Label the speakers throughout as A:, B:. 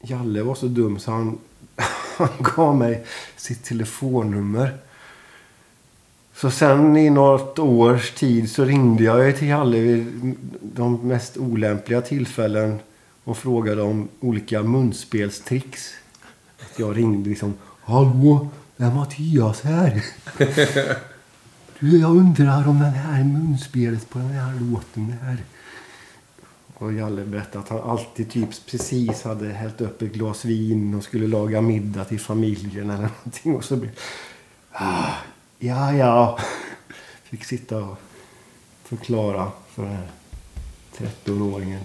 A: Jalle var så dum så han, han gav mig sitt telefonnummer. Så sen i något års tid så ringde jag ju till Jalle vid de mest olämpliga tillfällen och frågade om olika munspelstricks. Att jag ringde liksom. Hallå, det är Mattias här? Du, jag undrar om den här munspelet på den här låten är... Och Jalle berättade att han alltid typ precis hade hällt upp ett glas vin och skulle laga middag till familjen eller någonting. Och så blev ah, Ja, ja. Fick sitta och förklara för den här 13-åringen.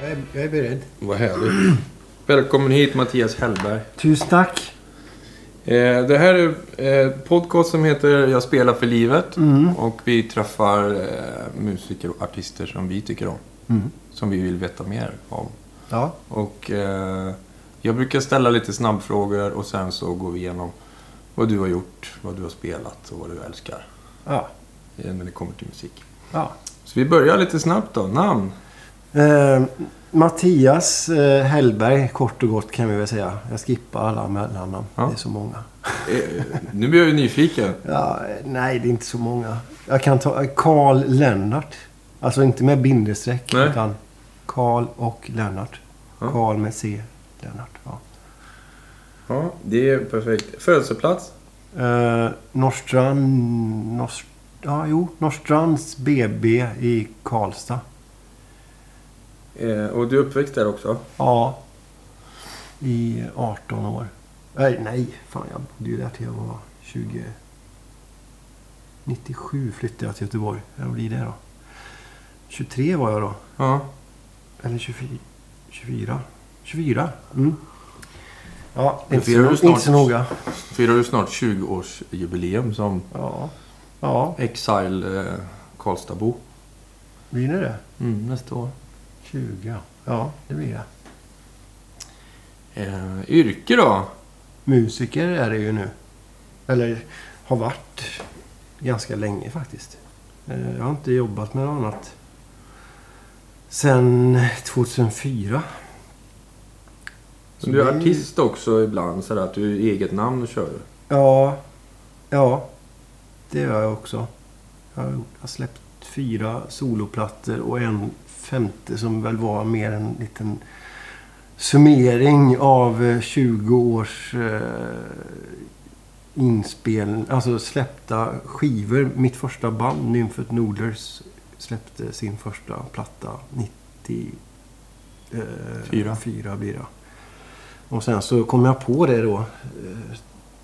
A: Jag är, jag är beredd.
B: Vad härligt. Välkommen hit Mattias Hellberg.
A: Tusen tack.
B: Eh, det här är en podcast som heter Jag spelar för livet.
A: Mm.
B: Och vi träffar eh, musiker och artister som vi tycker om.
A: Mm.
B: Som vi vill veta mer om.
A: Ja.
B: Och eh, jag brukar ställa lite snabbfrågor och sen så går vi igenom vad du har gjort, vad du har spelat och vad du älskar.
A: Ja.
B: eh, När det kommer till musik.
A: ja.
B: Så vi börjar lite snabbt då. Namn?
A: Eh, Mattias eh, Hellberg, kort och gott kan vi väl säga. Jag skippar alla mellannamn.
B: Ja.
A: Det är så många.
B: Eh, nu blir jag ju nyfiken.
A: Ja, eh, nej, det är inte så många. Jag kan ta eh, Karl Lennart. Alltså inte med bindestreck,
B: Nej.
A: utan Karl och Lennart.
B: Ja.
A: Karl med C. Lennart. Ja.
B: Ja, det är perfekt. Födelseplats?
A: Eh, Norrstrand... Norr, ja, jo. Norrstrands BB i Karlstad.
B: Eh, och du är uppväxt där också?
A: Ja. I 18 år. Nej, nej. Fan, jag bodde ju där till jag var 20... 97 flyttade jag till Göteborg. Vad blir det då? 23 var jag då.
B: Ja.
A: Eller 24. 24. 24. Mm. Ja, inte
B: firar du
A: så,
B: snart-
A: inte så noga.
B: Firar du snart 20-årsjubileum som
A: Ja. Ja,
B: Exile eh, Karlstadbo?
A: blir det det?
B: Mm, nästa år.
A: 20, ja. Det blir det.
B: Eh, yrke då?
A: Musiker är det ju nu. Eller har varit ganska länge faktiskt. Eh, Jag har inte jobbat med något annat sen 2004.
B: Så du är
A: det-
B: artist också ibland, så att du eget namn och kör?
A: Ja, ja. Det gör jag också. Jag har, jag har släppt fyra soloplattor och en femte som väl var mer en liten summering av eh, 20 års eh, inspel, alltså släppta skivor. Mitt första band, Nymfet Nodlers, släppte sin första platta 90... Eh,
B: Fyra.
A: Fyra blir det. Och sen så kom jag på det då eh,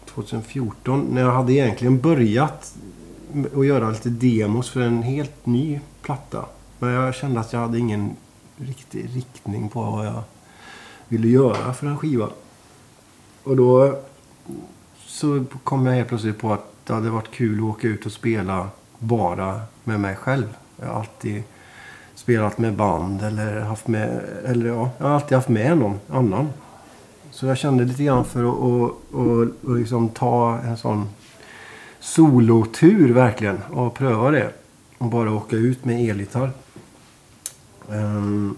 A: 2014 när jag hade egentligen börjat att göra lite demos för en helt ny platta. Men jag kände att jag hade ingen riktig riktning på vad jag ville göra för en skiva. Och då så kom jag helt plötsligt på att det hade varit kul att åka ut och spela bara med mig själv. Jag har alltid spelat med band eller haft med, eller ja, jag har alltid haft med någon annan. Så jag kände lite grann för att och, och, och liksom ta en sån solotur verkligen och pröva det. Och bara åka ut med elgitarr. Um,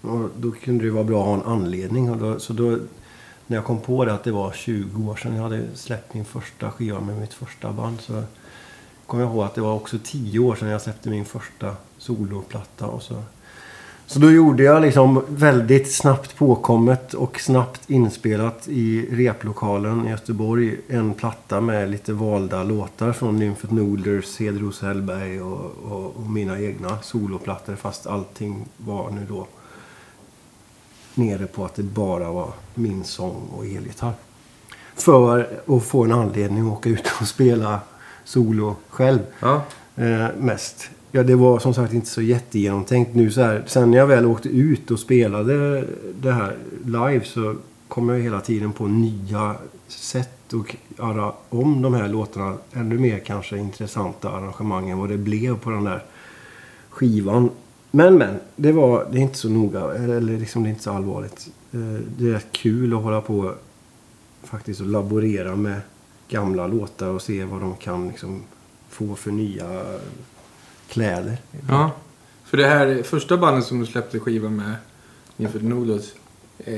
A: och då kunde det vara bra att ha en anledning. Och då, så då, när jag kom på det att det var 20 år sedan jag hade släppt min första skiva med mitt första band. Så kom jag ihåg att det var också 10 år sedan jag släppte min första soloplatta. Och så, så då gjorde jag liksom väldigt snabbt påkommet och snabbt inspelat i replokalen i Göteborg en platta med lite valda låtar från Nymfet Nodlers, Hedros Hellberg och, och, och mina egna soloplattor. Fast allting var nu då nere på att det bara var min sång och elgitarr. För att få en anledning att åka ut och spela solo själv.
B: Ja.
A: Eh, mest. Ja, det var som sagt inte så jättegenomtänkt nu så här. Sen när jag väl åkte ut och spelade det här live så kom jag hela tiden på nya sätt och göra om de här låtarna ännu mer kanske intressanta arrangemang än vad det blev på den där skivan. Men men, det var det är inte så noga. Eller liksom det är inte så allvarligt. Eh, det är rätt kul att hålla på faktiskt och laborera med gamla låtar och se vad de kan liksom få för nya kläder.
B: Ja. För det här första bandet som du släppte skiva med, Inför Noodles, eh,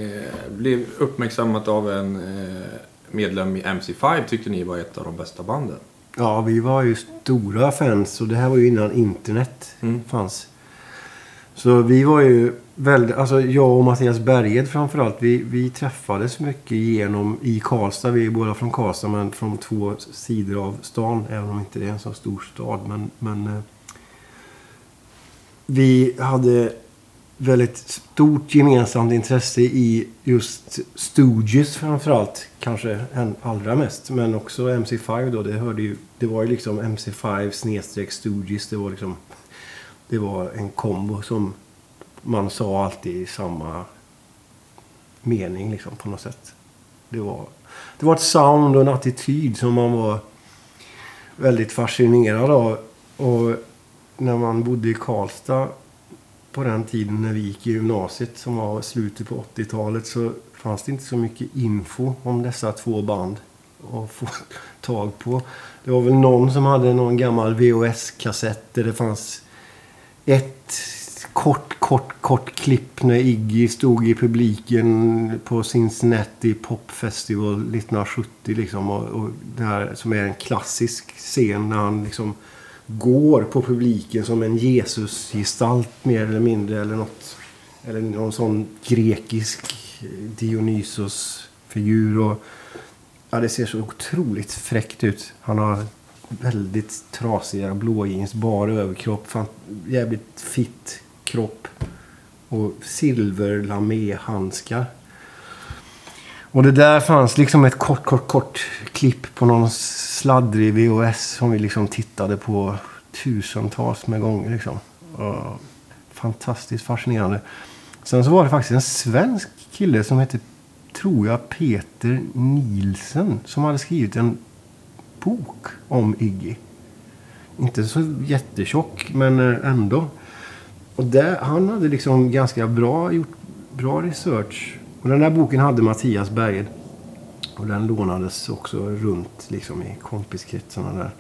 B: blev uppmärksammat av en eh, medlem i MC5 tyckte ni var ett av de bästa banden.
A: Ja, vi var ju stora fans och det här var ju innan internet
B: Mm.
A: fanns. Så vi var ju väldigt, alltså jag och Mattias Berghed framförallt, vi, vi träffades mycket genom i Karlstad. Vi är båda från Karlstad men från två sidor av stan, även om inte det är en så stor stad. Men, men eh, vi hade väldigt stort gemensamt intresse i just Stooges framförallt. Kanske en allra mest. Men också MC5 då. Det, hörde ju, det var ju liksom MC5 snedstreck Stooges. Det var liksom... Det var en kombo som man sa alltid i samma mening liksom på något sätt. Det var, det var ett sound och en attityd som man var väldigt fascinerad av. Och när man bodde i Karlstad på den tiden när vi gick i gymnasiet som var slutet på 80-talet så fanns det inte så mycket info om dessa två band att få tag på. Det var väl någon som hade någon gammal VHS-kassett där det fanns ett kort, kort, kort klipp när Iggy stod i publiken på Cincinnati Pop Festival 1970 liksom. Och, och det här som är en klassisk scen när han liksom går på publiken som en Jesusgestalt mer eller mindre eller något. Eller någon sån grekisk Dionysos-figur. Och, ja, det ser så otroligt fräckt ut. Han har väldigt trasiga blå jeans, bar överkropp, fan, jävligt fitt kropp. Och silverlaméhandskar. Och det där fanns liksom ett kort, kort, kort klipp på någon sladdrig VHS som vi liksom tittade på tusentals med gånger. Liksom. Och fantastiskt fascinerande. Sen så var det faktiskt en svensk kille som hette, tror jag, Peter Nielsen som hade skrivit en bok om Iggy. Inte så jättetjock, men eh, ändå. Och där, han hade liksom ganska bra gjort bra research. Och den där boken hade Mattias Berghed. Och den lånades också runt liksom i kompiskretsarna där.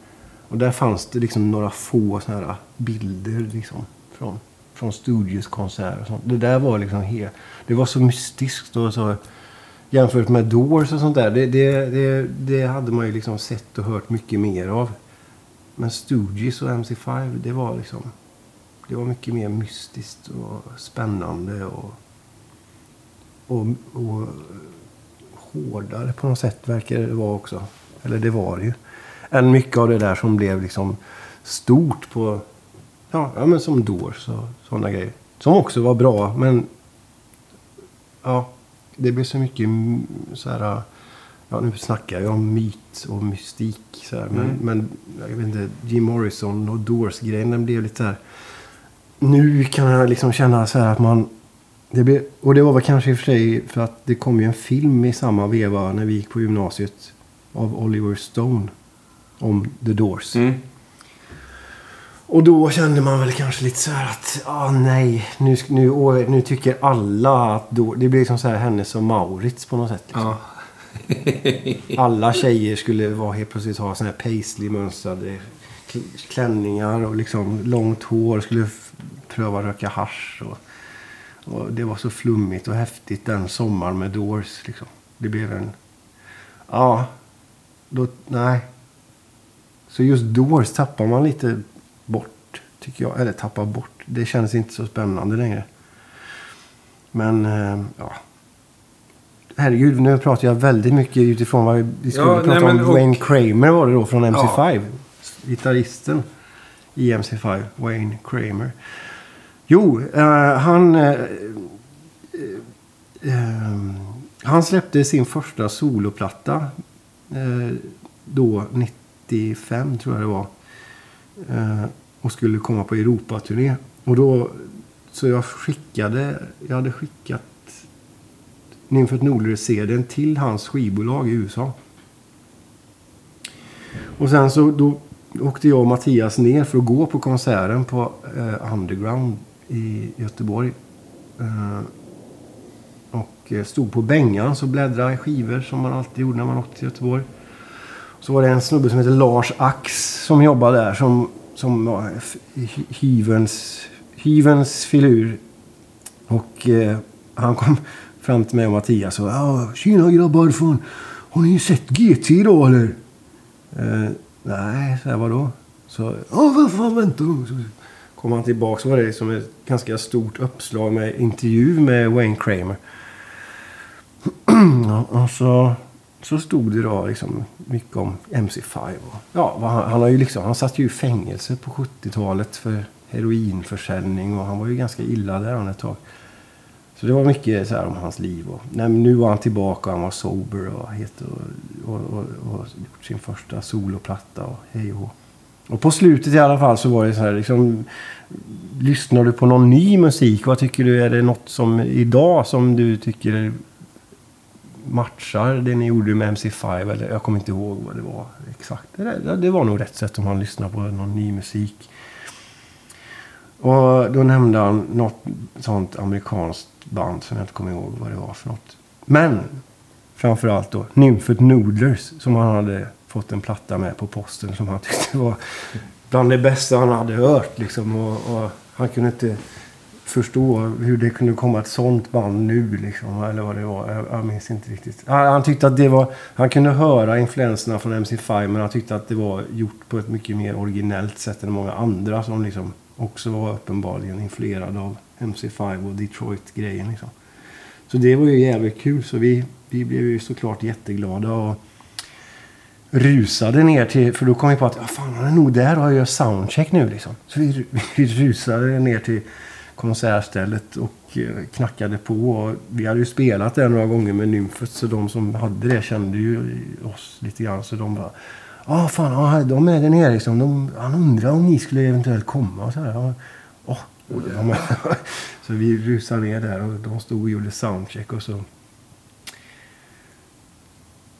A: Och där fanns det liksom några få såna här bilder liksom från, från Studios konserter och sånt. Det där var liksom helt... Det var så mystiskt och så... Jämfört med Doors och sånt där. Det, det, det, det hade man ju liksom sett och hört mycket mer av. Men Stooges och MC5, det var liksom... Det var mycket mer mystiskt och spännande och... Och, och hårdare på något sätt verkar det vara också. Eller det var det ju. Än mycket av det där som blev liksom stort på... Ja, ja men som Doors och sådana grejer. Som också var bra, men... Ja, det blev så mycket så här... Ja, nu snackar jag om myt och mystik. Så här, men,
B: Mm.
A: men jag vet inte, Jim Morrison och Doors-grejen, den blev lite så här... Nu kan jag liksom känna så här att man... Det blev, och det var väl kanske i och för sig för att det kom ju en film i samma veva när vi gick på gymnasiet. Av Oliver Stone. Om The Doors.
B: Mm.
A: Och då kände man väl kanske lite så här att, ah nej, nu, nu, nu tycker alla att då, det blir liksom så här Hennes och Maurits på något sätt. Liksom.
B: Ja.
A: Alla tjejer skulle vara helt plötsligt ha såna här paisley-mönstrade kl- klänningar och liksom långt hår. Skulle pröva röka hasch och, och det var så flummigt och häftigt den sommaren med Doors. Liksom. Det blev en... Ja, då, nej. Så just Doors tappar man lite bort, tycker jag. Eller tappar bort. Det känns inte så spännande längre. Men, eh, ja. Herregud, nu pratar jag väldigt mycket utifrån vad vi- skulle
B: Ja,
A: prata
B: nej,
A: om.
B: och-
A: Wayne Kramer var det då från MC5. Gitarristen i MC5, Wayne Kramer. Jo, eh, han... Eh, eh, eh, han släppte sin första soloplatta eh, då 95 tror jag det var. Eh, och skulle komma på Europaturné. Och då, så jag skickade, jag hade skickat Nymfet Nordlös-CDn till hans skivbolag i USA. Och sen så då åkte jag och Mattias ner för att gå på konserten på eh, Underground i Göteborg. Eh, och eh, stod på bängan och bläddrade i skivor som man alltid gjorde när man åkte till Göteborg. Så var det en snubbe som heter Lars Ax som jobbade där. Som, som var hyvens, hyvens filur. Och eh, han kom fram till mig och Mattias och sa Tjena grabbar, fan, har ni sett GT idag eller? Eh, nej, så här, vadå? Så, ja vad fan väntar du?” Kom han tillbaka så var det som ett ganska stort uppslag med intervju med Wayne Kramer. Ja, och så, så stod det då liksom mycket om MC5. Och, ja, han, han, har ju liksom, han satt ju i fängelse på 70-talet för heroinförsäljning och han var ju ganska illa där ett tag. Så det var mycket så här om hans liv. Och, nej, men nu var han tillbaka och han var sober och het och, och, och, och gjort sin första soloplatta och hej och. Och på slutet i alla fall så var det så här liksom... Lyssnar du på någon ny musik? Vad tycker du? Är det något som idag som du tycker matchar det ni gjorde med MC5? Eller jag kommer inte ihåg vad det var exakt. Det, det var nog rätt sätt om man lyssnar på någon ny musik. Och då nämnde han något sånt amerikanskt band som jag inte kommer ihåg vad det var för något. Men framförallt då Nymfet Noodlers som han hade fått en platta med på posten som han tyckte var bland det bästa han hade hört. Liksom. Och, och han kunde inte förstå hur det kunde komma ett sånt band nu. Liksom, eller vad det var. Jag, jag minns inte riktigt. Han, han tyckte att det var... Han kunde höra influenserna från MC5 men han tyckte att det var gjort på ett mycket mer originellt sätt än många andra som liksom också var uppenbarligen influerade av MC5 och Detroit-grejen. Liksom. Så det var ju jävligt kul. Så vi, vi blev ju såklart jätteglada. Och, rusade ner till, för då kom vi på att ja, fan, han är nog där och gör soundcheck nu liksom. Så vi, vi rusade ner till konsertstället och eh, knackade på. Och vi hade ju spelat där några gånger med Nymfet så de som hade det kände ju oss lite grann. Så de bara, ja ah, fan, ah, de är där nere liksom. De, han undrar om ni skulle eventuellt komma och så här. Ja, åh, de, så vi rusade ner där och de stod och gjorde soundcheck och så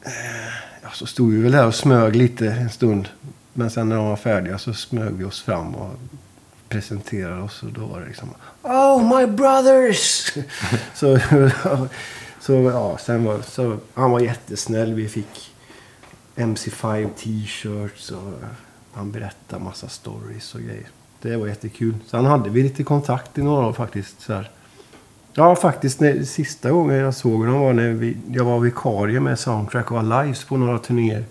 A: eh, så stod vi väl där och smög lite en stund. Men sen när de var färdiga så smög vi oss fram och presenterade oss. Och då var det liksom Oh my brothers! så, så ja, sen var så, han var jättesnäll. Vi fick MC5 t-shirts och han berättade massa stories och grejer. Det var jättekul. Sen hade vi lite kontakt i några år faktiskt. Så här. Ja, faktiskt. När, sista gången jag såg honom var när vi, jag var vikarie med Soundtrack och Lives på några turnéer.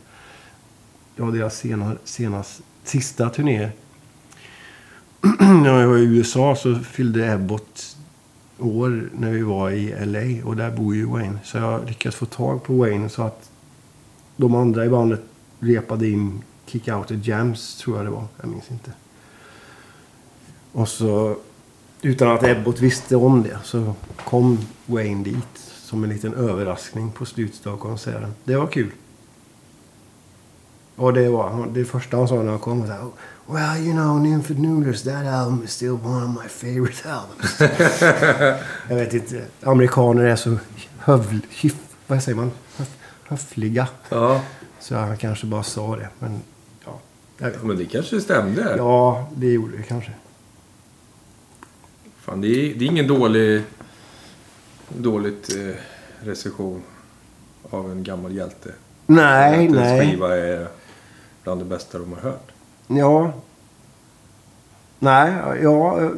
A: Det var deras sena, senast, sista turné. när jag var i USA så fyllde Ebbot år när vi var i LA. Och där bor ju Wayne. Så jag lyckades få tag på Wayne så att de andra i bandet repade in Kick Out the Jams, tror jag det var. Jag minns inte. Och så utan att Ebbot visste om det så kom Wayne dit som en liten överraskning på slutet av konserten. Det var kul. Och det var det första han sa när han kom. var här, well, you know, Nymphid Noodles, that album is still one of my favorite albums. jag vet inte. Amerikaner är så hövl, hyf, vad säger man? Höf, höfliga.
B: Ja.
A: Så han kanske bara sa det. Men ja, jag vet.
B: Men det kanske stämde.
A: Ja, det gjorde det kanske.
B: Fan, det, är, det är ingen dålig dåligt eh, recension av en gammal hjälte.
A: Nej,
B: Att ens
A: nej.
B: skiva är bland det bästa de har hört.
A: Ja. Nej, ja,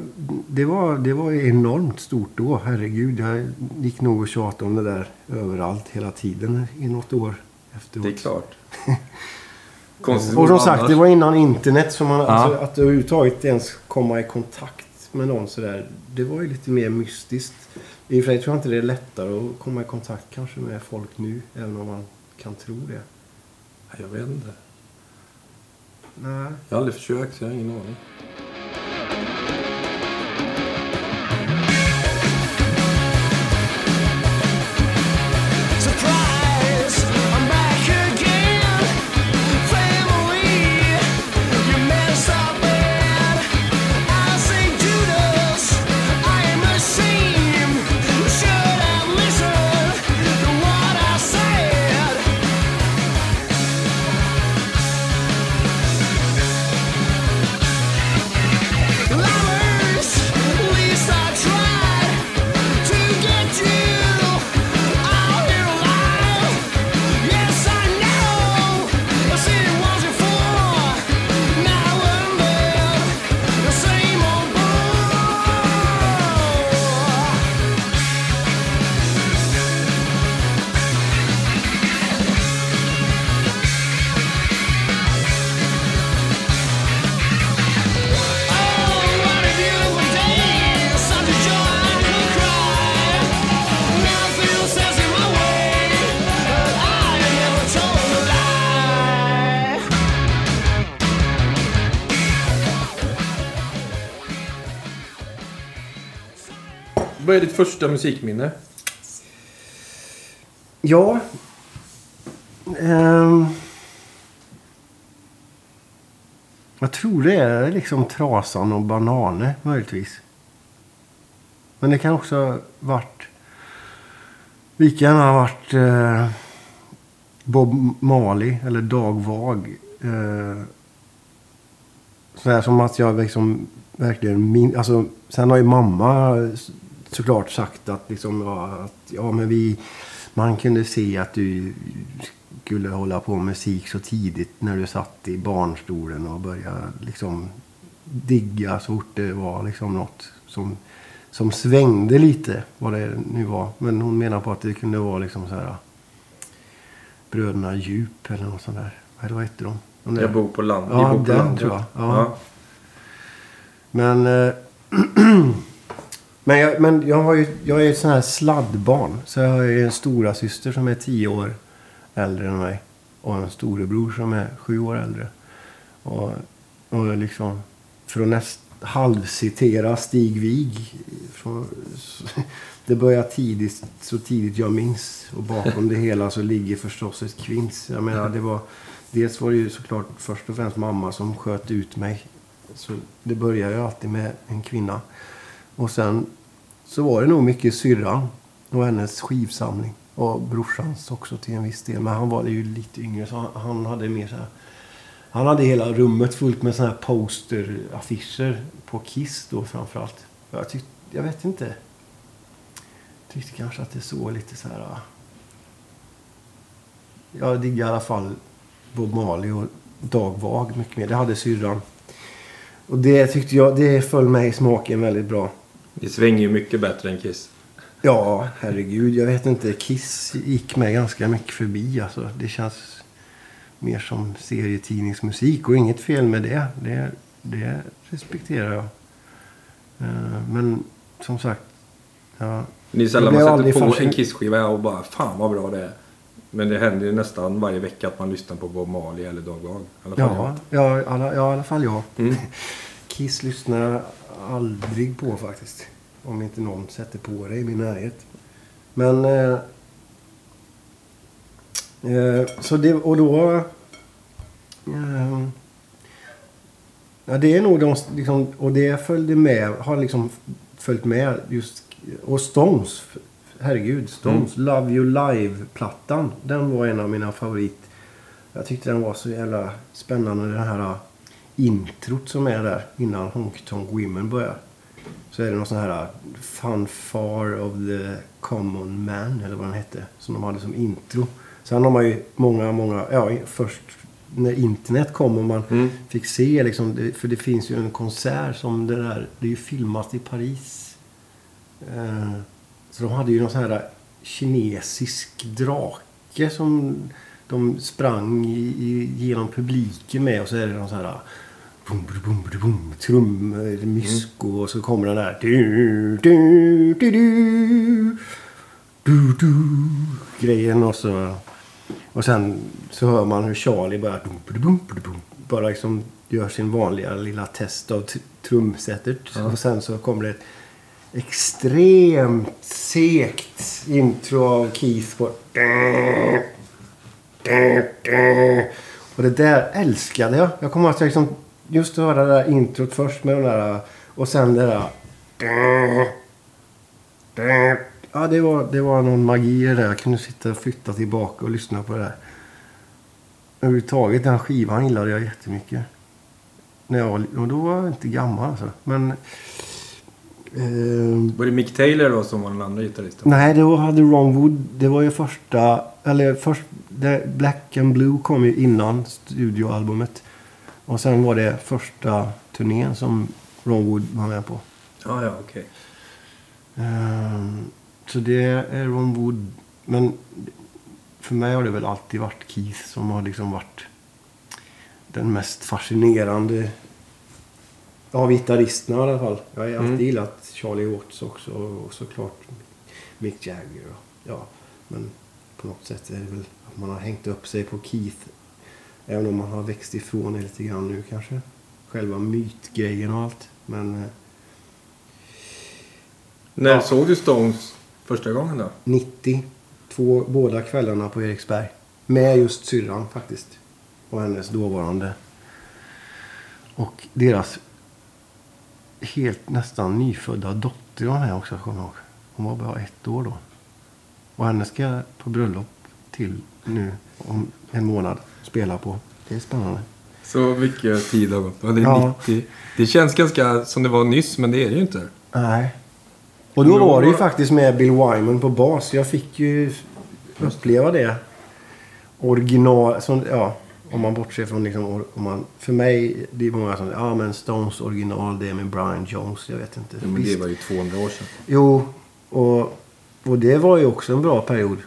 A: det var, det var enormt stort då. Herregud, jag gick nog och tjatade om det där överallt hela tiden i något år efteråt.
B: Det är klart. Konstigt
A: Och som
B: annars.
A: sagt, det var innan internet. Så man,
B: Ja.
A: alltså, att överhuvudtaget ens komma i kontakt med någon sådär. Det var ju lite mer mystiskt. I och för sig tror jag inte det är lättare att komma i kontakt kanske med folk nu. Även om man kan tro det.
B: Jag vet inte.
A: Nej.
B: Jag har aldrig försökt, så jag har ingen aning. Vad är ditt första musikminne?
A: Ja. Um, jag tror det är liksom Trasan och Bananer möjligtvis. Men det kan också ha varit... Lika gärna ha varit eh, Bob Marley eller Dag Vag. Eh, sådär som att jag liksom verkligen min, alltså, Sen har ju mamma såklart sagt att, liksom, ja, att ja, men vi, man kunde se att du skulle hålla på med musik så tidigt när du satt i barnstolen och började liksom digga så fort det var liksom något som, som svängde lite, vad det nu var. Men hon menar på att det kunde vara liksom så här Bröderna Djup eller något sånt där. Vad hette de? de där-
B: Jag bor på land.
A: Ja,
B: bor på
A: den
B: landet.
A: tror jag. Ja.
B: Ja.
A: Men, eh, men, jag, men jag, har ju, jag är ett sån här sladdbarn. Så jag har ju en stora syster som är tio år äldre än mig. Och en storebror som är sju år äldre. Och, och liksom, för att näst, halvcitera Stig Wig. Från, det börjar tidigt, så tidigt jag minns. Och bakom det hela så ligger förstås ett kvinns. Jag menar, det var, dels var det ju såklart först och främst mamma som sköt ut mig. Så det börjar ju alltid med en kvinna. Och sen så var det nog mycket syrran och hennes skivsamling. Och brorsans också till en viss del. Men han var ju lite yngre så han, hade mer så här... Han hade hela rummet fullt med såna här posteraffischer på Kiss då framförallt. Jag tyckte, jag vet inte. Tyckte kanske att det såg lite så här... Ah. Jag diggar i alla fall Bob Marley och Dag Vag mycket mer. Det hade syrran. Och det tyckte jag, det föll mig i smaken väldigt bra.
B: Det svänger ju mycket bättre än Kiss.
A: Ja, herregud. Jag vet inte. Kiss gick mig ganska mycket förbi. Alltså, det känns mer som serietidningsmusik. Och inget fel med det. Det, det respekterar jag. Eh, Men som sagt. Ja,
B: Det är sällan man sätter på
A: fascin-
B: en Kiss-skiva och bara fan vad bra det är. Men det händer ju nästan varje vecka att man lyssnar på Bob Marley eller Dag fall
A: ja, ja, alla, ja, i alla fall jag.
B: Mm.
A: Kiss lyssnar aldrig på faktiskt. Om inte någon sätter på det i min närhet. Men... Eh, eh, så det, och då... Eh, ja, det är nog de... Liksom, och det följde med. Har liksom följt med just... Och Stones. Herregud. Stones. Love You Live-plattan. Den var en av mina favorit. Jag tyckte den var så jävla spännande. Den här introt som är där innan Honky Tonk Women börjar. Så är det någon sån här uh, Fanfare of the Common Man eller vad den hette. Som de hade som intro. Sen har man ju många, många... Ja, först när internet kom och man
B: Mm.
A: fick se liksom. För det finns ju en konsert som det där... Det är ju filmat i Paris. Eh, så de hade ju någon sån här kinesisk drake som de sprang i, i, genom publiken med. Och så är det någon sån här boom, boom, boom, boom, trum, eh, mysko och så kommer den där du, du, du, du, du, du, grejen och så och sen så hör man hur Charlie bara bara liksom gör sin vanliga lilla test av trumsetet. Och sen så kommer det ett extremt segt intro av Keith på... Och det där älskade jag. Jag kommer att jag liksom just hörde det där introt först med den där och sen det där... Ja, det var, det var någon magi i det där. Jag kunde sitta och flytta tillbaka och lyssna på det där. Överhuvudtaget den skivan gillade jag jättemycket. När jag, var- och då var jag inte gammal alltså. Men... ehm,
B: Var det Mick Taylor då som var den andra gitarristen?
A: Nej, det var, hade Ron Wood. Det var ju första... Eller först... Det, Black and Blue kom ju innan studioalbumet. Och sen var det första turnén som Ron Wood var med på.
B: Ja, ja, okej.
A: Ehm, så det är Ron Wood. Men för mig har det väl alltid varit Keith som har liksom varit den mest fascinerande av gitarristerna i alla fall. Jag har alltid
B: Mm.
A: gillat Charlie Watts också och såklart Mick Jagger. och- Ja, men på något sätt är det väl att man har hängt upp sig på Keith. Även om man har växt ifrån det lite grann nu kanske. Själva mytgrejen och allt. Men eh,
B: När
A: Ja.
B: såg du Stones första gången då?
A: 90. Två, båda kvällarna på Eriksberg. Med just syrran faktiskt. Och hennes dåvarande. Och deras helt nästan nyfödda dotter var med också, kommer jag ihåg. Hon var bara ett år då. Och henne ska jag på bröllop till nu om en månad spela på. Det är spännande.
B: Så mycket tid har gått. Och det, är
A: Ja.
B: 90. det känns ganska som det var nyss, men det är det ju inte.
A: Nej. Och då var det ju faktiskt med Bill Wyman på bas. Jag fick ju uppleva det. Original... Som, ja, om man bortser från liksom... Om man, för mig, det är många som ja men Stones original, det är med Brian Jones. Jag vet inte.
B: Ja, men det var ju 200 år sedan.
A: Jo, och, och det var ju också en bra period.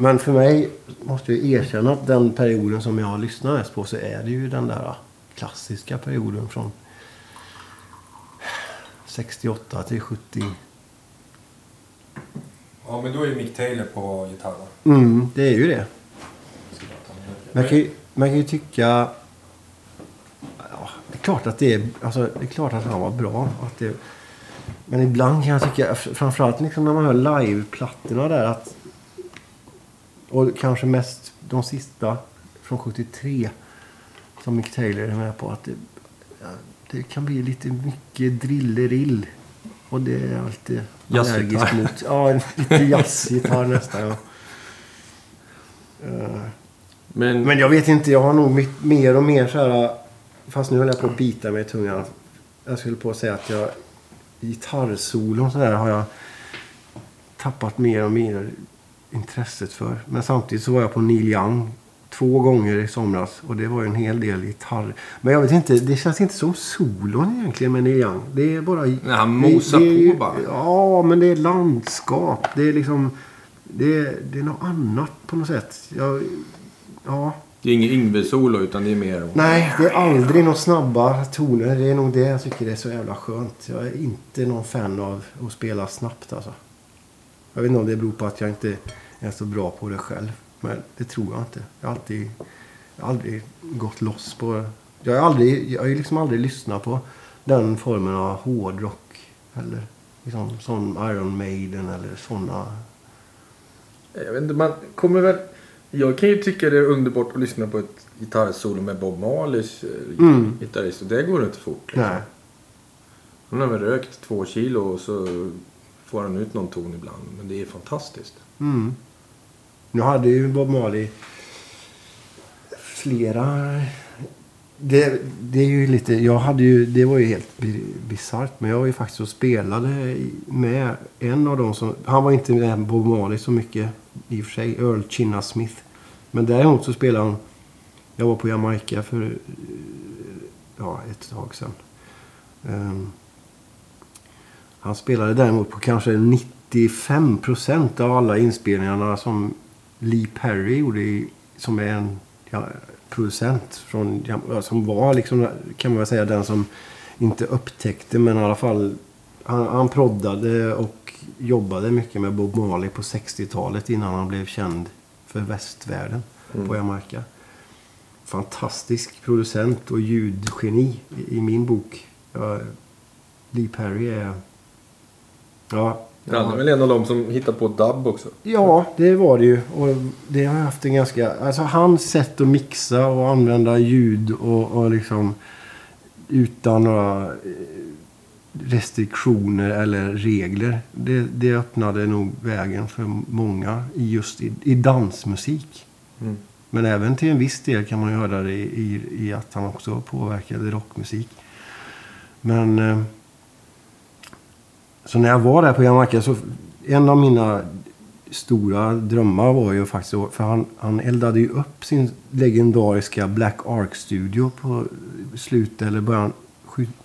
A: Men för mig måste jag erkänna att den perioden som jag lyssnar mest på så är det ju den där klassiska perioden från 68 till 70.
B: Ja, men då är Mick Taylor på gitarren.
A: Mm, det är ju det. Man kan ju, man kan ju tycka... Ja, det är klart att det är... Alltså, det är klart att han var bra. Att det, men ibland kan jag tycka, framförallt liksom när man hör live-plattorna där att... Och kanske mest de sista från 73 som Mick Taylor är med på. Att det, det kan bli lite mycket drillerill. Och det är jag alltid allergisk mot. Ja, lite jazzgitarr nästan. Ja. Eh,
B: Men,
A: men jag vet inte, jag har nog mer och mer så här... Fast nu höll jag på att bita mig i tungan. Jag skulle på att säga att jag... Gitarrsolon så där har jag tappat mer och mer intresset för. Men samtidigt så var jag på Neil Young två gånger i somras. Och det var ju en hel del gitarr. Men jag vet inte, det känns inte som solon egentligen med Neil Young. Det är bara...
B: Nej, han mosar
A: det, det är
B: på bara.
A: Ja, men det är landskap. Det är liksom... Det är, det är något annat på något sätt. Jag, ja,
B: det är ingen Yngve-solo, utan det är mer...
A: Nej, det är aldrig några snabba toner. Det är nog det jag tycker är så jävla skönt. Jag är inte någon fan av att spela snabbt alltså. Jag vet inte om det beror på att jag inte är så bra på det själv. Men det tror jag inte. Jag har alltid, jag har aldrig gått loss på... Jag har, aldrig, jag har liksom aldrig lyssnat på den formen av hårdrock. Eller liksom sån Iron Maiden eller såna...
B: Jag vet inte, man kommer väl... Jag kan ju tycka det är underbart att lyssna på ett gitarrsolo med Bob Marleys eh,
A: Mm.
B: gitarrist. Och det går inte fort. liksom.
A: Nej.
B: Han har väl rökt två kilo och så får han ut någon ton ibland. Men det är fantastiskt.
A: Mm. Nu hade ju Bob Marley flera... Det, det är ju lite... Jag hade ju... Det var ju helt bisarrt. Men jag var ju faktiskt och spelade med en av dem som... Han var inte med Bob Marley så mycket i och för sig. Earl Chinna Smith. Men däremot så spelade han... Jag var på Jamaica för ja, ett tag sedan. Ehm, han spelade däremot på kanske 95 procent av alla inspelningarna som Lee Perry gjorde, i, som är en ja, producent från, ja, som var liksom, kan man säga, den som inte upptäckte, men i alla fall, han, han proddade och jobbade mycket med Bob Marley på 60-talet innan han blev känd för västvärlden på Jamaica. Fantastisk producent och ljudgeni i, i min bok. Ja, Lee Perry är... Ja,
B: Han är väl en av dem som hittar på dub också.
A: Ja, det var det ju. Och det har jag haft en ganska... Alltså hans sätt att mixa och använda ljud och, och liksom utan några eh, restriktioner eller regler. Det, det öppnade nog vägen för många just i, i dansmusik.
B: Mm.
A: Men även till en viss del kan man ju höra det i, i, i att han också påverkade rockmusik. Men... Så när jag var där på Jamaica så... En av mina stora drömmar var ju faktiskt... För han, han eldade ju upp sin legendariska Black Ark-studio på slutet eller början...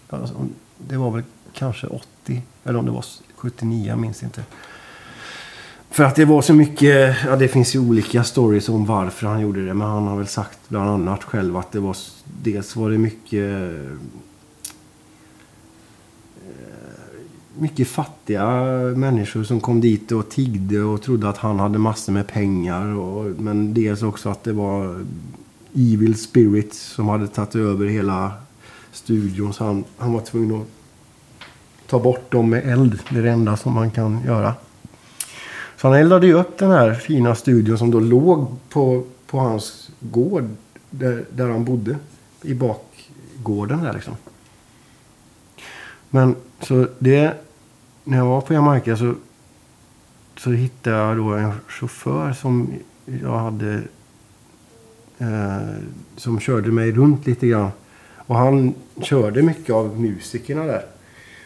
A: Alltså, det var väl kanske 80. Eller om det var 79, jag minns inte. För att det var så mycket, ja det finns ju olika stories om varför han gjorde det. Men han har väl sagt bland annat själv att det var, dels var det mycket eh, mycket fattiga människor som kom dit och tiggde och trodde att han hade massor med pengar. Och, men dels också att det var evil spirits som hade tagit över hela studion. Så han, han var tvungen att ta bort dem med eld. Det är det enda som man kan göra. Så han eldade ju upp den här fina studion som då låg på, på hans gård där, där han bodde. I bakgården där liksom. Men så det... När jag var på Jamaica så, så hittade jag då en chaufför som jag hade... Eh, som körde mig runt lite grann. Och han körde mycket av musikerna där.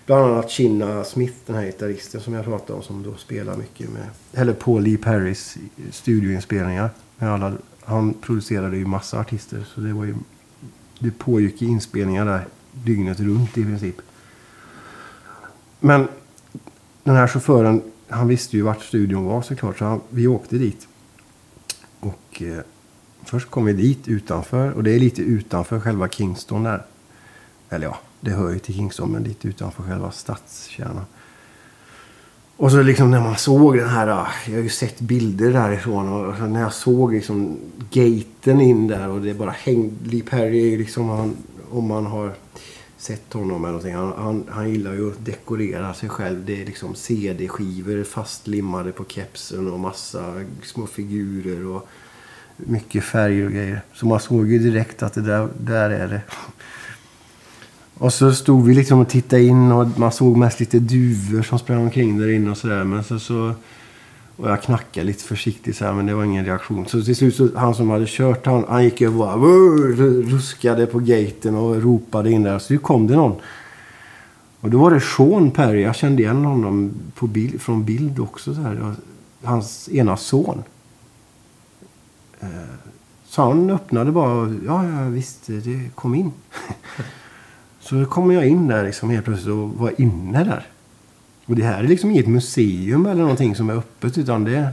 A: Bland annat Chinna Smith, den här gitarristen som jag pratade om. Som då spelar mycket med... Eller på Lee Perrys studioinspelningar. Med alla, han producerade ju massa artister. Så det var ju... Det pågick inspelningar där dygnet runt i princip. Men den här chauffören, han visste ju vart studion var såklart. Så han, vi åkte dit. Och eh, först kom vi dit utanför. Och det är lite utanför själva Kingston där. Eller ja, det hör ju till Kingston, men lite utanför själva stadskärnan. Och så liksom när man såg den här, ah, jag har ju sett bilder därifrån och när jag såg liksom gaten in där och det bara hängde, Lee Perry är ju liksom, han, om man har sett honom eller någonting, han, han, han gillar ju att dekorera sig själv. Det är liksom CD-skivor fastlimmade på kepsen och massa små figurer och mycket färger och grejer. Så man såg ju direkt att det där, där är det. Och så stod vi liksom och tittade in och man såg mest lite duvor som sprang omkring där inne och sådär. Men så, så... Och jag knackade lite försiktigt så här, men det var ingen reaktion. Så till slut, så, han som hade kört, han, han gick över och bara ruskade på gaten och ropade in där. Så det kom det någon. Och då var det Sean Perry. Jag kände igen honom på bild, från bild också. Så här. Hans ena son. Eh, så han öppnade bara. Ja, ja visst, det kom in. Så kom jag in där liksom helt plötsligt och var inne där. Och det här är liksom inget museum eller någonting som är öppet utan det.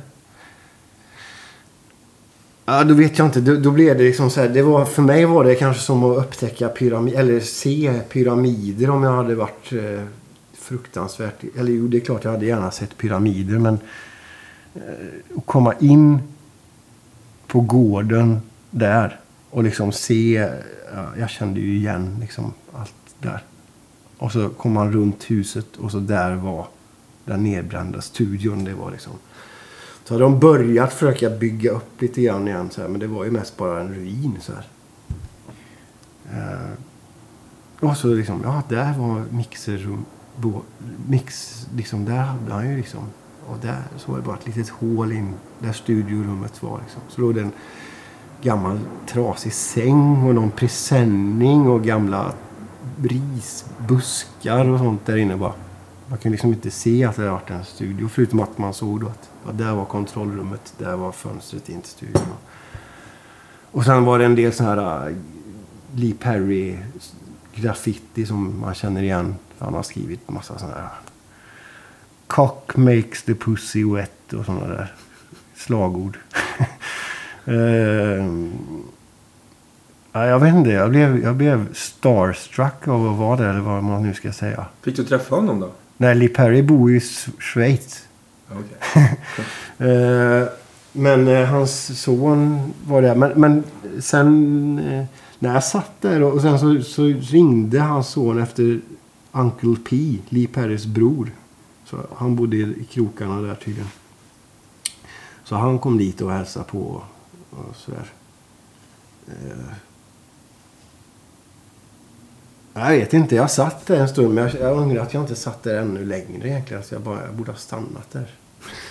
A: Ja, då vet jag inte. Då, då blev det liksom så här. Det var, för mig var det kanske som att upptäcka pyramider, eller se pyramider om jag hade varit eh, fruktansvärt... Eller jo, det är klart jag hade gärna sett pyramider men... Eh, att komma in på gården där och liksom se... Ja, jag kände ju igen liksom allt där. Och så kom man runt huset och så där var den nedbrända studion. Det var liksom... Så hade de börjat försöka bygga upp lite grann igen så här, men det var ju mest bara en ruin så här. Eh, och så liksom, ja där var mixerrum, bo, mix, liksom där hade han ju liksom, och där så var det bara ett litet hål in där studiorummet var liksom. Så låg det en gammal trasig säng och någon presenning och gamla risbuskar och sånt där inne bara. Man kunde liksom inte se att det hade varit en studio förutom att man såg då att ja, där var kontrollrummet, där var fönstret in till studion. Och sen var det en del sån här uh, Lee Perry graffiti som man känner igen. Han har skrivit massa sådana här Cock makes the pussy wet och sådana där slagord. Ehm, ja, jag vet inte, jag blev, jag blev starstruck av att vara där, eller vad man nu ska säga.
B: Fick du träffa honom då?
A: Nej, Lee Perry bor i Schweiz.
B: Okej.
A: Eh, men eh, hans son var där. Men, men sen eh, när jag satt där och sen så, så ringde hans son efter Uncle P, Lee Perrys bror. Så han bodde i, i krokarna där tydligen. Så han kom dit och hälsade på och, och sådär. Jag vet inte, jag satt där en stund men jag, jag ångrar att jag inte satt där ännu längre egentligen. Så jag, bara, jag borde ha stannat där.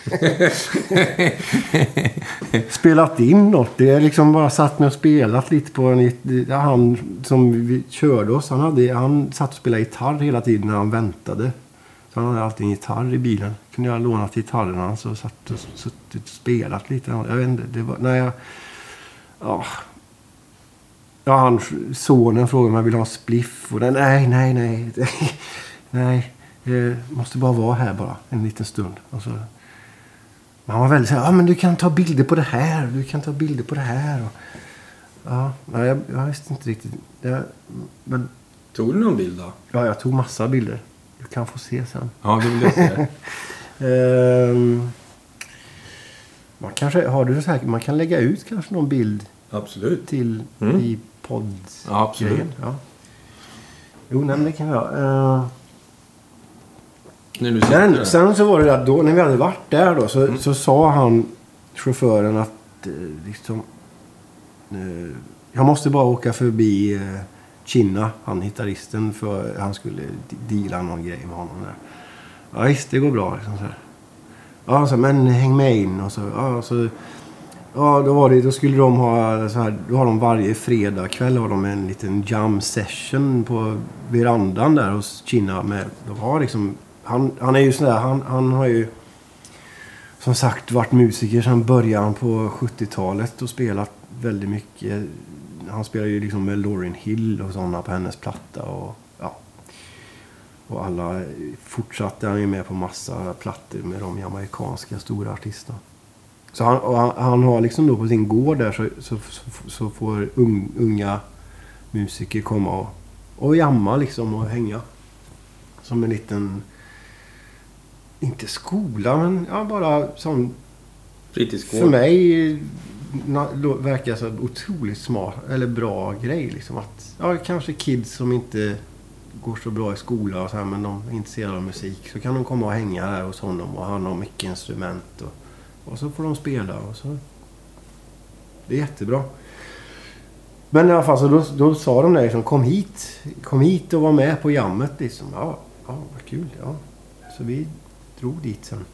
A: spelat in något. Det är liksom bara satt med och spelat lite på en... Han som vi körde oss, han, hade, han satt och spelade gitarr hela tiden när han väntade. Så han hade alltid en gitarr i bilen. Kunde jag ha lånat gitarren hans och satt och suttit och spelat lite. Jag vet inte, det var... När jag... Ja. Ja, han, sonen frågade om jag ville ha spliff. Och den, nej, nej, nej. nej. Jag måste bara vara här bara en liten stund. Och så, men han var väldigt så här, ja men du kan ta bilder på det här, du kan ta bilder på det här. Och, ja, jag, jag visste inte riktigt. Jag, men,
B: Tog du någon bild då?
A: ja, jag tog massa bilder. Du kan få se sen.
B: Ja, det vill jag se.
A: Ehm, man kanske, har du så här, man kan lägga ut kanske någon bild
B: Absolut.
A: till
B: Mm.
A: i podd
B: Ja, absolut.
A: Ja. Jo, nej, men det kan vi ha. Uh,
B: sitter
A: Sen, sen så var det att då, när vi hade varit där då, så, så sa han, chauffören, att eh, liksom... Eh, jag måste bara åka förbi eh, Kinna, han gitarristen, för han skulle de- deala någon grej med honom där. Ja, visst, det går bra. Liksom, så här. Ja, så, men häng med in. Och så, ja, så, ja, då var det, då skulle de ha så här, då har de varje fredag kväll har de en liten jam session på verandan där hos Kina med, de har liksom, han, han är ju sån där, han, han har ju som sagt varit musiker sedan början på 70-talet och spelat väldigt mycket. Han spelar ju liksom med Lauryn Hill och sådana på hennes platta och ja. Och alla fortsatte han ju med på massa plattor med de jamaicanska stora artisterna. Så han, han, han har liksom då på sin gård där så, så, så, så får ung, unga musiker komma och, och jamma liksom och hänga. Som en liten, inte skola men ja, bara som
B: Fritidsgård.
A: för mig na, lo, verkar så otroligt smart, eller bra grej. Liksom att, ja, kanske kids som inte går så bra i skola och så här, men de är intresserade av musik. Så kan de komma och hänga där hos honom och han har mycket instrument. Och, och så får de spela och så... Det är jättebra. Men i alla fall så då, då sa de där liksom, kom hit. Kom hit och var med på jammet liksom. Ja, ja vad kul. Ja. Så vi drog dit sen.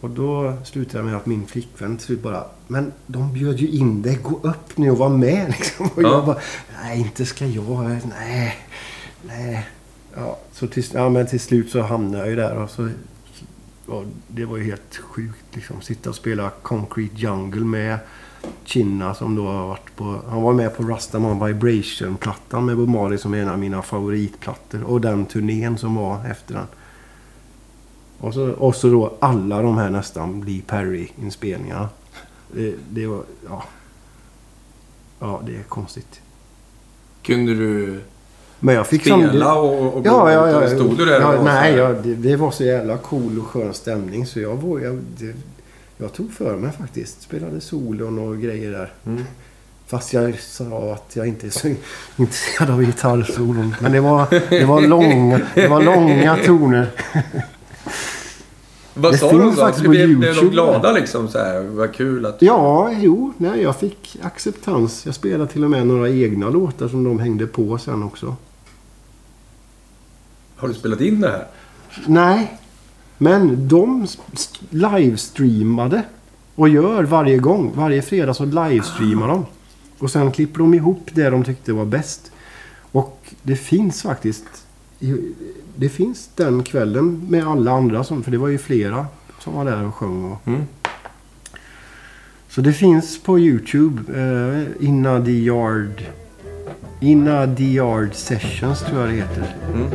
A: Och då slutade det med att min flickvän till slut bara Men de bjöd ju in dig. Gå upp nu och var med liksom. Och
B: Ja.
A: jag bara Nej, inte ska jag. Nej. Nej. Ja, så till, ja, men till slut så hamnade jag ju där och så... Ja, det var ju helt sjukt liksom. Sitta och spela Concrete Jungle med Chinna som då har varit på... Han var med på Rastaman Vibration-plattan med Bob Marley som är en av mina favoritplattor. Och den turnén som var efter den. Och så, och så då alla de här nästan Lee Perry-inspelningarna. Det, det var... Ja. Ja, det är konstigt.
B: Kunde du
A: men jag fick
B: spela och, och
A: Ja, ja, ja.
B: Stod du där
A: ja, Nej,
B: så här-
A: ja, det, det var så jävla cool och skön stämning så jag vågade... Jag, jag tog för mig faktiskt. Spelade solon och grejer där.
B: Mm.
A: Fast jag sa att jag inte är så intresserad av gitarrsolon. Men det var, det var, långa, det var långa toner.
B: Vad
A: Det
B: sa de då?
A: faktiskt
B: Blev, de glada liksom så här? Vad kul att...
A: Ja, jo. Nej, jag fick acceptans. Jag spelade till och med några egna låtar som de hängde på sen också.
B: Har du spelat in det här?
A: Nej, men de livestreamade och gör varje gång. Varje fredag så livestreamar de. Och sen klipper de ihop det de tyckte var bäst. Och det finns faktiskt... Det finns den kvällen med alla andra, som, för det var ju flera som var där och sjöng. Och,
B: Mm.
A: så det finns på Youtube. Eh, Inna the Yard... Inna the Yard Sessions tror jag det heter.
B: Mm.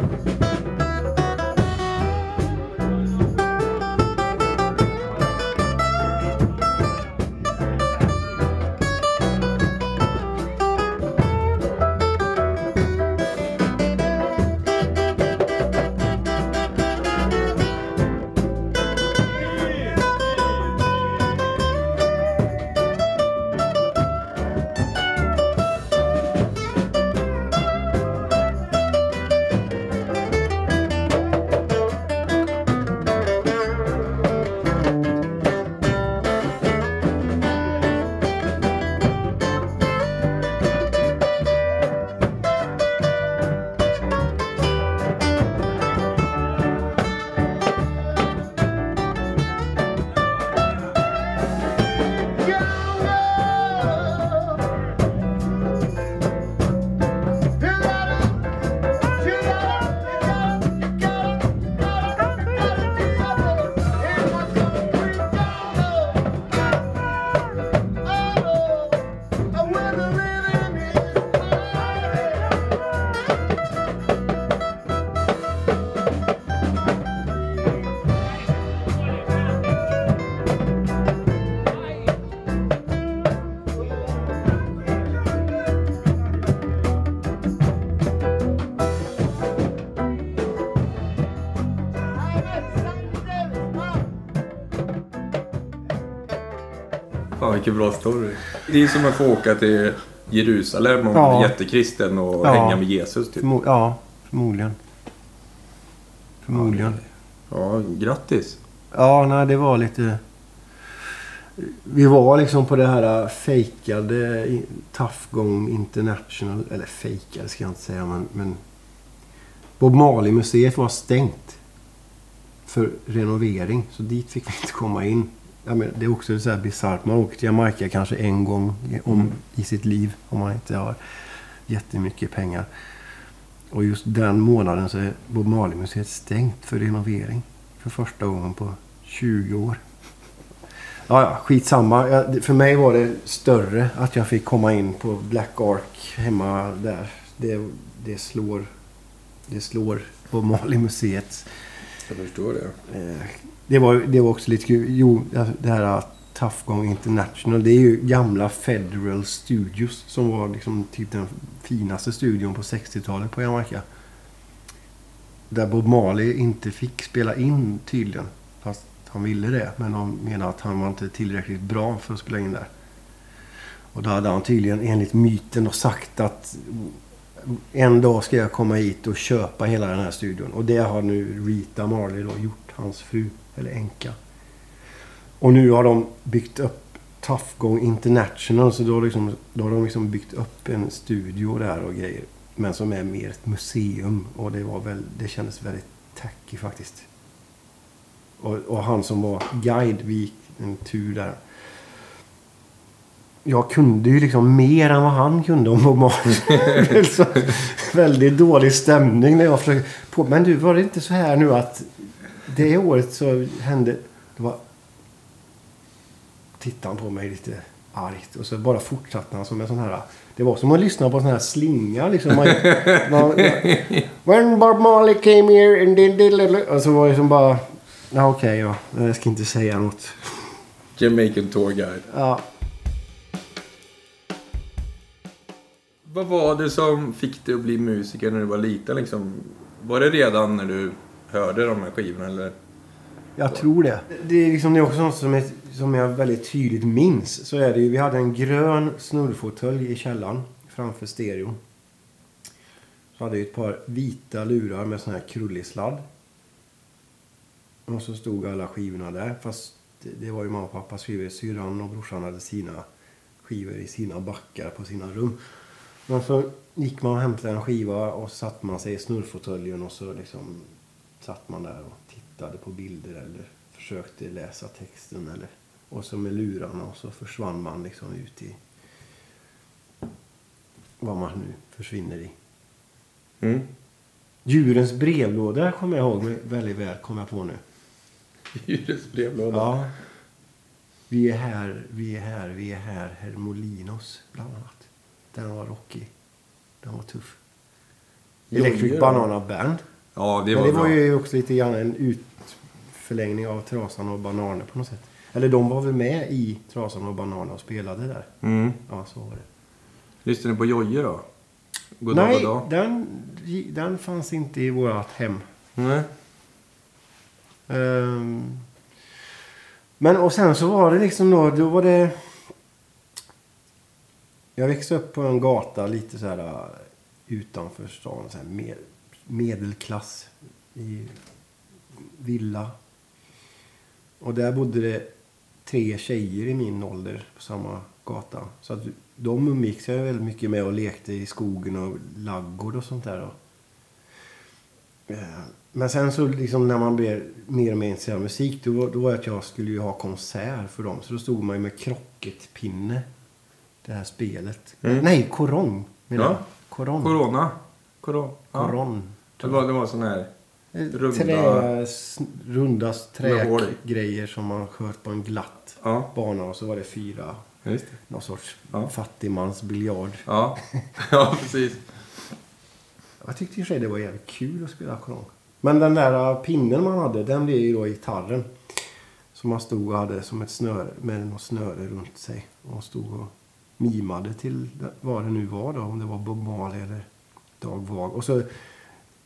B: Vilken bra story. Det är som att få åka till Jerusalem och
A: Ja.
B: bli jättekristen och
A: Ja.
B: hänga med Jesus typ.
A: Förmo- ja, förmodligen. Förmodligen.
B: Ja, grattis.
A: Ja, nej, det var lite... Vi var liksom på det här fejkade i- Tough Gong International. Eller fejkade ska jag inte säga, men... men Bob Marley-museet var stängt. För renovering. Så dit fick vi inte komma in. Ja, men det är också så här bisarrt. Man åker till Jamaica kanske en gång om, i sitt liv. Om man inte har jättemycket pengar. Och just den månaden så är Bob Marley-museet stängt för renovering. För första gången på 20 år. Ja, ja, skitsamma. Ja, det- för mig var det större att jag fick komma in på Black Ark hemma där. Det, det slår... Det slår Bob Marley-museet.
B: Jag förstår det.
A: Eh, det, var, det var också lite kul. Jo, det här äh, Tough Gong International. Det är ju gamla Federal Studios. Som var liksom typ den finaste studion på 60-talet på Jamaica. Där Bob Marley inte fick spela in tydligen. Fast han ville det. Men de menade att han var inte tillräckligt bra för att spela in där. Och då hade han tydligen enligt myten och sagt att en dag ska jag komma hit och köpa hela den här studion. Och det har nu Rita Marley då gjort, hans fru, eller änka. Och nu har de byggt upp Tough Gong International. Så då, har liksom, då har de liksom byggt upp en studio där och grejer. Men som är mer ett museum. Och det, var väl, det kändes väldigt tacky faktiskt. Och, och han som var guide, vi gick en tur där. Jag kunde ju liksom mer än vad han kunde om Bob Marley. väldigt dålig stämning när jag försökte på. Men du, var det inte så här nu att det året så hände... Det var... Tittade han på mig lite argt och så bara fortsatte han som en sån här... Det var som att lyssna på en sån här slinga liksom. Man, man, When Bob Marley came here and did, did, did, Och så var det som bara... Ja, okej, ja. Jag ska inte säga något.
B: Jamaican Tour Guide.
A: Ja,
B: Vad var det som fick dig att bli musiker när du var liten? Liksom? Var det redan när du hörde de här skivorna? Eller?
A: Jag tror det. Det är, liksom, det är också något som, är, som jag väldigt tydligt minns. Så är det ju, vi hade en grön snurrfåtölj i källaren framför stereon. Så hade vi ett par vita lurar med sån här krullig sladd. Och så stod alla skivorna där. Fast det, det var ju mamma och pappas skivor. Syrran och brorsan hade sina skivor i sina backar på sina rum. Men så gick man och hämtade en skiva och satte man sig i snurrfåtöljen och så liksom satt man där och tittade på bilder eller försökte läsa texten eller och så med lurarna och så försvann man liksom ut i vad man nu försvinner i.
B: Mm.
A: Djurens brevlåda kommer jag ihåg väldigt väl, kommer jag på nu.
B: Djurets brevlåda.
A: Ja. Vi är här, vi är här, vi är här. Hermolinos, bland annat. Den var rockig. Den var tuff. Electric. Banana Band.
B: Ja, det
A: Men
B: var
A: det
B: bra.
A: var ju också lite grann en utförlängning av Trasan och Bananer på något sätt. Eller de var väl med i Trasan och Bananer och spelade där.
B: Mm.
A: Ja, så var det.
B: Lyssnade du på Jojje då? God dag,
A: Nej,
B: god dag.
A: den, den fanns inte i vårt hem.
B: Nej.
A: Ehm, men och sen så var det liksom då, då var det... Jag växte upp på en gata lite så här äh, utanför stan. Så här med, medelklass. I villa. Och där bodde det tre tjejer i min ålder på samma gata. Så att de umgicks jag väldigt mycket med och lekte i skogen och laggård och sånt där. Eh, Men sen så liksom när man blev mer och mer intresserad av musik då, var- då var det att jag skulle ju ha konsert för dem. Så då stod man ju med krocketpinne. Det här spelet.
B: Mm.
A: Nej, korong. menar
B: Ja.
A: jag. Koron.
B: Corona. Ja.
A: Koron.
B: Det var, det var sån här... Runda-
A: Trä, runda trägrejer som man sköt på en glatt
B: Ja,
A: bana och så var det fyra.
B: just det.
A: Någon sorts
B: Ja.
A: fattigmansbiljard.
B: Ja, ja precis.
A: Jag tyckte i och för sig det var jävligt kul att spela korong. Men den där uh, pinnen man hade, den blev ju då gitarren. Som man stod och hade som ett snöre, med något snöre runt sig. Och stod och mimade till vad det nu var då. Om det var Bob Marley eller Dag Vag. Och så,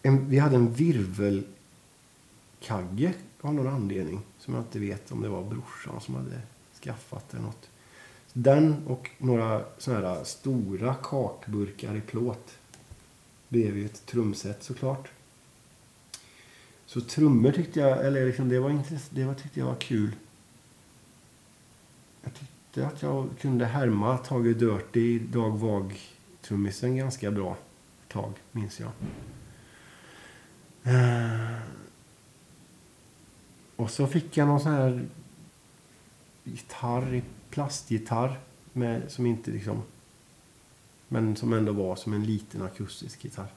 A: en, vi hade en virvelkagge av någon anledning. Som jag inte vet om det var brorsan som hade skaffat eller något. Den och några sådana här stora kakburkar i plåt blev ju ett trumset såklart. Så trummor tyckte jag, eller liksom det var intress- det var, tyckte jag var kul. Jag tyckte att jag kunde härma Tage Dirty, Dag Vag-trummisen ganska bra tag, minns jag. Eh, och så fick jag någon sån här gitarr, plastgitarr med, som inte liksom... Men som ändå var som en liten akustisk gitarr.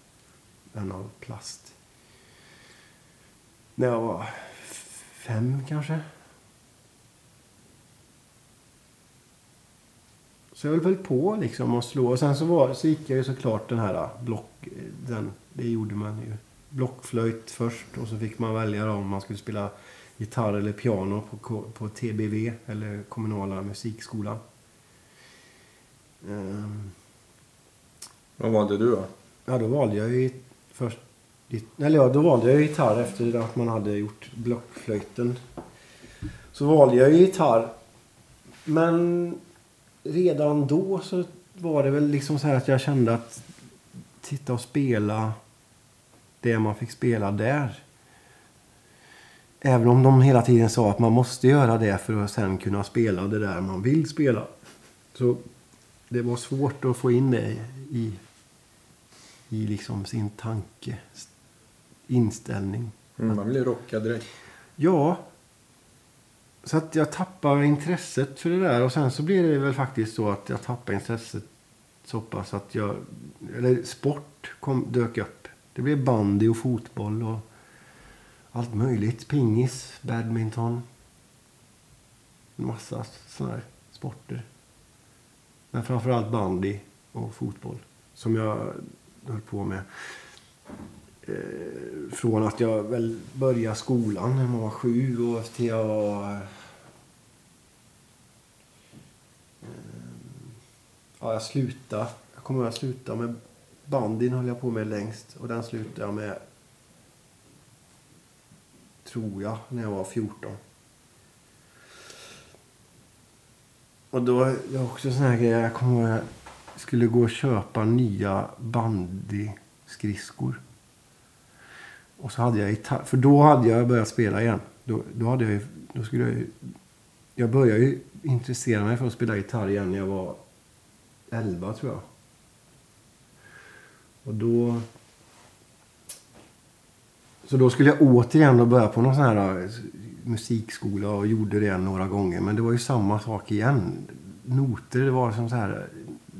A: En av plast. När jag var fem kanske. Så jag höll väl på liksom att slå. Och sen så, var, så gick jag ju såklart den här block... Den, det gjorde man ju. Blockflöjt först och så fick man välja då om man skulle spela gitarr eller piano på, på TBV eller kommunala musikskolan. Ehm,
B: Vad valde du då?
A: Ja, då valde jag ju först... Eller ja, då valde jag gitarr efter att man hade gjort blockflöjten. Så valde jag ju gitarr. Men redan då så var det väl liksom så här att jag kände att titta och spela det man fick spela där. Även om de hela tiden sa att man måste göra det för att sen kunna spela det där man vill spela. Så det var svårt att få in det i, i liksom sin tanke, inställning.
B: Mm, man blir rockad direkt.
A: Ja. Så att jag tappade intresset för det där. Och sen så blev det väl faktiskt så att jag tappar intresset så pass att jag... Eller sport kom, dök upp. Det blev bandy och fotboll och allt möjligt. Pingis, badminton. En massa sådana här sporter. Men framförallt bandy och fotboll. Som jag höll på med Eh, från att jag väl började skolan när man var sju och till jag var... Eh, ja, jag slutade. Jag kommer att sluta med bandyn höll jag på med längst. Och den slutade jag med, tror jag, när jag var 14. Och då, det var också sån här grej, jag kommer ihåg att jag skulle gå och köpa nya bandyskridskor. Och så hade jag gitarr. För då hade jag börjat spela igen. Då, då, hade jag, ju- då skulle jag, ju- jag började ju intressera mig för att spela gitarr igen när jag var 11 tror jag. Och då... Så då skulle jag återigen då börja på någon sån här eh, musikskola och gjorde det några gånger. Men det var ju samma sak igen. Noter, det var som så här...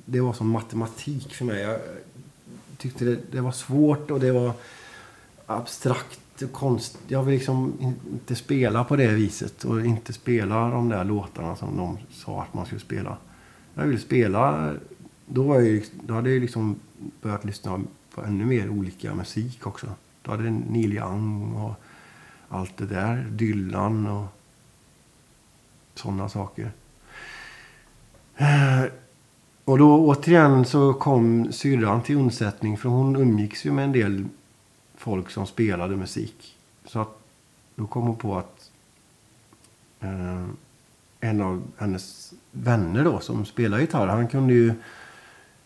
A: Det var som matematik för mig. Jag tyckte det, det var svårt och det var abstrakt och konst. Jag vill liksom inte spela på det viset och inte spela de där låtarna som de sa att man skulle spela. Jag vill spela... Då, var jag, ju- liksom, då hade jag liksom börjat lyssna på ännu mer olika musik också. Då hade Neil Young och allt det där. Dylan och sådana saker. Eh, och då återigen så kom syrran till undsättning för hon umgicks ju med en del folk som spelade musik. Så att då kom hon på att eh, en av hennes vänner då som spelar gitarr, han kunde ju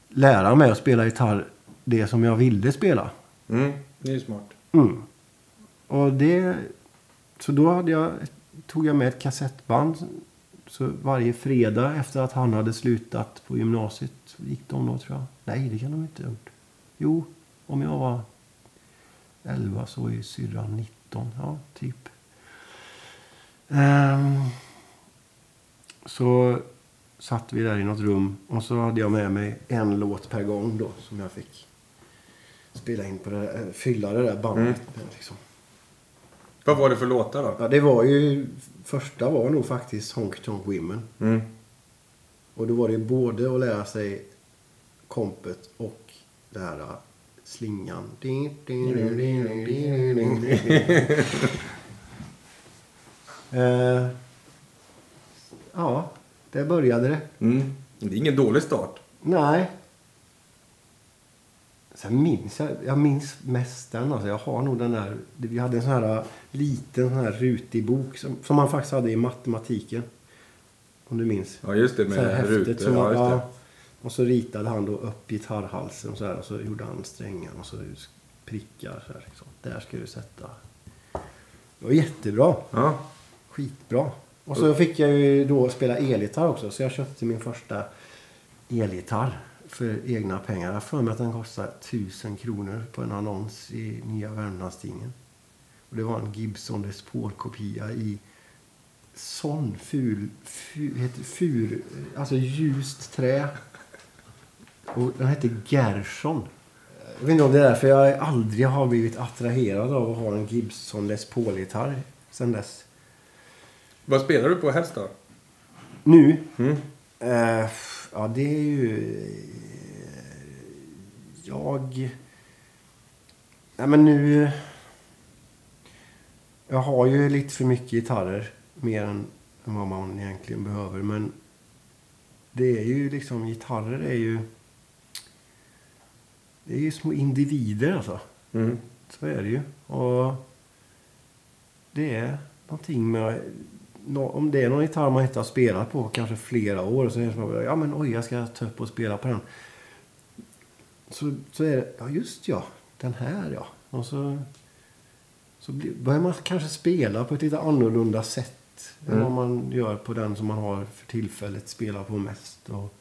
A: lära mig att spela gitarr det som jag ville spela.
B: Mm, det är ju smart.
A: Mm. Och det... Så då hade jag, tog jag med ett kassettband. Så varje fredag efter att han hade slutat på gymnasiet gick de då tror jag. Nej, det kan de inte ha gjort. Jo, om jag var 11 så ju syrran 19. Ja, typ. Ehm, så satt vi där i något rum och så hade jag med mig en låt per gång då som jag fick spela in på det där, fylla det där bandet med. Liksom.
B: Vad var det för låtar då?
A: Ja, det var ju... Första var nog faktiskt Honky Tonk Women.
B: Mm.
A: Och då var det både att lära sig kompet och det här slingan. Eh, Ja, där började det.
B: Mm. Det är ingen dålig start.
A: Nej. Sen minns jag, jag minns mest den. Alltså jag har nog den där, vi hade en sån här äh, liten sån här rutig bok som, som man faktiskt hade i matematiken. Om du minns.
B: Ja, just det
A: Så här
B: med
A: häftet
B: rutor.
A: som-
B: Ja, just det.
A: ja. Och så ritade han då upp gitarrhalsen och så här. Och så gjorde han strängar och så prickar. Så här, liksom. Där ska du sätta. Det var jättebra.
B: Ja.
A: Skitbra. Och så fick jag ju då spela elgitarr också. Så jag köpte min första elgitarr för egna pengar. Jag för mig att den kostade 1000 kronor på en annons i Nya Värmlandstidningen. Och det var en Gibson Les Paul-kopia i sån ful, ful, heter fur, alltså ljust trä. Och den hette Gerson. Jag vet inte om det är därför jag aldrig har blivit attraherad av att ha en Gibson Les Paul-gitarr sen dess.
B: Vad spelar du på helst då?
A: Nu?
B: Mm.
A: Eh, ja, det är ju... eh, Jag... Nej, men nu... Jag har ju lite för mycket gitarrer. Mer än än vad man egentligen behöver. Men det är ju liksom... Gitarrer är ju... Det är ju små individer alltså.
B: Mm.
A: Så är det ju. Och det är någonting med... Om det är någon gitarr man inte har spelat på kanske flera år så är det som att, ja men oj, jag ska ta upp och spela på den. Så, så är det, ja just ja, den här ja. Och så, så börjar man kanske spela på ett lite annorlunda sätt än
B: Mm.
A: vad man gör på den som man har för tillfället spelar på mest. Och,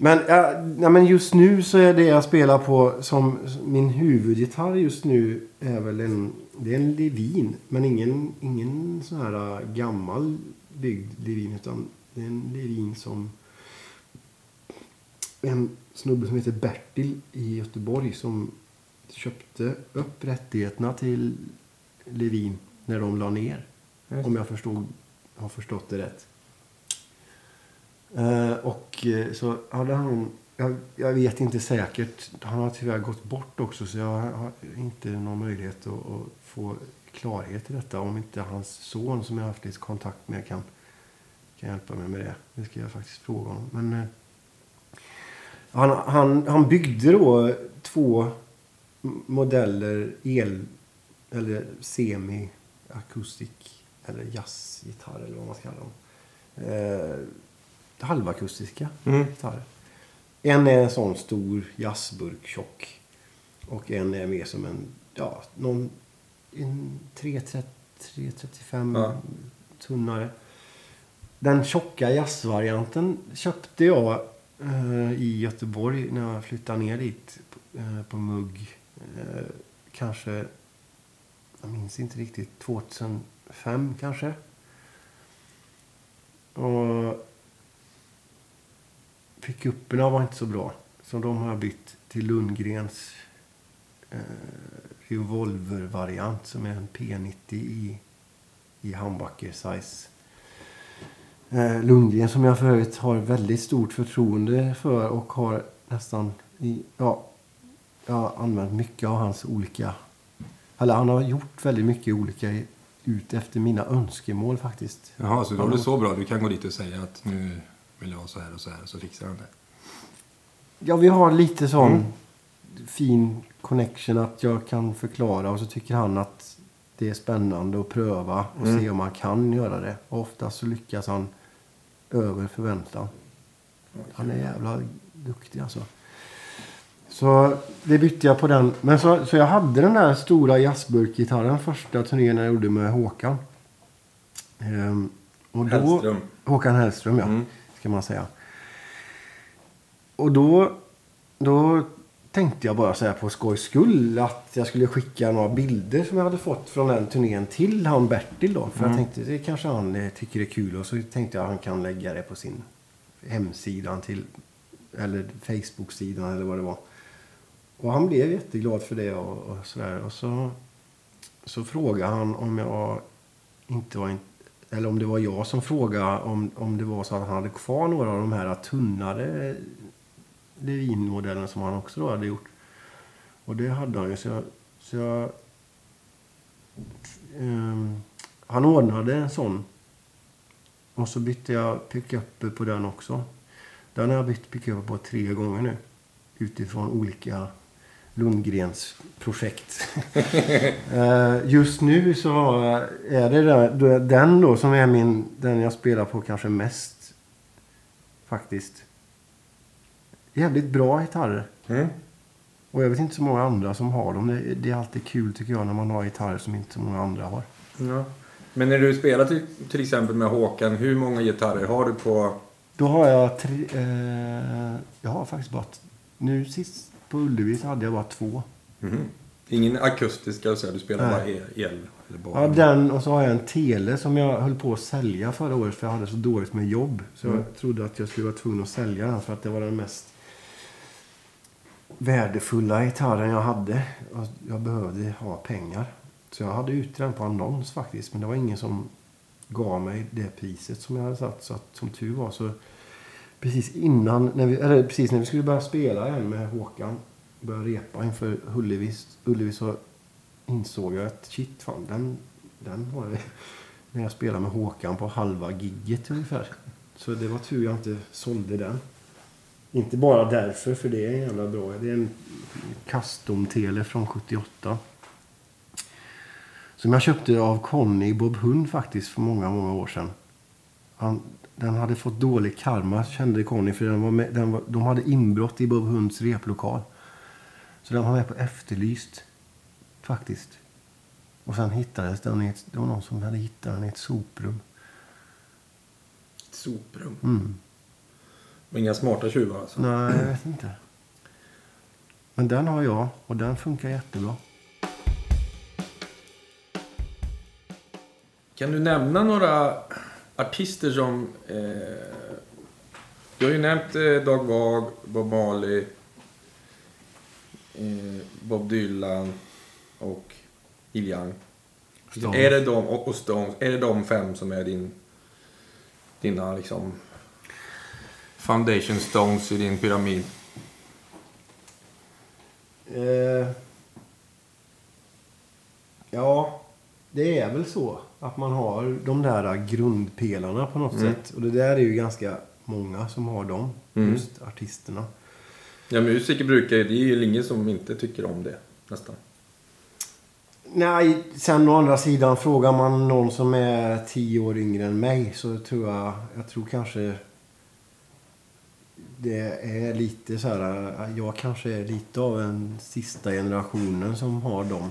A: men, ja, ja, men just nu så är det jag spelar på som min huvudgitarr just nu är väl en, det är en Levin. Men ingen, ingen sån här äh, gammal byggd Levin utan det är en Levin som en snubbe som heter Bertil i Göteborg som köpte upp rättigheterna till Levin när de la ner. Om jag förstod, har förstått det rätt. Eh, och eh, så hade han, jag, jag vet inte säkert, han har tyvärr gått bort också så jag har inte någon möjlighet att, att få klarhet i detta. Om inte hans son som jag har haft lite kontakt med kan, kan hjälpa mig med det. Det ska jag faktiskt fråga honom. Men, eh, han, han, han byggde då två modeller el eller semi akustik eller jazzgitarr eller vad man ska kalla dem. Eh, halvakustiska
B: Mm.
A: gitarrer. En är en sån stor jazzburk tjock. Och en är mer som en, ja, någon, en 330 335
B: Ja.
A: tunnare. Den tjocka jazzvarianten köpte jag eh, i Göteborg när jag flyttade ner dit eh, på mugg. Eh, kanske, jag minns inte riktigt, 2005 kanske. Och pickuperna var inte så bra. Så de har jag bytt till Lundgrens eh, revolvervariant som är en P90 i, i handbacker size. Eh, Lundgren som jag för övrigt har väldigt stort förtroende för och har nästan i, ja, jag har använt mycket av hans olika, eller han har gjort väldigt mycket olika i- ut efter mina önskemål faktiskt.
B: Jaha, så då är det så bra. Du kan gå dit och säga att nu vill jag ha så här och så här så fixar han det.
A: Ja, vi har lite sån
B: Mm.
A: fin connection att jag kan förklara och så tycker han att det är spännande att pröva och
B: Mm.
A: se om man kan göra det. Och oftast så lyckas han över förväntan. Han är jävla duktig alltså. Så det bytte jag på den. Men så, så jag hade den där stora jazzburkgitarren första turnén jag gjorde med Håkan. Ehm, och då,
B: Hellström.
A: Håkan Hellström, ja.
B: Mm.
A: Ska man säga. Och då, då tänkte jag bara så här på skojs skull att jag skulle skicka några bilder som jag hade fått från den turnén till han Bertil då. För jag tänkte det kanske han eh, tycker är kul. Och så tänkte jag att han kan lägga det på sin hemsida till, eller Facebook-sidan eller vad det var. Och han blev jätteglad för det och, och sådär. Och så, så frågade han om jag inte var in, eller om det var jag som frågade om, om det var så att han hade kvar några av de här tunnare Levin-modellerna som han också då hade gjort. Och det hade han ju. Så jag, så jag, um, han ordnade en sån. Och så bytte jag pickup på den också. Den har jag bytt pickup på tre gånger nu. Utifrån olika Lundgrens projekt. Eh, Just nu så är det den då som är min, den jag spelar på kanske mest. Faktiskt. Jävligt bra gitarrer.
B: Mm.
A: Och jag vet inte så många andra som har dem. Det, är alltid kul tycker jag när man har gitarrer som inte så många andra har.
B: Ja. Men när du spelar till, till exempel med Håkan, hur många gitarrer har du på...
A: Då har jag tre... Eh, jag har faktiskt bara... Nu sist på Ullevi så hade jag bara två.
B: Mhm. Ingen akustiska, så här, du spelar bara el? el eller bara...
A: Ja, den och så har jag en tele som jag höll på att sälja förra året för jag hade så dåligt med jobb. Så
B: Mm.
A: jag trodde att jag skulle vara tvungen att sälja den för att det var den mest värdefulla gitarren jag hade. Jag behövde ha pengar. Så jag hade ute den på annons faktiskt. Men det var ingen som gav mig det priset som jag hade satt. Så att, som tur var så precis innan, när vi, eller precis när vi skulle börja spela igen med Håkan. Börja repa inför Ullevi, Ullevi så insåg jag att shit fan, den, den var det. när jag spelade med Håkan på halva gigget ungefär. Så det var tur jag inte sålde den. Inte bara därför, för det är en jävla bra. Det är en custom-tele från 78. Som jag köpte av Conny Bob Hund faktiskt för många, många år sedan. Han, den hade fått dålig karma kände Conny för den var med, den var, de hade inbrott i Bob Hunds replokal. Så den var med på Efterlyst. Faktiskt. Och sen hittades den i ett, det var någon som hade hittat den i ett soprum.
B: Ett soprum.
A: Mm.
B: Men inga smarta tjuvar alltså?
A: Nej, jag vet inte. Men den har jag och den funkar jättebra.
B: Kan du nämna några artister som... Eh, du har ju nämnt eh, Dag Wag, Bob Marley, eh, Bob Dylan och Neil Young.
A: Stones.
B: Är det de, och och Stones, är det de fem som är din, dina liksom foundation stones i din pyramid?
A: Eh, ja, det är väl så att man har de där grundpelarna på något
B: Mm.
A: sätt. Och det där är ju ganska många som har dem.
B: Mm.
A: Just artisterna.
B: Ja, musiker brukar det är ju ingen som inte tycker om det nästan.
A: Nej, sen å andra sidan frågar man någon som är tio år yngre än mig så tror jag, jag tror kanske det är lite så här, jag kanske är lite av den sista generationen som har dem.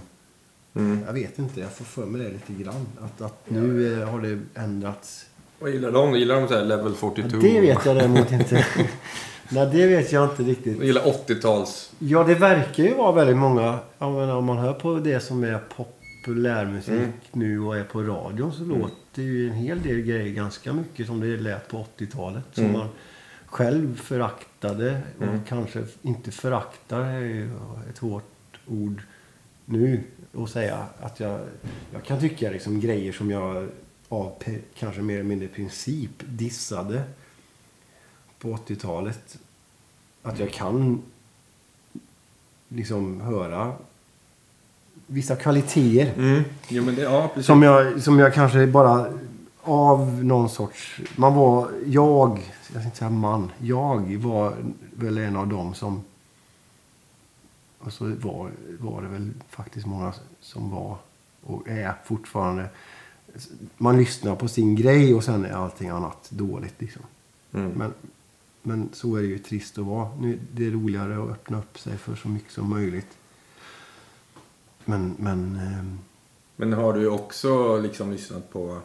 B: Mm.
A: Jag vet inte, jag får för mig det lite grann. Att, att nu eh, har det ändrats.
B: Vad gillar de? Gillar de så här level 42?
A: Det vet jag däremot inte. Nej, det vet jag inte riktigt.
B: De gillar 80-tals...
A: Ja, det verkar ju vara väldigt många. Jag menar, om man hör på det som är populärmusik
B: Mm.
A: nu och är på radion så låter ju en hel del grejer ganska mycket som det lät på 80-talet. Som
B: Mm.
A: man själv föraktade och
B: Mm.
A: kanske inte föraktar är ju ett hårt ord nu att säga. Att jag, jag kan tycka liksom grejer som jag av kanske mer eller mindre princip dissade på 80-talet. Att jag kan liksom höra vissa kvaliteter.
B: Mm. Jo, det... Ja.
A: Som jag, som jag kanske bara av någon sorts... Man var... Jag, jag ska inte säga man. Jag var väl en av dem som... Och så var, var det väl faktiskt många som var och är fortfarande... Man lyssnar på sin grej och sen är allting annat dåligt. Liksom.
B: Mm.
A: Men, men så är det ju trist att vara. Nu, det är roligare att öppna upp sig för så mycket som möjligt. Men, men ehm,
B: Men har du också liksom lyssnat på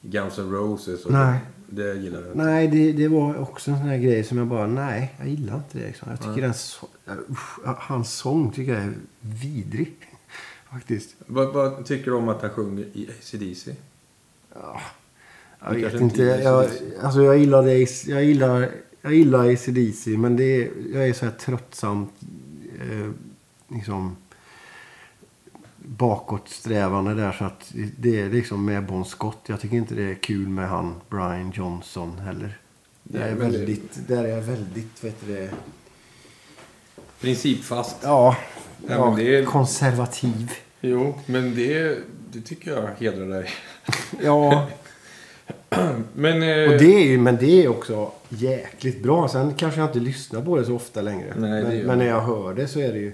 B: Guns N' Roses? Och
A: Nej.
B: Det gillar du inte?
A: nej, det, det var också en sån här grej som jag bara, nej, jag gillar inte det. Liksom. Jag tycker den, usch, hans sång tycker jag är vidrig. Faktiskt.
B: Vad, vad tycker du om att han sjunger i AC/DC?
A: Ja, jag vet
B: inte
A: Jag, alltså jag gillar det. Jag gillar, jag gillar ACDC. Men det är, jag är så här tröttsamt. Eh, liksom bakåtsträvande där. Så att det är liksom med Bon Scott. Jag tycker inte det är kul med han Brian Johnson heller. Det
B: Nej,
A: är väldigt, där är jag väldigt, vet du det.
B: Principfast.
A: Ja,
B: Ja,
A: ja
B: är-
A: konservativ.
B: Jo, men det, det tycker jag hedrar dig.
A: Ja,
B: Men... Eh,
A: och det är ju, men det är också jäkligt bra. Sen kanske jag inte lyssnar på det så ofta längre.
B: Nej,
A: men, men när
B: jag
A: hör det så är det ju,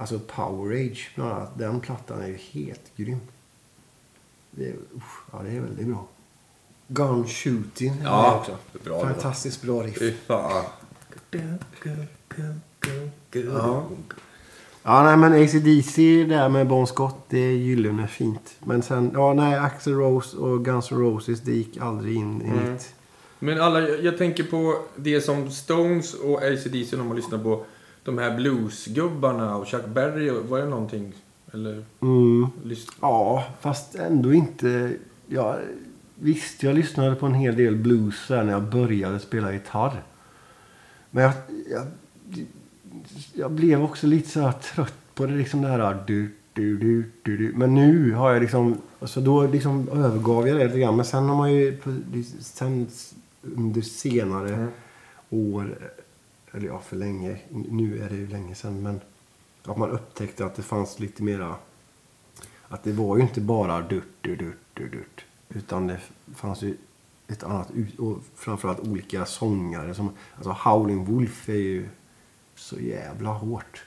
A: alltså Power Age bland annat, den plattan är ju helt grym. Det är, usch, ja, det är väldigt bra. Gun Shooting
B: Ja,
A: också.
B: bra.
A: Fantastiskt bra riff.
B: Fy fan.
A: Ja. Ja, nej men ACDC där med Bon Scott, det är gyllene fint. Men sen, ja nej, Axl Rose och Guns N' Roses, det gick aldrig in i
B: Mm.
A: mitt...
B: Men alla, jag jag tänker på det som Stones och AC/DC när man lyssnar på de här bluesgubbarna och Chuck Berry. Var det någonting? Eller?
A: Mm. Ja, fast ändå inte... Ja, visst, jag lyssnade på en hel del blues där när jag började spela gitarr. Men jag, jag, jag blev också lite så här trött på det, liksom det här... Du, du, du, du, du. Men nu har jag liksom... Alltså då liksom övergav jag det lite grann. Men sen har man ju... Sen under senare
B: Mm.
A: år... Eller ja, för länge. Nu är det ju länge sedan. Men att man upptäckte att det fanns lite mera... Att det var ju inte bara durt, durt, durt, durt, durt. Utan det fanns ju ett annat ut... Och framförallt olika sångare. Som, alltså Howling Wolf är ju så jävla hårt.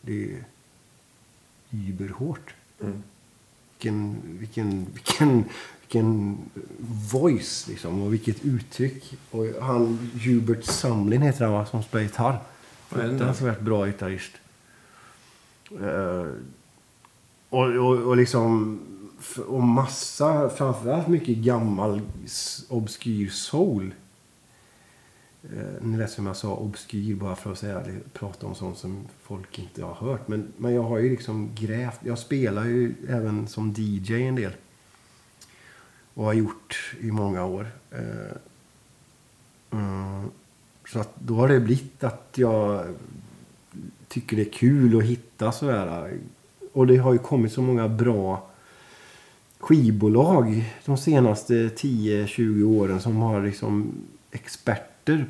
A: Det är ju überhårt.
B: Mm.
A: Vilken, vilken, vilken, vilken voice liksom. Och vilket uttryck. Och han, Hubert Sumlin heter han va? Som spelar gitarr. Fruktansvärt bra gitarrist. Eh, och, och, och liksom... Och massa, framförallt mycket gammal obskyr soul. Eh, ni vet som jag sa, obskyr bara för att säga prata om sånt som folk inte har hört. Men, men jag har ju liksom grävt. Jag spelar ju även som DJ en del. Och har gjort i många år. Eh, mm, så att då har det blivit att jag tycker det är kul att hitta sådär. Och det har ju kommit så många bra skivbolag de senaste 10-20 åren som har liksom experter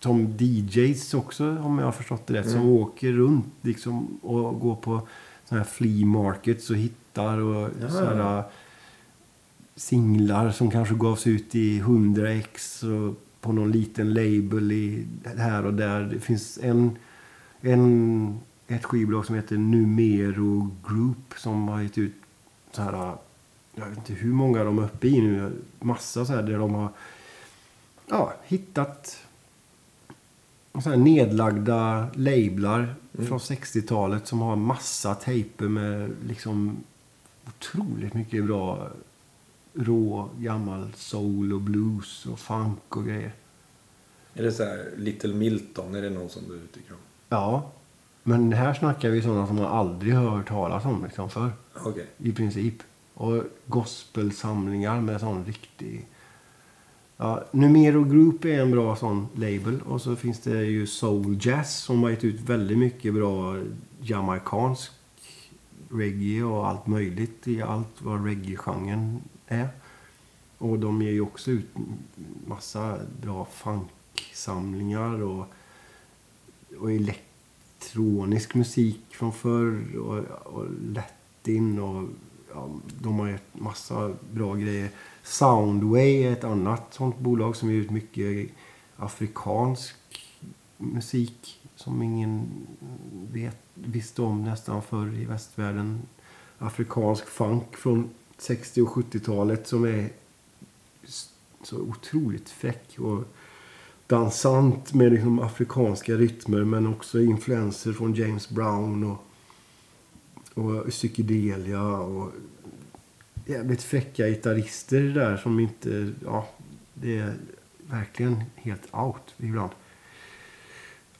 A: som DJs också om jag har förstått det rätt. Som åker runt liksom och går på sådana här flea markets och hittar och
B: Ja.
A: sådana singlar som kanske gavs ut i 100 ex och på någon liten label i, här och där. Det finns en, en, ett skivbolag som heter Numero Group som har gett ut så här, jag vet inte hur många de är uppe i nu, massa så här där de har ja, hittat så här nedlagda lablar från 60-talet som har massa tejper med liksom otroligt mycket bra rå gammal soul och blues och funk och grejer.
B: Är det så här Little Milton? Är det någon som du tycker om?
A: Ja, men här snackar vi sådana som man aldrig hört talas om liksom förr.
B: Okej.
A: I princip. Och gospelsamlingar med sån riktig... Ja, Numero Group är en bra sån label. Och så finns det ju Soul Jazz som har gett ut väldigt mycket bra jamaicansk reggae och allt möjligt i allt vad reggae-genren är. Och de ger ju också ut massa bra funksamlingar och, och elektronisk musik från förr och, och latin och ja, de har gett massa bra grejer. Soundway är ett annat sånt bolag som ger ut mycket afrikansk musik som ingen vet, visste om nästan förr i västvärlden. Afrikansk funk från 60 och 70-talet som är så otroligt fräck och dansant med liksom afrikanska rytmer men också influenser från James Brown och, och psykedelia och jävligt fräcka gitarrister där som inte, ja, det är verkligen helt out ibland.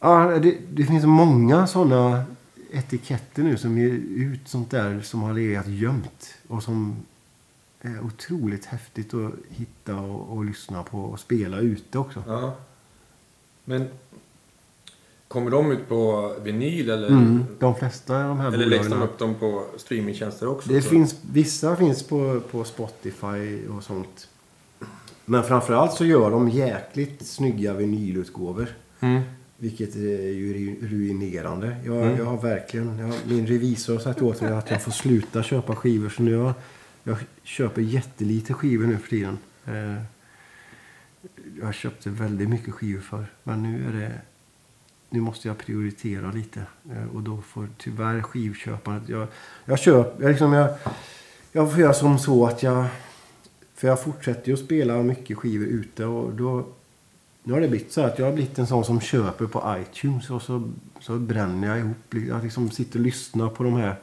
A: Ja, det, det finns många sådana etiketter nu som ger ut sånt där som har legat gömt och som är otroligt häftigt att hitta och, och lyssna på och spela ute också.
B: Ja. Men kommer de ut på vinyl eller,
A: Mm, de flesta av de här
B: eller läggs de upp dem på streamingtjänster också?
A: Det
B: så?
A: finns, vissa finns på, på Spotify och sånt. Men framförallt så gör de jäkligt snygga vinylutgåvor.
B: Mm.
A: Vilket är ju ru- ruinerande. Jag,
B: Mm.
A: jag har verkligen... Jag, min revisor har sagt åt mig att jag får sluta köpa skivor. Så nu jag, jag köper jättelite skivor nu för tiden. Eh, jag köpte väldigt mycket skivor för. Men nu är det... Nu måste jag prioritera lite. Eh, och då får tyvärr skivköpandet... Jag, jag köper... Jag, liksom, jag, jag får göra som så att jag... För jag fortsätter ju att spela mycket skivor ute och då... Nu har det blivit så att jag har blivit en sån som köper på iTunes och så, så bränner jag ihop. Jag liksom sitter och lyssnar på de här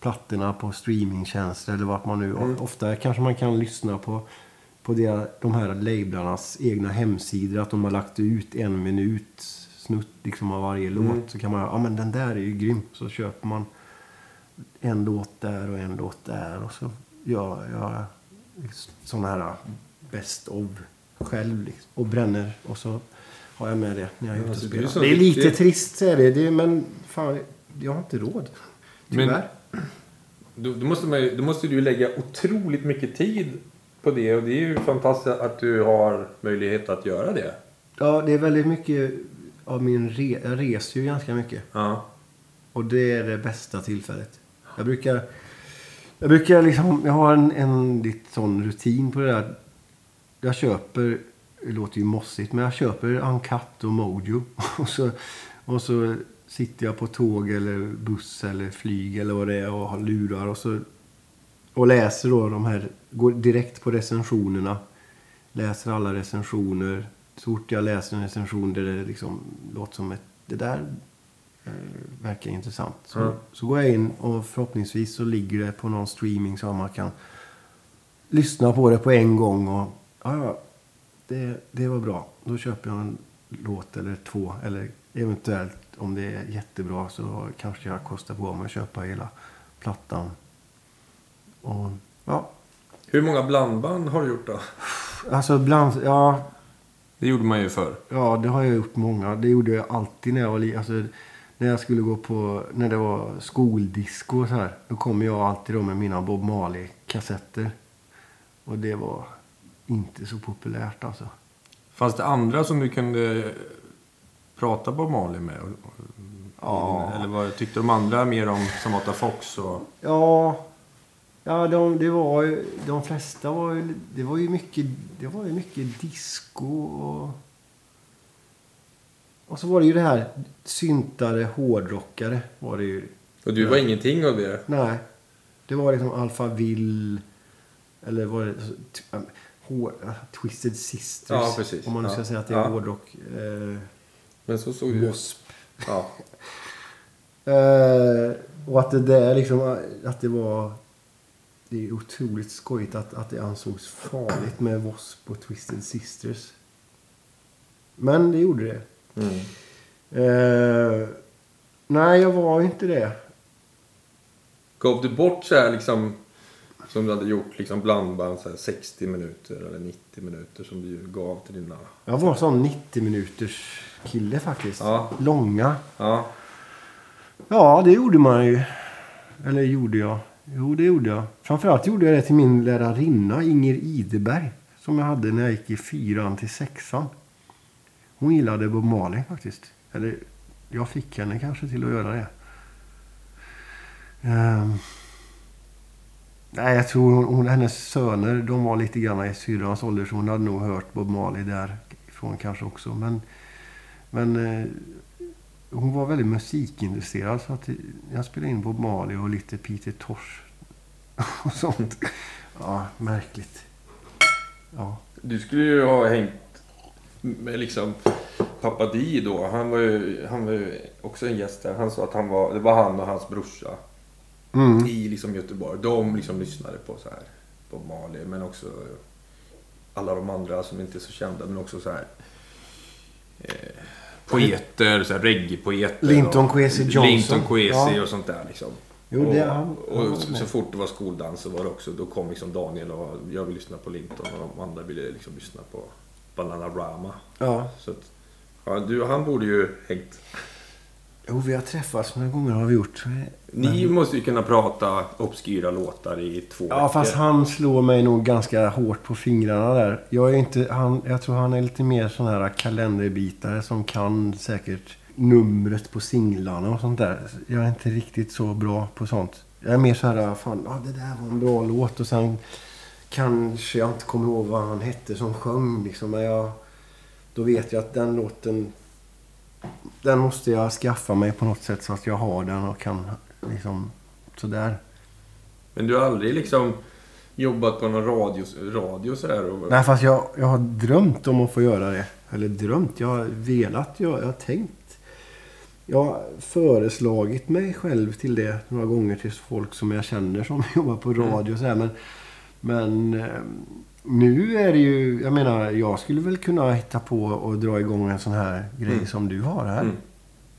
A: plattorna på streamingtjänster eller vart man nu... Ofta kanske man kan lyssna på, på det, de här lablarnas egna hemsidor. Att de har lagt ut en minut snutt liksom av varje låt. Så kan man ja men den där är ju grym. Så köper man en låt där och en låt där. Och så gör jag sådana här best of själv. Liksom, och bränner. Och så har jag med det när jag är ute och
B: Alltså, det är
A: spelar. Det är lite trist säger det, det men fan, jag har inte råd.
B: Men-
A: Tyvärr.
B: Då, då, måste man, då måste du lägga otroligt mycket tid på det och det är ju fantastiskt att du har möjlighet att göra det.
A: Ja, det är väldigt mycket av min re... Jag reser ju ganska mycket.
B: Ja.
A: Och det är det bästa tillfället. Jag brukar... Jag brukar liksom... Jag har en, en sån rutin på det där. Jag köper... Det låter ju mossigt, men jag köper Uncut och Mojo. Och så, och så sitter jag på tåg eller buss eller flyg eller vad det är och har lurar och så... Och läser då de här... Går direkt på recensionerna. Läser alla recensioner. Så fort jag läser en recension där det liksom låter som ett... Det där eh, verkar intressant. Så,
B: Ja.
A: så går jag in och förhoppningsvis så ligger det på någon streaming så man kan lyssna på det på en gång. Och ja, det, det var bra. Då köper jag en låt eller två. Eller eventuellt om det är jättebra så kanske jag kostar på mig att köpa hela plattan. Och ja,
B: Hur många blandband har du gjort då?
A: alltså bland, ja,
B: Det gjorde man ju förr.
A: Ja, det har jag gjort många. Det gjorde jag alltid när jag var alltså, När jag skulle gå på, när det var skoldisco och så här. Då kom jag alltid då med mina Bob Marley-kassetter. Och det var inte så populärt alltså.
B: Fanns det andra som du kunde prata på Mali med?
A: Ja.
B: Eller vad tyckte de andra mer om Samantha Fox? Och...
A: Ja, ja de, det var ju, de flesta var ju, det var ju mycket, det var ju mycket disco och... Och så var det ju det här syntare, hårdrockare var det ju.
B: och du var ingenting av det?
A: Nej. Det var liksom Alphaville. Eller var det... hår, äh, Twisted Sisters.
B: Ja.
A: Om man nu ska
B: Ja.
A: säga att det är
B: Ja.
A: hårdrock. Eh,
B: Men så såg.
A: Wasp.
B: Ja.
A: Eh, och att det där liksom... Att det var... Det är otroligt skojigt att, att det ansågs farligt med W.A.S.P. och Twisted Sisters. Men det gjorde det.
B: Mm.
A: Eh, nej, jag var inte det.
B: Gav du bort så här liksom... Som du hade gjort liksom blandband så här 60 minuter eller 90 minuter som du gav till dina...
A: Jag var sån 90 minuters kille faktiskt.
B: Ja.
A: Långa.
B: Ja.
A: Ja, det gjorde man ju. Eller gjorde jag? Jo, det gjorde jag. Framförallt gjorde jag det till min lärarinna Inger Ideberg. Som jag hade när jag gick i fyran till sexan. Hon gillade Bob Marley faktiskt. Eller jag fick henne kanske till att göra det. Ehm nej, jag tror hon, hon, hennes söner, de var lite grann i syrrans ålder. Så hon hade nog hört Bob Marley därifrån kanske också. Men, men eh, hon var väldigt musikintresserad. Så att jag spelade in Bob Marley och lite Peter Tosh. Och sånt. Ja, märkligt. Ja.
B: Du skulle ju ha hängt med liksom pappa Di då. Han var, ju, han var ju också en gäst där. Han sa att han var, det var han och hans brorsa
A: Mm.
B: i liksom Göteborg. De liksom lyssnade på så här på Marley men också alla de andra som inte är så kända men också så här eh, poeter, så här reggae-poeter.
A: Linton
B: och-
A: Kwesi Johnson.
B: Linton Kwesi
A: Ja.
B: och sånt där liksom.
A: Jo,
B: och,
A: det- han-
B: och
A: var
B: så, så fort det var skoldans så var det också, då kom liksom Daniel och jag vill lyssna på Linton och de andra ville liksom lyssna på Bananarama.
A: ja.
B: Så att, ja, du, han borde ju hängt.
A: Jo, vi har träffats några gånger har vi gjort.
B: Ni måste ju kunna prata obskyra låtar i två
A: Ja, fast
B: veckor.
A: han slår mig nog ganska hårt på fingrarna där. Jag, är inte, han, jag tror han är lite mer sån här kalenderbitare som kan säkert numret på singlarna och sånt där. Jag är inte riktigt så bra på sånt. Jag är mer så här, fan, ja, det där var en bra låt och sen kanske jag inte kommer ihåg vad han hette som sjöng liksom. Men jag, då vet jag att den låten, den måste jag skaffa mig på något sätt så att jag har den och kan liksom sådär.
B: Men du har aldrig liksom jobbat på någon radio, radio sådär? Och...
A: Nej, fast jag, jag har drömt om att få göra det.
C: Eller drömt. Jag har velat. Jag, jag har tänkt. Jag har föreslagit mig själv till det några gånger till folk som jag känner som jobbar på radio och så här. Men, men eh, nu är det ju... Jag menar, jag skulle väl kunna hitta på och dra igång en sån här grej
B: Mm.
C: som du har här.
B: Mm.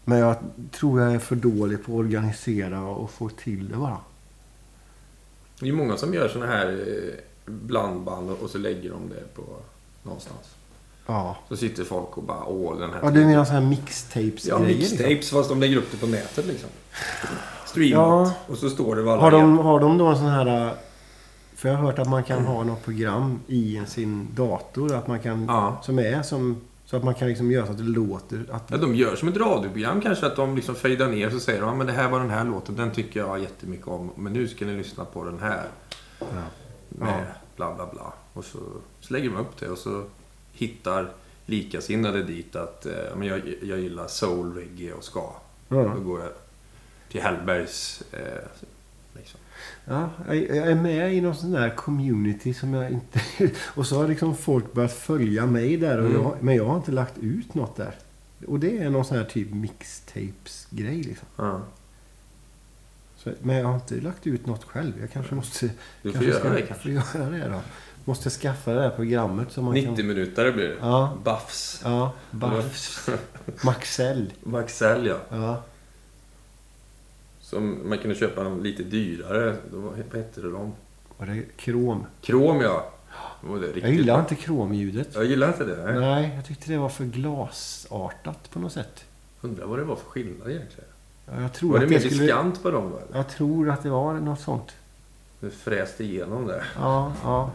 C: Men jag tror jag är för dålig på att organisera och få till det bara.
B: Det är ju många som gör såna här eh, blandband och så lägger de det på någonstans.
C: Ja.
B: Så sitter folk och bara åh den här...
C: Ja, du menar sån här mixtapes-grejer?
B: Ja,
C: liksom?
B: mixtapes fast de lägger upp det på nätet liksom. Streamat.
C: Ja.
B: Och så står det vad alla
C: Har de, har de då en sån här... För jag har hört att man kan ha något program i sin dator. Att man kan,
B: Ja.
C: Som är som... Så att man kan liksom göra så att det låter... Att,
B: Ja, de gör som ett radioprogram kanske, att de liksom fejdar ner så säger de ja, men det här var den här låten, den tycker jag jättemycket om. Men nu ska ni lyssna på den här.
C: ja.
B: Med
C: Ja.
B: bla bla bla. Och så, så lägger de upp det och så hittar likasinnade dit att eh, men jag, jag gillar soul, reggae och ska.
C: Ja.
B: Då går jag till Hellbergs eh.
C: Ja, jag är med i någon sån där community som jag inte... Och så har liksom folk börjat följa mig där. Och
B: Mm.
C: jag, men jag har inte lagt ut något där. Och det är någon sån här typ mixtapes-grej liksom.
B: Ja.
C: Så, men jag har inte lagt ut något själv. Jag kanske måste...
B: Du får
C: kanske
B: göra det kanske.
C: Göra det då. Måste skaffa det här programmet som man
B: 90
C: kan...
B: minuter blir det.
C: Ja.
B: Buffs.
C: Ja, Buffs. Maxell.
B: Maxell ja.
C: Ja.
B: Som man kunde köpa dem lite dyrare. Var- vad hette det de?
C: Och det krom.
B: Krom ja. Var
C: Jag gillar
B: bra.
C: inte kromljudet.
B: Jag gillar inte det. Nej.
C: Nej, jag tyckte det var för glasartat på något sätt.
B: Undrar vad det var för skillnad egentligen.
C: Ja, Jag tror,
B: Var det
C: att
B: mer
C: det skulle...
B: diskant på dem eller?
C: Jag tror att det var något sånt.
B: Det fräste igenom det.
C: Ja, ja.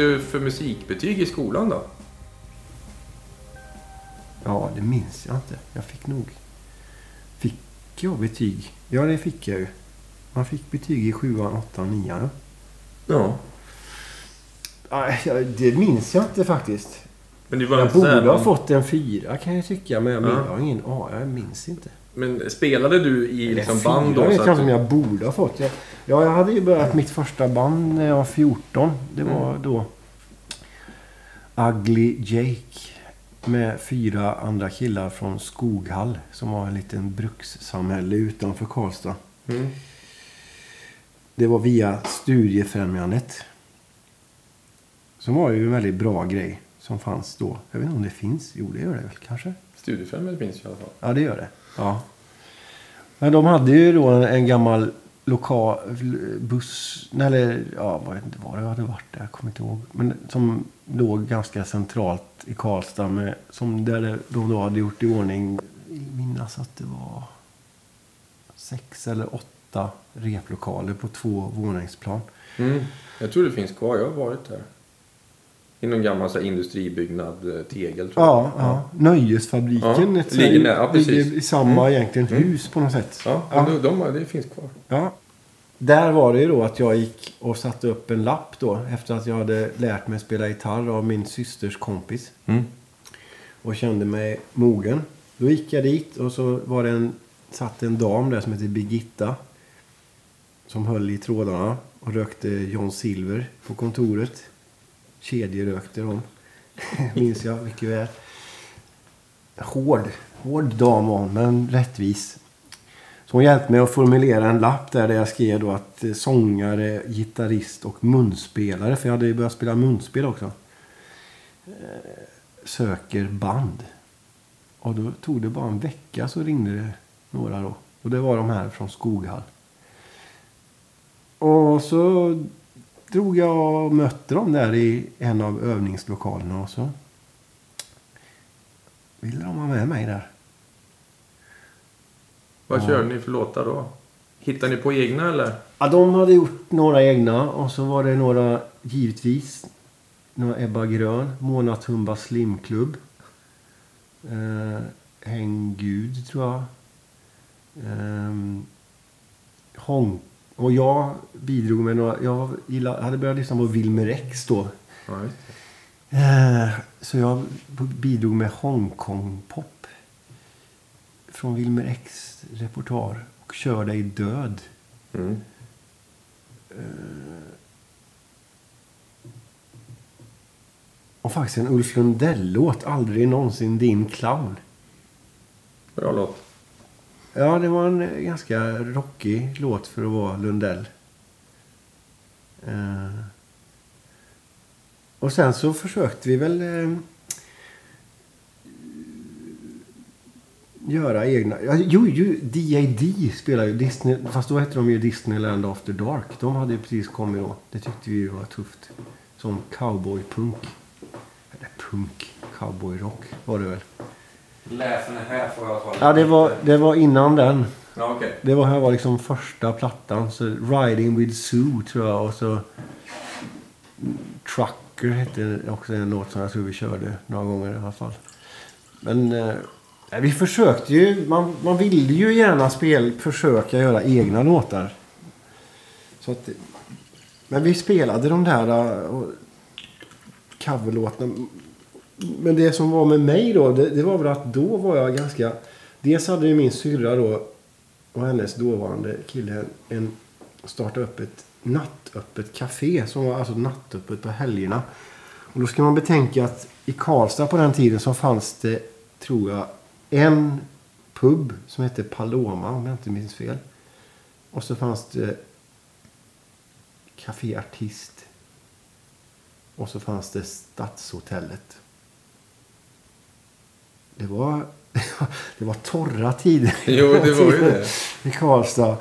B: Du för musikbetyg i skolan då?
C: Ja, det minns jag inte. Jag fick nog... Fick jag betyg? Ja, det fick jag ju.
A: Man fick betyg i sjuan, åttan, nian.
B: Ja.
A: Nej, det minns jag inte faktiskt.
B: Men det var
A: Jag
B: så här
A: borde ha fått en fyra kan jag tycka. Men jag,
B: Ja.
A: jag har ingen ja, jag minns inte.
B: Men spelade du i liksom band då?
A: vet jag
B: att
A: inte om jag borde ha fått. Jag, ja, jag hade ju börjat mitt första band när jag var 14. Det var
B: Mm.
A: då Ugly Jake. Med fyra andra killar från Skoghall. Som var en liten brukssamhälle utanför Karlstad.
B: Mm.
A: Det var via Studiefrämjandet. Som var ju en väldigt bra grej som fanns då. Jag vet inte om det finns. Jo, det gör det väl kanske.
B: Studiefrämjandet finns ju i alla fall.
A: Ja, det gör det. Ja. Men de hade ju då en, en gammal lokal buss... Eller ja, jag vet inte var det hade varit där. Jag kommer inte ihåg. Men som låg ganska centralt i Karlstad. Med, som där de då hade gjort i ordning. Jag minnas att det var sex eller åtta replokaler på två våningsplan.
B: Mm. Jag tror det finns kvar. Jag har varit där. I någon gammal så här, industribyggnad, eh, tegel tror
A: Ja,
B: jag.
A: ja. Nöjesfabriken.
B: Ja, ligger nära, ja, precis.
A: ligger i samma
B: Mm.
A: egentligen
B: Mm.
A: hus på något sätt.
B: Ja,
A: Ja.
B: De, de, det finns kvar.
A: Ja. Där var det ju då att jag gick och satte upp en lapp då. Efter att jag hade lärt mig spela gitarr av min systers kompis.
B: Mm.
A: Och kände mig mogen. Då gick jag dit och så var det en, satt en dam där som hette Birgitta. Som höll i trådarna och rökte John Silver på kontoret. Kedjerökte de. Minns jag mycket väl. Hård. Hård dam var hon, men rättvis. Så hon hjälpte mig att formulera en lapp där, där jag skrev då att eh, sångare, gitarrist och munspelare, för jag hade ju börjat spela munspel också, eh, söker band. Och då tog det bara en vecka så ringde det några då. Och det var de här från Skoghall. Och så drog jag och mötte dem där i en av övningslokalerna och så ville de ha med mig där.
B: Vad körde ni för låtar då? Hittade ni på egna eller?
A: Ja, de hade gjort några egna och så var det några, givetvis, några Ebba Grön, Mona Tumba Slimklubb. Eh, Häng Gud, tror jag. Ehm, Hong. Och jag bidrog med några, jag gillade, hade börjat lyssna på Wilmer X då.
B: Det.
A: Eh, Så jag bidrog med Hongkong-pop. Från Wilmer X repertoar. Och Kör dig död.
B: Mm.
A: Och faktiskt en Ulf Lundell-låt. Aldrig någonsin din clown.
B: Bra låt.
A: Ja, det var en ganska rockig låt för att vara Lundell. Eh. Och sen så försökte vi väl eh, göra egna... Ja, jo, jo, D.A.D. spelar ju Disney... Fast då hette de ju Disneyland After Dark. De hade ju precis kommit då. Det tyckte vi ju var tufft. Som cowboypunk. Eller punk. Cowboyrock var det väl.
B: Läsen är här får jag ta
A: Ja, det var, det var innan den.
B: Ja, okej.
A: Det var här var liksom första plattan. Så Riding with Sue tror jag. Och så Trucker hette också en låt som jag tror vi körde några gånger i alla fall. Men eh, vi försökte ju. Man, man ville ju gärna spel, försöka göra egna låtar. Så att, men vi spelade de där äh, och coverlåtarna. Men det som var med mig då, det, det var väl att då var jag ganska... Dels hade ju min syrra då och hennes dåvarande kille en, startat upp ett nattöppet café som var alltså nattöppet på helgerna. Och då ska man betänka att i Karlstad på den tiden så fanns det, tror jag, en pub som hette Paloma om jag inte minns fel. Och så fanns det Café Artist. Och så fanns det Stadshotellet. Det var, det var torra tider.
B: Jo, det var ju det.
A: I Karlstad.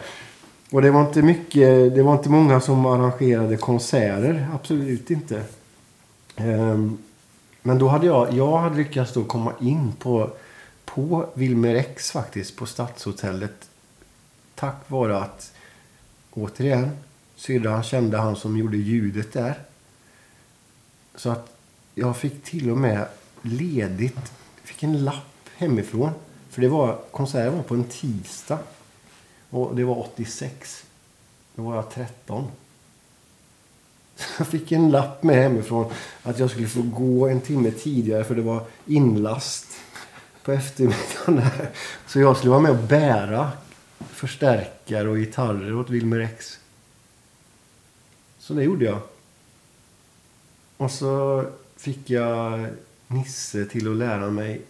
A: Och det var inte mycket, det var inte många som arrangerade konserter. Absolut inte. Ehm, men då hade jag, jag hade lyckats då komma in på, på Wilmer X faktiskt, på Stadshotellet. Tack vare att, återigen, syrran kände han som gjorde ljudet där. Så att jag fick till och med ledigt. Fick en lapp hemifrån. För det var, konserten var på en tisdag. Och det var 86. Då var jag 13. Jag fick en lapp med hemifrån att jag skulle få gå en timme tidigare för det var inlast på eftermiddagen. här. Så jag skulle vara med och bära förstärkare och gitarrer åt Wilmer X. Så det gjorde jag. Och så fick jag Nisse till att lära mig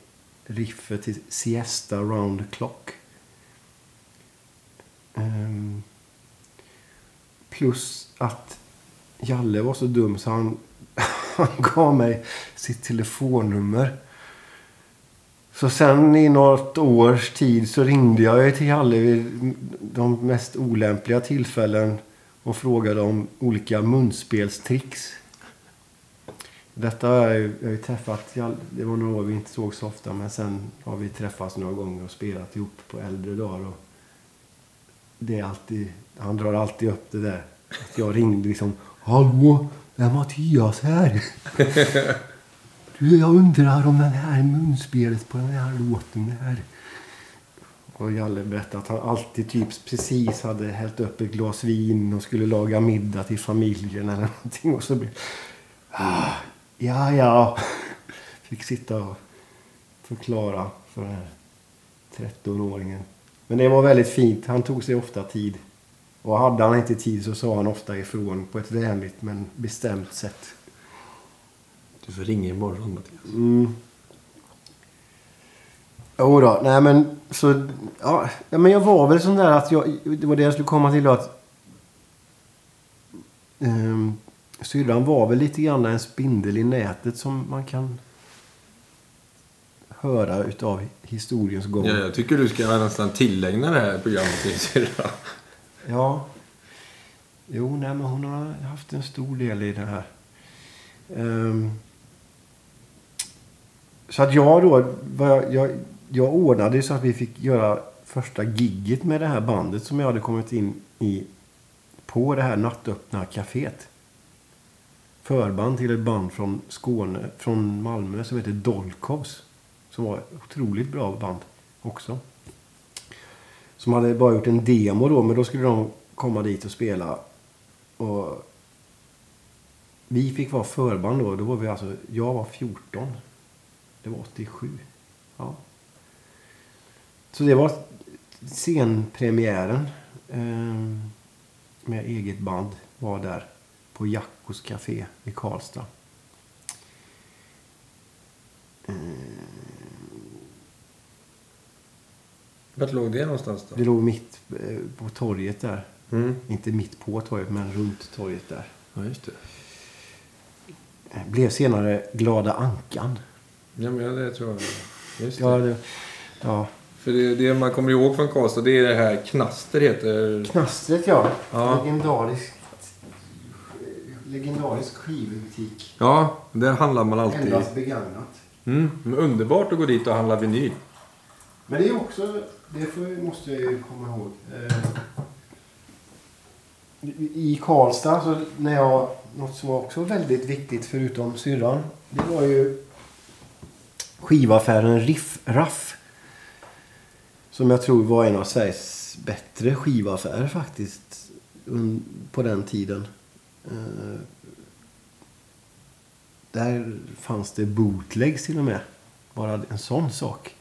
A: riffet till Siesta Round the Clock. Um, plus att Jalle var så dum så han, han gav mig sitt telefonnummer. Så sen i något års tid så ringde jag ju till Jalle vid de mest olämpliga tillfällen och frågade om olika munspelstricks. Detta har jag ju, jag har ju träffat, Jalle- det var några år vi inte såg så ofta men sen har vi träffats några gånger och spelat ihop på äldre dagar. Och det är alltid, han drar alltid upp det där. Att jag ringde liksom. Hallå, är Mattias här? Du, jag undrar om den här munspelet på den här låten är... Och Jalle berättade att han alltid typ precis hade hällt upp ett glas vin och skulle laga middag till familjen eller någonting. Och så blev ah, Ja, ja. Fick sitta och förklara för den här 13-åringen. Men det var väldigt fint. Han tog sig ofta tid. Och hade han inte tid så sa han ofta ifrån på ett vänligt men bestämt sätt.
B: Du får ringa imorgon Mattias.
A: Mm. Jo då, nej men så... Ja, men jag var väl sån där att jag... Det var det jag skulle komma till då att... Um, syrran var väl lite grann en spindel i nätet som man kan höra utav historiens gång.
B: Ja, jag tycker du ska nästan tillägna det här programmet till din syrra.
A: Ja. Jo, nej, men hon har haft en stor del i det här. Ehm så att jag då, jag, jag, jag ordnade så att vi fick göra första gigget med det här bandet som jag hade kommit in i på det här nattöppna kaféet. Förband till ett band från Skåne, från Malmö som heter Dolkovs. Som var ett otroligt bra band också. Som hade bara gjort en demo då, men då skulle de komma dit och spela. Och vi fick vara förband då. Då var vi alltså, jag var 14. Det var 87. Ja. Så det var scenpremiären. Eh, med eget band var där. På Jackos Café i Karlstad.
B: Vart låg det någonstans då?
A: Det låg mitt eh, på torget där.
B: Mm.
A: Inte mitt på torget, men runt torget där.
B: Ja, just det.
A: Eh, Blev senare Glada Ankan.
B: Ja, men det tror jag. Just det.
A: Ja, det, ja.
B: För det, det man kommer ihåg från Karlstad, det är det här Knaster heter...
A: Knastret, ja.
B: Ja.
A: Legendarisk, legendarisk skivbutik.
B: Ja, där handlar man alltid.
A: Endast begagnat.
B: Mm, men underbart att gå dit och handla vinyl.
A: Men det är också, det får, måste jag ju komma ihåg. Eh, I Karlstad, så när jag, något som var också väldigt viktigt förutom syrran. Det var ju skivaffären Riff Raff. Som jag tror var en av Sveriges bättre skivaffärer faktiskt. På den tiden. Eh, där fanns det bootlegs till och med. Bara en sån sak.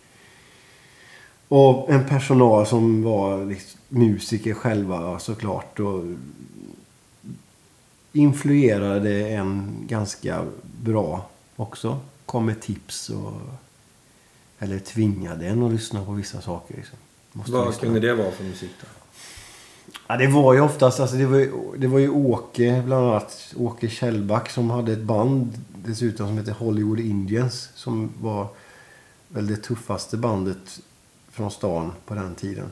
A: Och en personal som var liksom musiker själva såklart. Och influerade en ganska bra också. Kom med tips och... Eller tvingade en att lyssna på vissa saker. Liksom. Måste
B: Vad
A: lyssna.
B: kunde det vara för musik då?
A: Ja, det var ju oftast, alltså det var ju, det var ju Åke, bland annat Åke Kjellback som hade ett band dessutom som hette Hollywood Indians. Som var väl det tuffaste bandet från stan på den tiden.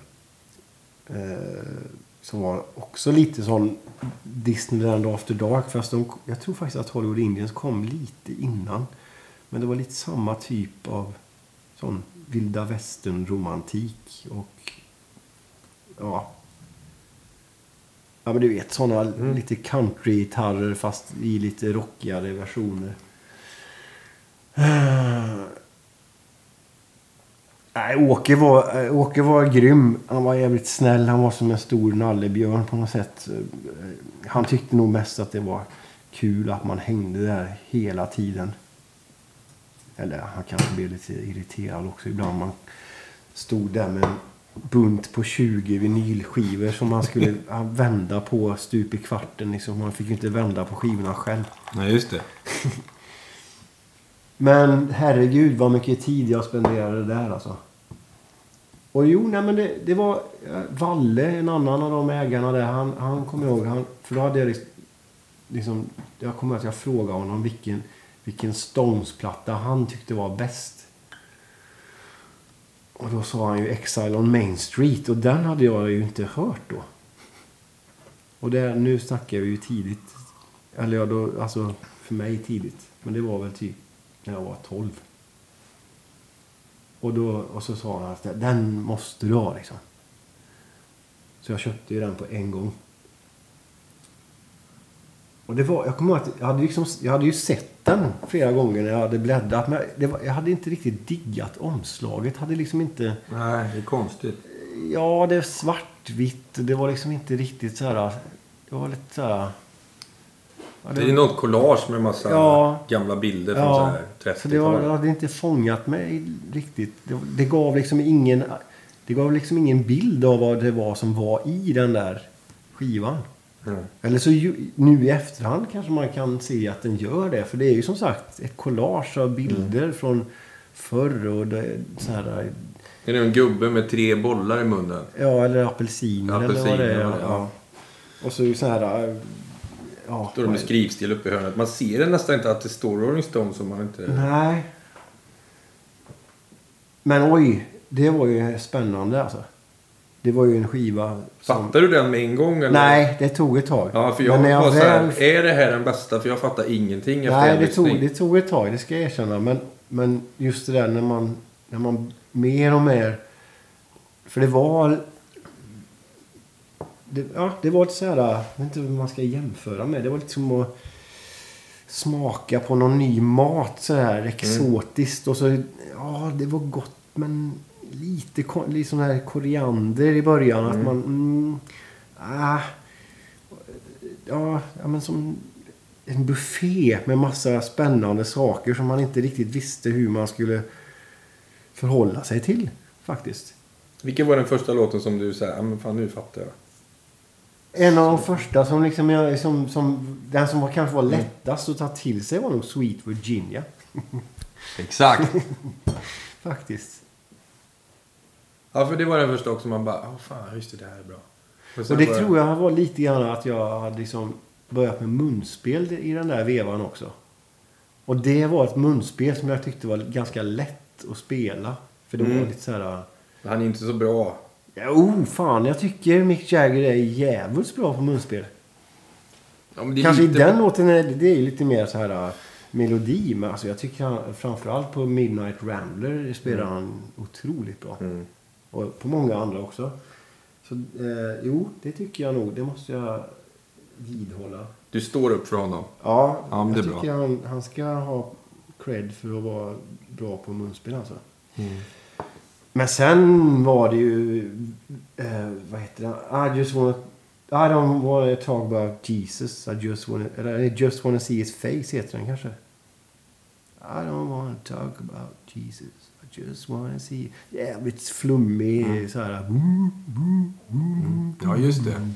A: Eh, som var också lite sån Disneyland After Dark. Fast de, jag tror faktiskt att Hollywood Indians kom lite innan. Men det var lite samma typ av sån vilda västern-romantik. Och ja, Ja men du vet sådana lite country-gitarrer fast i lite rockigare versioner. Nej, Åke var, Åke var grym. Han var jävligt snäll. Han var som en stor nallebjörn på något sätt. Han tyckte nog mest att det var kul att man hängde där hela tiden. Eller han kanske blev lite irriterad också ibland. Man stod där med en bunt på 20 vinylskivor som man skulle vända på stup i kvarten. Liksom. Man fick ju inte vända på skivorna själv.
B: Nej, just det.
A: Men herregud vad mycket tid jag spenderade där alltså. Och jo, nej men det, det var eh, Valle, en annan av de ägarna där. Han, han kom ihåg, han, för då hade jag liksom, liksom jag kommer att jag frågade honom vilken, vilken Stones-platta han tyckte var bäst. Och då sa han ju Exile on Main Street och den hade jag ju inte hört då. Och där, nu snackar vi ju tidigt. Eller ja, då, alltså för mig tidigt. Men det var väl typ när jag var 12. Och, då, och så sa han att den måste du ha liksom. Så jag köpte ju den på en gång. Och det var, jag kommer ihåg att jag hade, liksom, jag hade ju sett den flera gånger när jag hade bläddrat. Men det var, jag hade inte riktigt diggat omslaget. Hade liksom inte...
B: Nej, det är konstigt.
A: Ja, det är svartvitt. Det var liksom inte riktigt så här... Det var lite så här... Ja,
B: Det är något collage med massa
A: Ja.
B: gamla bilder från
A: Ja,
B: så här
A: så det var,
B: 30-talet.
A: hade inte fångat mig riktigt. Det, det gav liksom ingen... Det gav liksom ingen bild av vad det var som var i den där skivan.
B: Mm.
A: Eller så ju, nu i efterhand kanske man kan se att den gör det. För det är ju som sagt ett collage av bilder
B: Mm.
A: från förr och det, så här,
B: Det är en gubbe med tre bollar i munnen.
A: Ja, eller apelsiner eller vad det
B: Apelsiner,
A: är.
B: ja.
A: Ja. Och så är det så här... äh, Ja,
B: Står det med skrivstil uppe i hörnet. Man ser det nästan inte att det står Rolling Stones om man inte...
A: Nej. Men oj, det var ju spännande alltså. Det var ju en skiva som...
B: Fattar du den med en gång? Eller?
A: Nej, det tog ett tag.
B: Ja, för jag
A: Men när
B: var så här,
A: väl-
B: är det här den bästa? För jag fattar ingenting efter
A: Nej, det tog, det tog ett tag, det ska jag erkänna. Men, men just det där när man, när man mer och mer... För det var... Det, ja, det var lite så här... Jag vet inte vad man ska jämföra med. Det var lite som att smaka på någon ny mat så här exotiskt. Och så... Ja, det var gott men lite, sån här koriander i början. Att man... Mm, ah, ja, ja, men som en buffé med massa spännande saker som man inte riktigt visste hur man skulle förhålla sig till. Faktiskt.
B: Vilken var den första låten som du säger, ja men fan nu fattar jag.
A: En av de första som liksom jag, som, som, den som var, kanske var lättast att ta till sig var nog Sweet Virginia.
B: Exakt.
A: Faktiskt.
B: Ja, för det var den första också man bara, oh, fan just det, det här är bra. sen
A: Och det
B: var
A: tror jag var lite grann att jag hade liksom börjat med munspel i den där vevan också. Och det var ett munspel som jag tyckte var ganska lätt att spela. För det var
B: Mm.
A: lite så här...
B: Han är inte så bra.
A: Ja, oh, fan. Jag tycker Mick Jagger är jävligt bra på munspel.
B: Ja, men det är
A: Kanske
B: lite...
A: i den låten är det, är lite mer så här äh, melodi. Men alltså jag tycker han, framförallt på Midnight Rambler spelar han otroligt bra.
B: Mm.
A: Och på många andra också. Så eh, jo, det tycker jag nog. Det måste jag vidhålla.
B: Du står upp för honom.
A: Ja,
B: Ja,
A: jag tycker han, han ska ha cred för att vara bra på munspel alltså. Men sen var det ju... Eh, vad heter det? I just wanna... I don't wanna talk about Jesus. I just wanna... Eller I just wanna see his face heter den kanske. I don't wanna talk about Jesus. Just wanna see... Jävligt flummig så här...
B: Ja, just det.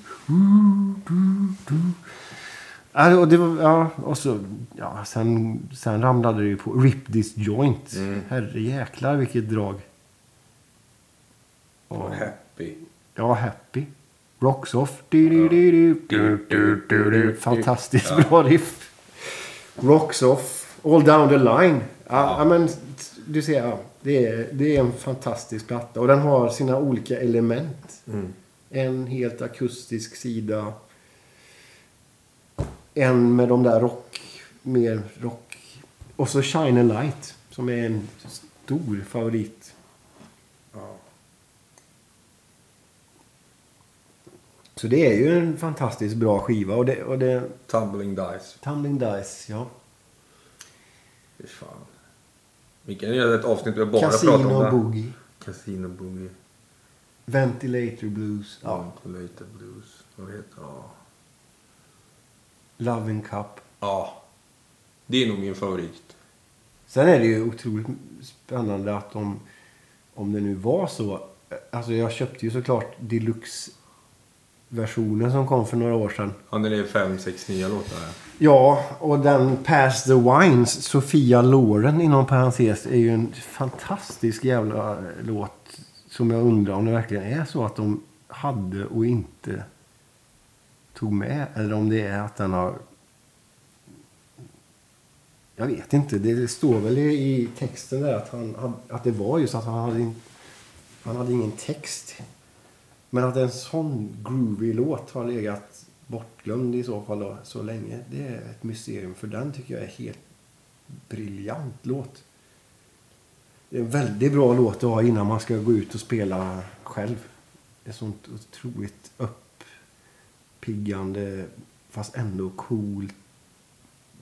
A: Ja, och det var, ja, och så, ja, sen, sen ramlade det ju på Rip This Joint.
B: Mm.
A: Herre jäklar vilket drag.
B: Och happy.
A: Ja, Happy. Rocks Off. Du, du, du. Fantastiskt bra riff. Rocks Off. All Down the Line. Ja, ja. men du ser, ja, det, är, det är en fantastisk platta. Och den har sina olika element.
B: Mm.
A: En helt akustisk sida. En med de där rock, mer rock. Och så Shine a Light som är en stor favorit.
B: Ja.
A: Så det är ju en fantastiskt bra skiva. Och det, och det
B: Tumbling Dice.
A: Tumbling Dice, ja.
B: Fy fan. Vi kan göra ett avsnitt där vi bara pratar om
A: Casino
B: det.
A: Boogie.
B: Casino Boogie.
A: Ventilator Blues. Ja.
B: Ventilator Blues. Vad heter Ja.
A: Loving Cup.
B: Ja. Det är nog min favorit.
A: Sen är det ju otroligt spännande att de, om det nu var så. Alltså jag köpte ju såklart deluxe-versionen som kom för några år sedan.
B: Ja, den är fem, sex nya låtar.
A: Ja, och den Pass the Wines, Sofia Loren inom parentes, är ju en fantastisk jävla låt. Som jag undrar om det verkligen är så att de hade och inte tog med. Eller om det är att den har... Jag vet inte. Det står väl i, texten där att, han, att det var just att han hade, han hade ingen text. Men att en sån groovy låt har legat bortglömd i så fall då, så länge. Det är ett mysterium. För den tycker jag är helt briljant låt. Det är en väldigt bra låt att ha innan man ska gå ut och spela själv. Det är sånt otroligt uppiggande fast ändå coolt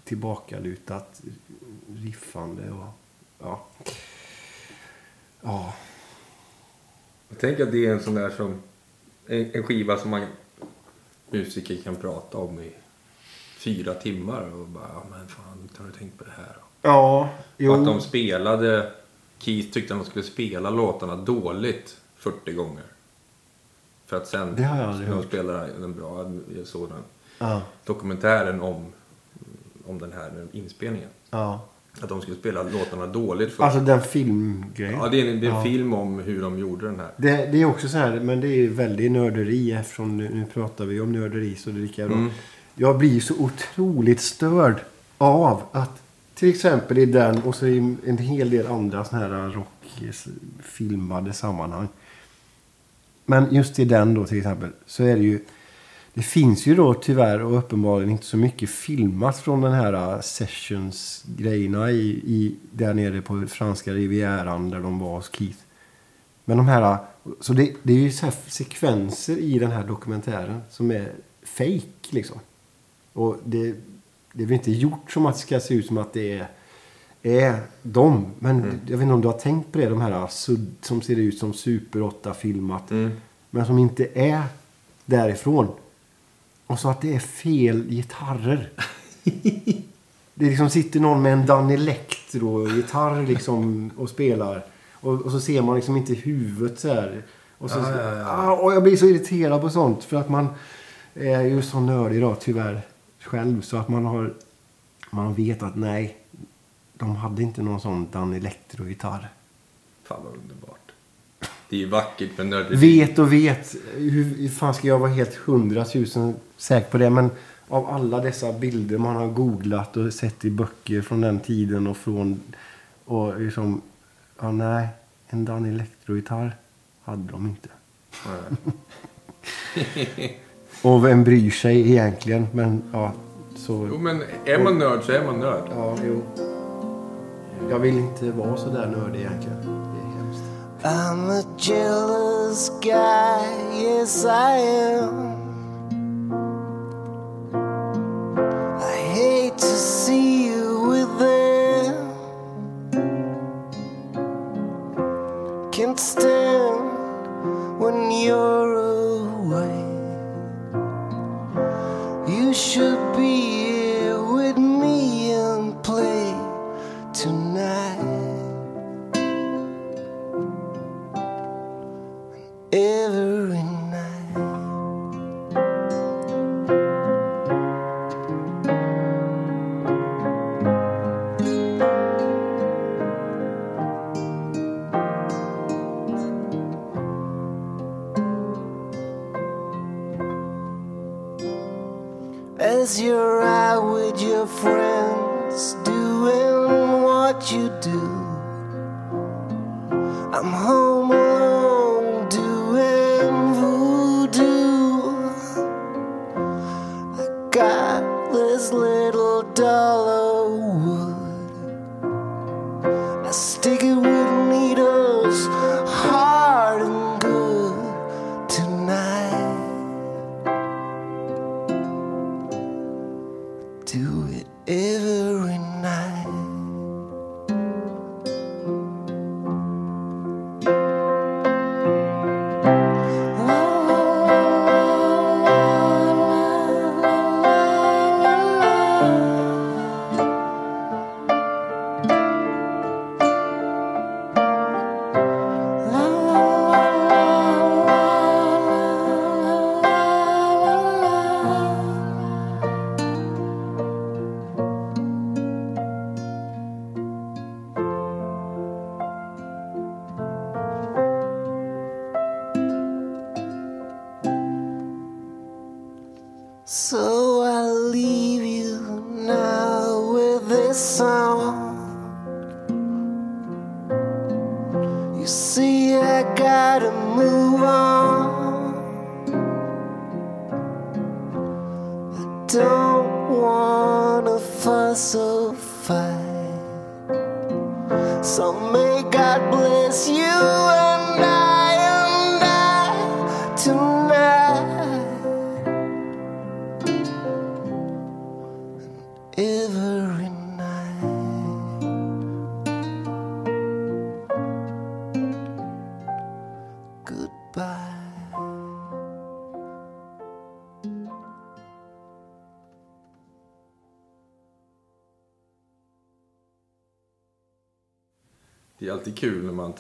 A: tillbakalutat riffande och ja. Ja.
B: Jag tänker att det är en sån där som... En, skiva som man musiker kan prata om i fyra timmar och bara, ja men fan, har du tänkt på det här?
A: Ja, jo.
B: Och att de spelade, Keith tyckte att de skulle spela låtarna dåligt 40 gånger. För att sen,
A: Det har jag aldrig hört.
B: spelar en bra, jag såg den
A: Ja,
B: dokumentären om, om den här inspelningen.
A: ja.
B: Att de skulle spela låtarna dåligt först.
A: Alltså den filmgrejen.
B: ja, det är en, det är en
A: Ja.
B: film om hur de gjorde den här.
A: Det, det är också så här, men det är väldigt nörderi eftersom nu, nu pratar vi om nörderi så det är lika bra.
B: Mm.
A: Jag blir så otroligt störd av att till exempel i den och så i en hel del andra såna här rockfilmade sammanhang. Men just i den då till exempel så är det ju det finns ju då tyvärr och uppenbarligen inte så mycket filmat från den här uh, sessions-grejerna i, i, där nere på franska rivieran där de var hos Keith. Men de här, uh, så det, det är ju så här sekvenser i den här dokumentären som är fake liksom. Och det, det är väl inte gjort som att det ska se ut som att det är, är de. Men jag vet inte om du har tänkt på det, de här sudd som ser ut som Super 8-filmat.
B: Mm.
A: Men som inte är därifrån. Och så att det är fel gitarrer. Det liksom sitter någon med en Dan Electro-gitarr liksom och spelar. Och, och så ser man liksom inte huvudet så här. Och, så,
B: Ja, ja, ja.
A: Ah, och jag blir så irriterad på sånt. För att man är ju så nördig då tyvärr själv. Så att man har... Man vet att nej, de hade inte någon sån Dan Electro-gitarr.
B: Fan vad underbart. Det är ju vackert men nörderi.
A: Vet och vet. Hur, hur fan ska jag vara helt hundratusen säker på det? Men av alla dessa bilder man har googlat och sett i böcker från den tiden och från... Och liksom... Ja, nej. En Dan Electro-gitarr hade de inte.
B: Nej.
A: Och vem bryr sig egentligen? Men ja, så...
B: Jo men är man nörd så är man nörd.
A: Ja, jo. Jag vill inte vara så där nördig egentligen. Det är hemskt.
C: I'm a jealous guy, yes I am.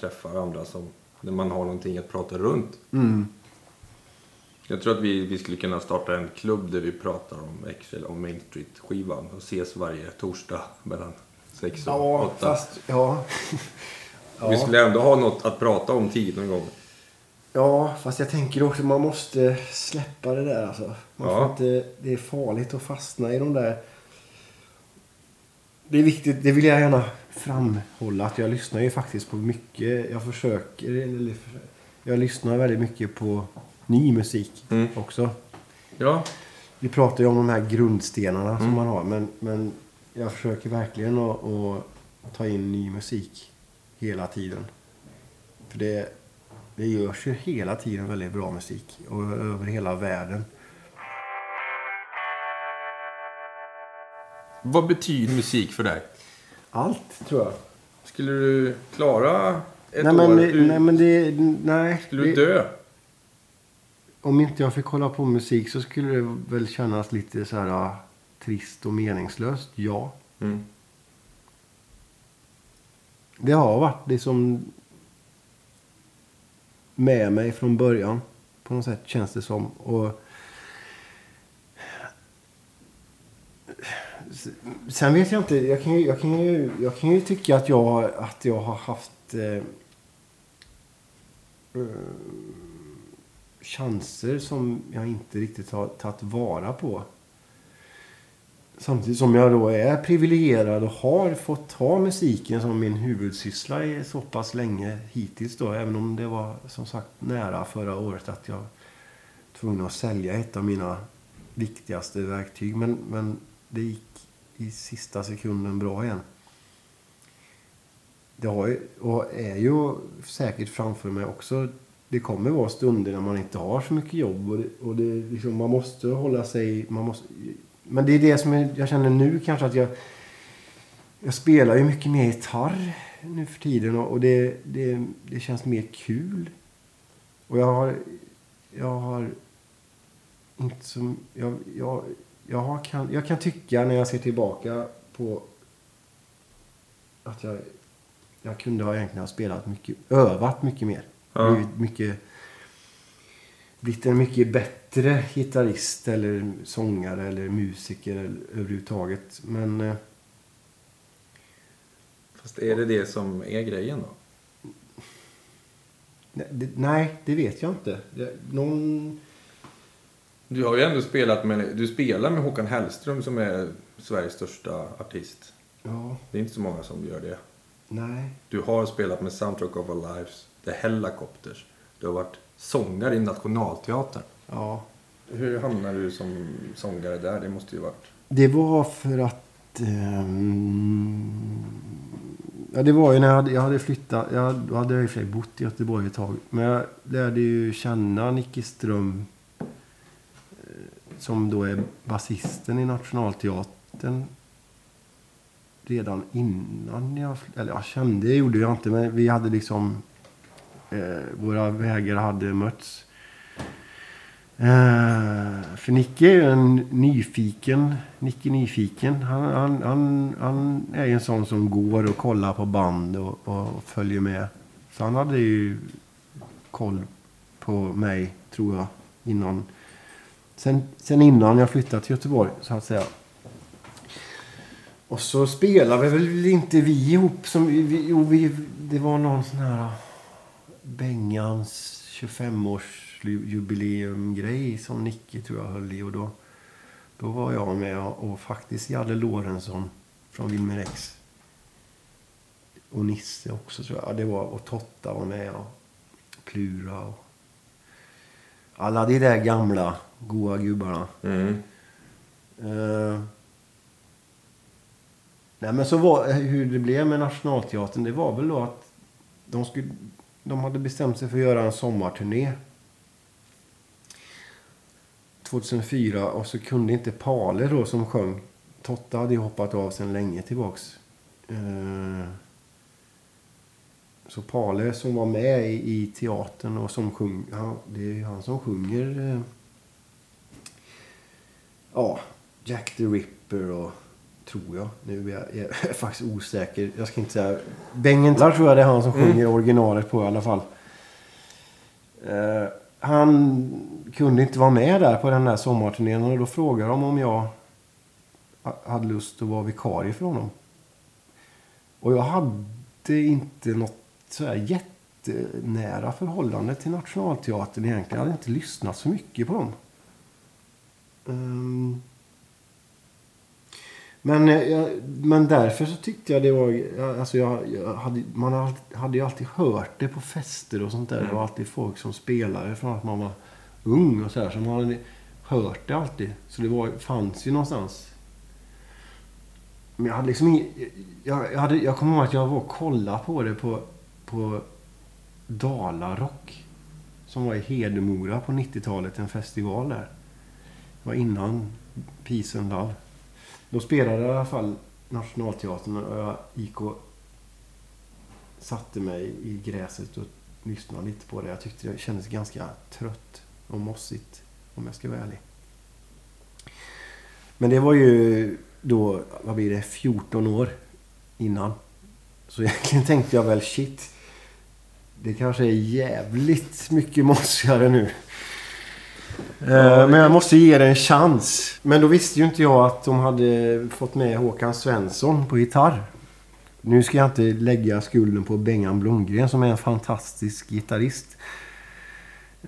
B: Träffar andra som, när man har någonting att prata runt. Jag tror att vi, vi skulle kunna starta en klubb där vi pratar om Excel och Main Street-skivan och ses varje torsdag mellan sex och
A: Ja,
B: åtta.
A: fast... Ja.
B: Vi skulle ändå ha något att prata om tid någon gång.
A: Ja, fast jag tänker också man måste släppa det där alltså. Man
B: Ja.
A: inte, det är farligt att fastna i de där... Det är viktigt, det vill jag gärna framhålla att jag lyssnar ju faktiskt på mycket. Jag försöker, eller jag lyssnar väldigt mycket på ny musik
B: Mm.
A: också.
B: Ja,
A: Vi pratar ju om de här grundstenarna som man har. Men, men jag försöker verkligen att, att ta in ny musik hela tiden. För det, det görs ju hela tiden väldigt bra musik. Och över hela världen.
B: vad betyder musik för dig?
A: Allt, tror jag.
B: Skulle du klara ett
A: nej, men,
B: år? Du,
A: nej, men det... Nej.
B: skulle du
A: det,
B: dö?
A: Om inte jag fick hålla på musik så skulle det väl kännas lite så här ah, trist och meningslöst. Ja.
B: Mm.
A: Det har varit liksom med mig från början. På något sätt känns det som. Och Sen vet jag inte. Jag kan ju, jag kan ju, jag kan ju tycka att jag, att jag har haft eh, eh, chanser som jag inte riktigt har tagit vara på. Samtidigt som jag då är privilegierad och har fått ha musiken som min huvudsyssla i så pass länge hittills då. Även om det var som sagt nära förra året att jag var tvungen att sälja ett av mina viktigaste verktyg. Men, men det gick i sista sekunden bra igen. Det har ju, och är ju säkert framför mig också. Det kommer vara stunder när man inte har så mycket jobb. Och, det, och det, liksom, man måste hålla sig... Man måste, men det är det som jag, jag känner nu kanske att jag... Jag spelar ju mycket mer gitarr nu för tiden och, och det, det, det känns mer kul. Och jag har... Jag har inte som... Jag, jag, jag, kan, jag kan tycka när jag ser tillbaka på att jag, jag kunde ha egentligen ha spelat mycket, övat mycket mer.
B: Ja.
A: Blivit mycket, blivit en mycket bättre gitarrist eller sångare eller musiker eller, överhuvudtaget. Men eh,
B: Fast är det det som är grejen då?
A: nej, det, nej, det vet jag inte. Det, någon...
B: Du har ju ändå spelat med, du spelar med Håkan Hellström som är Sveriges största artist.
A: Ja,
B: Det är inte så många som gör det.
A: nej.
B: Du har spelat med Soundtrack of Our Lives, The Hellacopters. Du har varit sångare i Nationalteatern.
A: Ja,
B: Hur hamnade du som sångare där? Det måste ju varit...
A: Det var för att... ehm, ja, det var ju när jag hade, jag hade flyttat. Jag, hade jag i och för sig bott i Göteborg ett tag. Men jag lärde ju känna Nicke Ström. Som då är basisten i Nationalteatern. Redan innan jag... Eller jag kände det gjorde jag inte. Men vi hade liksom... Eh, våra vägar hade mötts. Eh, för Nicke är ju en nyfiken, Nicke nyfiken. Han, han, han, han är ju en sån som går och kollar på band och, och följer med. Så han hade ju koll på mig, tror jag, innan. Sen, sen innan jag flyttade till Göteborg, så att säga. Och så spelade vi väl inte vi ihop som... Vi, jo, vi, det var någon sån här... Äh, Bengans 25-årsjubileumgrej som Nicke tror jag höll i. Och då Då var jag med och, och faktiskt Jalle Lorentzon från Wilmer X. Och Nisse också tror jag. Det var, och Totta var med och Plura och alla de där gamla goa gubbarna.
B: Mm.
A: Eh, nej men så var, hur det blev med Nationalteatern, det var väl då att de, skulle, de hade bestämt sig för att göra en sommarturné. 2004 och så kunde inte Pale då som sjöng. Totta hade ju hoppat av sedan länge tillbaks. Eh, så Pale som var med i, i teatern och som sjung, han, det är han som sjunger eh, ja, Jack the Ripper och tror jag. Nu är jag, jag är faktiskt osäker. Jag ska inte säga. Bengentlar tror jag det är han som sjunger originalet på i alla fall. Eh, han kunde inte vara med där på den där sommarturnén och då frågade de om jag ha- hade lust att vara vikarie för honom. Och jag hade inte något så här jättenära förhållande till Nationalteatern egentligen. Jag hade inte lyssnat så mycket på dem. Um. Men, eh, jag, men därför så tyckte jag det var... Alltså jag, jag hade, man hade- hade ju alltid hört det på fester och sånt där. Det var alltid folk som spelade från att man var ung och så här. Så man hade hört det alltid. Så det var, fanns ju någonstans. Men jag hade liksom ingen, jag, jag, hade, jag kommer ihåg att jag var och kollade på det på, på Dalarock. Som var i Hedemora på 90-talet. En festival där. Det var innan Peace and Love. Då spelade i alla fall Nationalteatern och jag gick och satte mig i gräset och lyssnade lite på det. Jag tyckte det kändes ganska trött och mossigt om jag ska vara ärlig. Men det var ju då, vad blir det, 14 år innan. Så egentligen tänkte jag väl shit. Det kanske är jävligt mycket mossigare nu. Eh, Men jag måste ge det en chans. Men då visste ju inte jag att de hade fått med Håkan Svensson på gitarr. Nu ska jag inte lägga skulden på Bengan Blomgren som är en fantastisk gitarrist.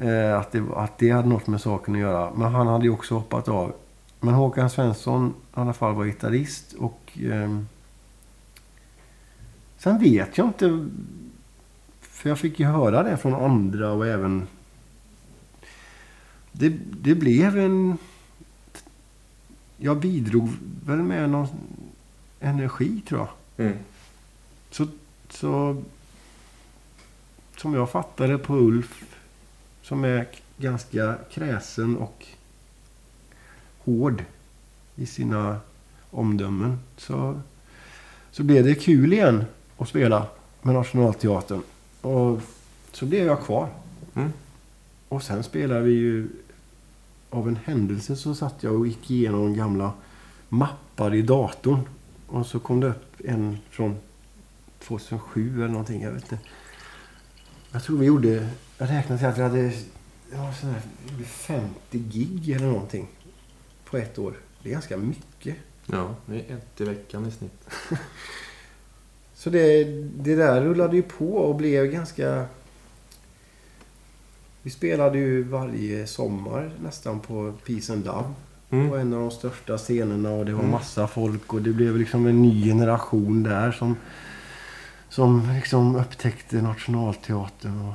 A: Eh, Att det, att det hade något med saken att göra. Men han hade ju också hoppat av. Men Håkan Svensson i alla fall var gitarrist och... ehm, sen vet jag inte... För jag fick ju höra det från andra och även... Det, det blev en... Jag bidrog väl med någon energi tror jag.
B: Mm.
A: Så, så... Som jag fattade på Ulf. Som är ganska kräsen och hård i sina omdömen. Så, så blev det kul igen att spela med Nationalteatern. Och så blev jag kvar.
B: Mm.
A: Och sen spelade vi ju... Av en händelse så satt jag och gick igenom gamla mappar i datorn. Och så kom det upp en från 2007 eller någonting. Jag vet inte. Jag tror vi gjorde... Jag räknade till att vi hade ja, gjorde 50 gig eller någonting. På ett år. Det är ganska mycket.
B: Ja, det är ett i veckan i snitt.
A: Så det, det där rullade ju på och blev ganska... Vi spelade ju varje sommar nästan på Peace and Love.
B: Mm.
A: På en av de största scenerna och det var massa folk och det blev liksom en ny generation där som, som liksom upptäckte Nationalteatern. Och,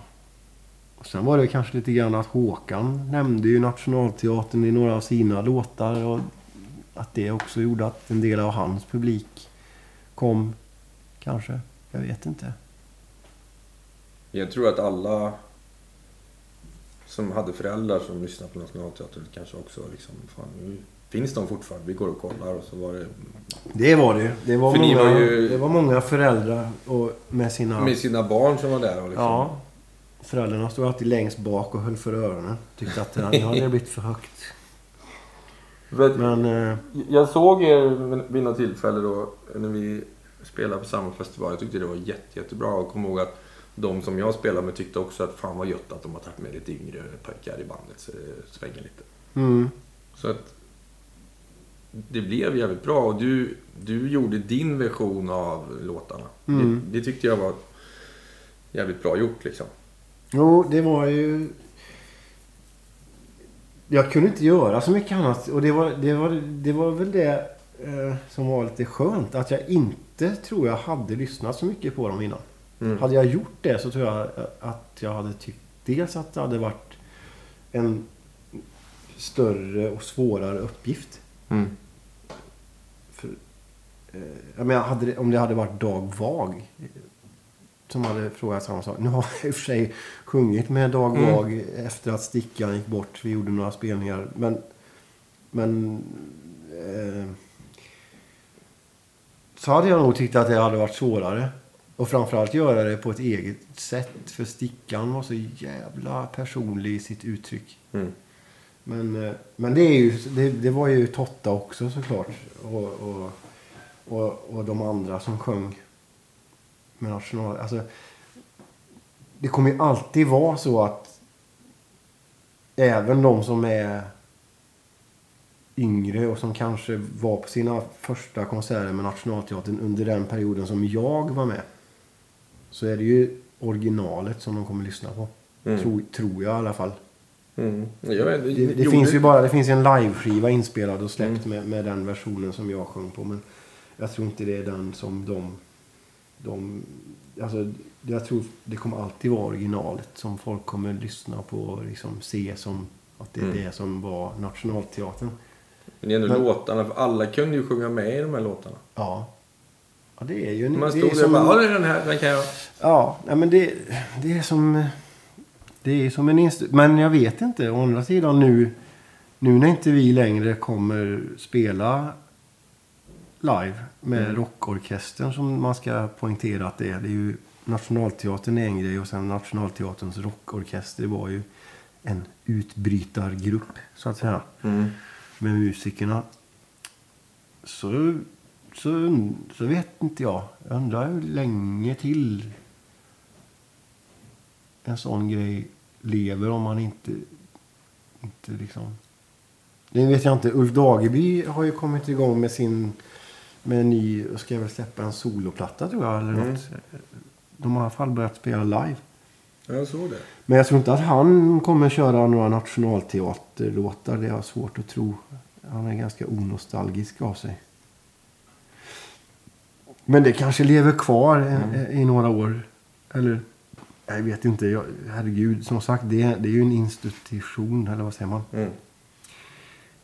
A: och sen var det kanske lite grann att Håkan nämnde ju Nationalteatern i några av sina låtar och att det också gjorde att en del av hans publik kom. Kanske. Jag vet inte.
B: Jag tror att alla som hade föräldrar som lyssnade på Nationalteatern kanske också liksom, fan nu finns de fortfarande. Vi går och kollar och så var det
A: Det var det ju. Det var,
B: För
A: många,
B: var ju-
A: det var många föräldrar och med sina...
B: med sina barn som var där och liksom.
A: Ja. Föräldrarna stod alltid längst bak och höll för öronen. Tyckte att det hade blivit för högt. Men... Eh,
B: Jag såg er vid något tillfälle då när vi spelade på samma festival. Jag tyckte det var jätte, jättebra. Och kom ihåg att de som jag spelade med tyckte också att fan vad gött att de har tagit med lite yngre pojkar i bandet. Så det svänger lite.
A: mm,
B: Så att det blev jävligt bra och du, du gjorde din version av låtarna.
A: Mm.
B: Det, det tyckte jag var jävligt bra gjort liksom.
A: jo, det var ju... jag kunde inte göra så mycket annat. Och det var, det var, det var väl det eh, som var lite skönt. Att jag inte tror jag hade lyssnat så mycket på dem innan.
B: Mm.
A: Hade jag gjort det så tror jag att jag hade tyckt dels att det hade varit en större och svårare uppgift.
B: Mm.
A: För, eh, jag menar, hade det, om det hade varit Dag Vag eh, som hade frågat samma sak. Nu har jag i och för sig sjungit med Dag
B: Mm.
A: Vag efter att Stickan gick bort. Vi gjorde några spelningar. Men, men eh, så hade jag nog tyckt att det hade varit svårare. Och framförallt göra det på ett eget sätt. För Stickan var så jävla personlig i sitt uttryck.
B: Mm.
A: Men, eh, men det, är ju, det, det var ju Totta också såklart. Och, och, och, och de andra som sjöng med national... Alltså, det kommer ju alltid vara så att även de som är yngre och som kanske var på sina första konserter med Nationalteatern under den perioden som jag var med. Så är det ju originalet som de kommer lyssna på.
B: Mm.
A: Tror, tror jag i alla fall.
B: Mm. Jag
A: Det, det
B: gjorde-
A: finns ju bara det finns en liveskiva inspelad och släppt med, med den versionen som jag sjöng på. Men jag tror inte det är den som de... de alltså, jag tror det kommer alltid vara originalet som folk kommer lyssna på och liksom se som att det är
B: Mm.
A: det som var Nationalteatern.
B: Men det är ändå
A: Men-
B: låtarna, för alla kunde ju sjunga med i de här låtarna.
A: Ja. Ja, det är ju...
B: Man stod
A: är
B: där och bara, ja den här, den kan jag.
A: Ja, nej, men det, det är som... Det är som en inst- Men jag vet inte. Å andra sidan nu... Nu när inte vi längre kommer spela live med
B: Mm.
A: rockorkestern som man ska poängtera att det är. Det är ju Nationalteatern är en grej och sen Nationalteaterns rockorkester var ju en utbrytargrupp så att säga
B: Mm.
A: Med musikerna. Så, så, så vet inte jag. Jag undrar hur länge till en sån grej lever om man inte, inte liksom... Det vet jag inte. Ulf Dageby har ju kommit igång med sin... Med en ny... Ska väl släppa en soloplatta tror jag eller
B: Mm.
A: något. De har i alla fall börjat spela live.
B: Ja, jag såg det.
A: Men jag tror inte att han kommer köra några nationalteaterlåtar. Det har jag svårt att tro. Han är ganska onostalgisk av sig. Men det kanske lever kvar i, i några år. Eller, jag vet inte. Jag, herregud, som sagt, det, det är ju en institution, eller vad säger man?
B: Mm.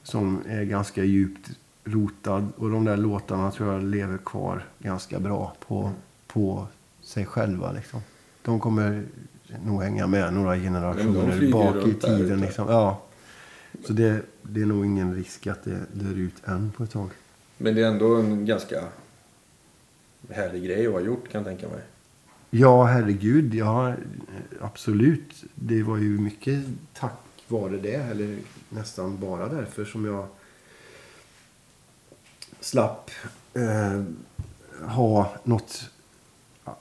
A: Som är ganska djupt rotad. Och de där låtarna tror jag lever kvar ganska bra på, på sig själva. Liksom. De kommer nog hänga med några generationer bak i tiden. Liksom. Ja. Så det, det är nog ingen risk att det dör ut än på ett tag.
B: Men det är ändå en ganska härlig grej att ha gjort kan jag tänka mig.
A: Ja, herregud. Ja, absolut. Det var ju mycket tack vare det. Eller nästan bara därför som jag slapp eh, ha något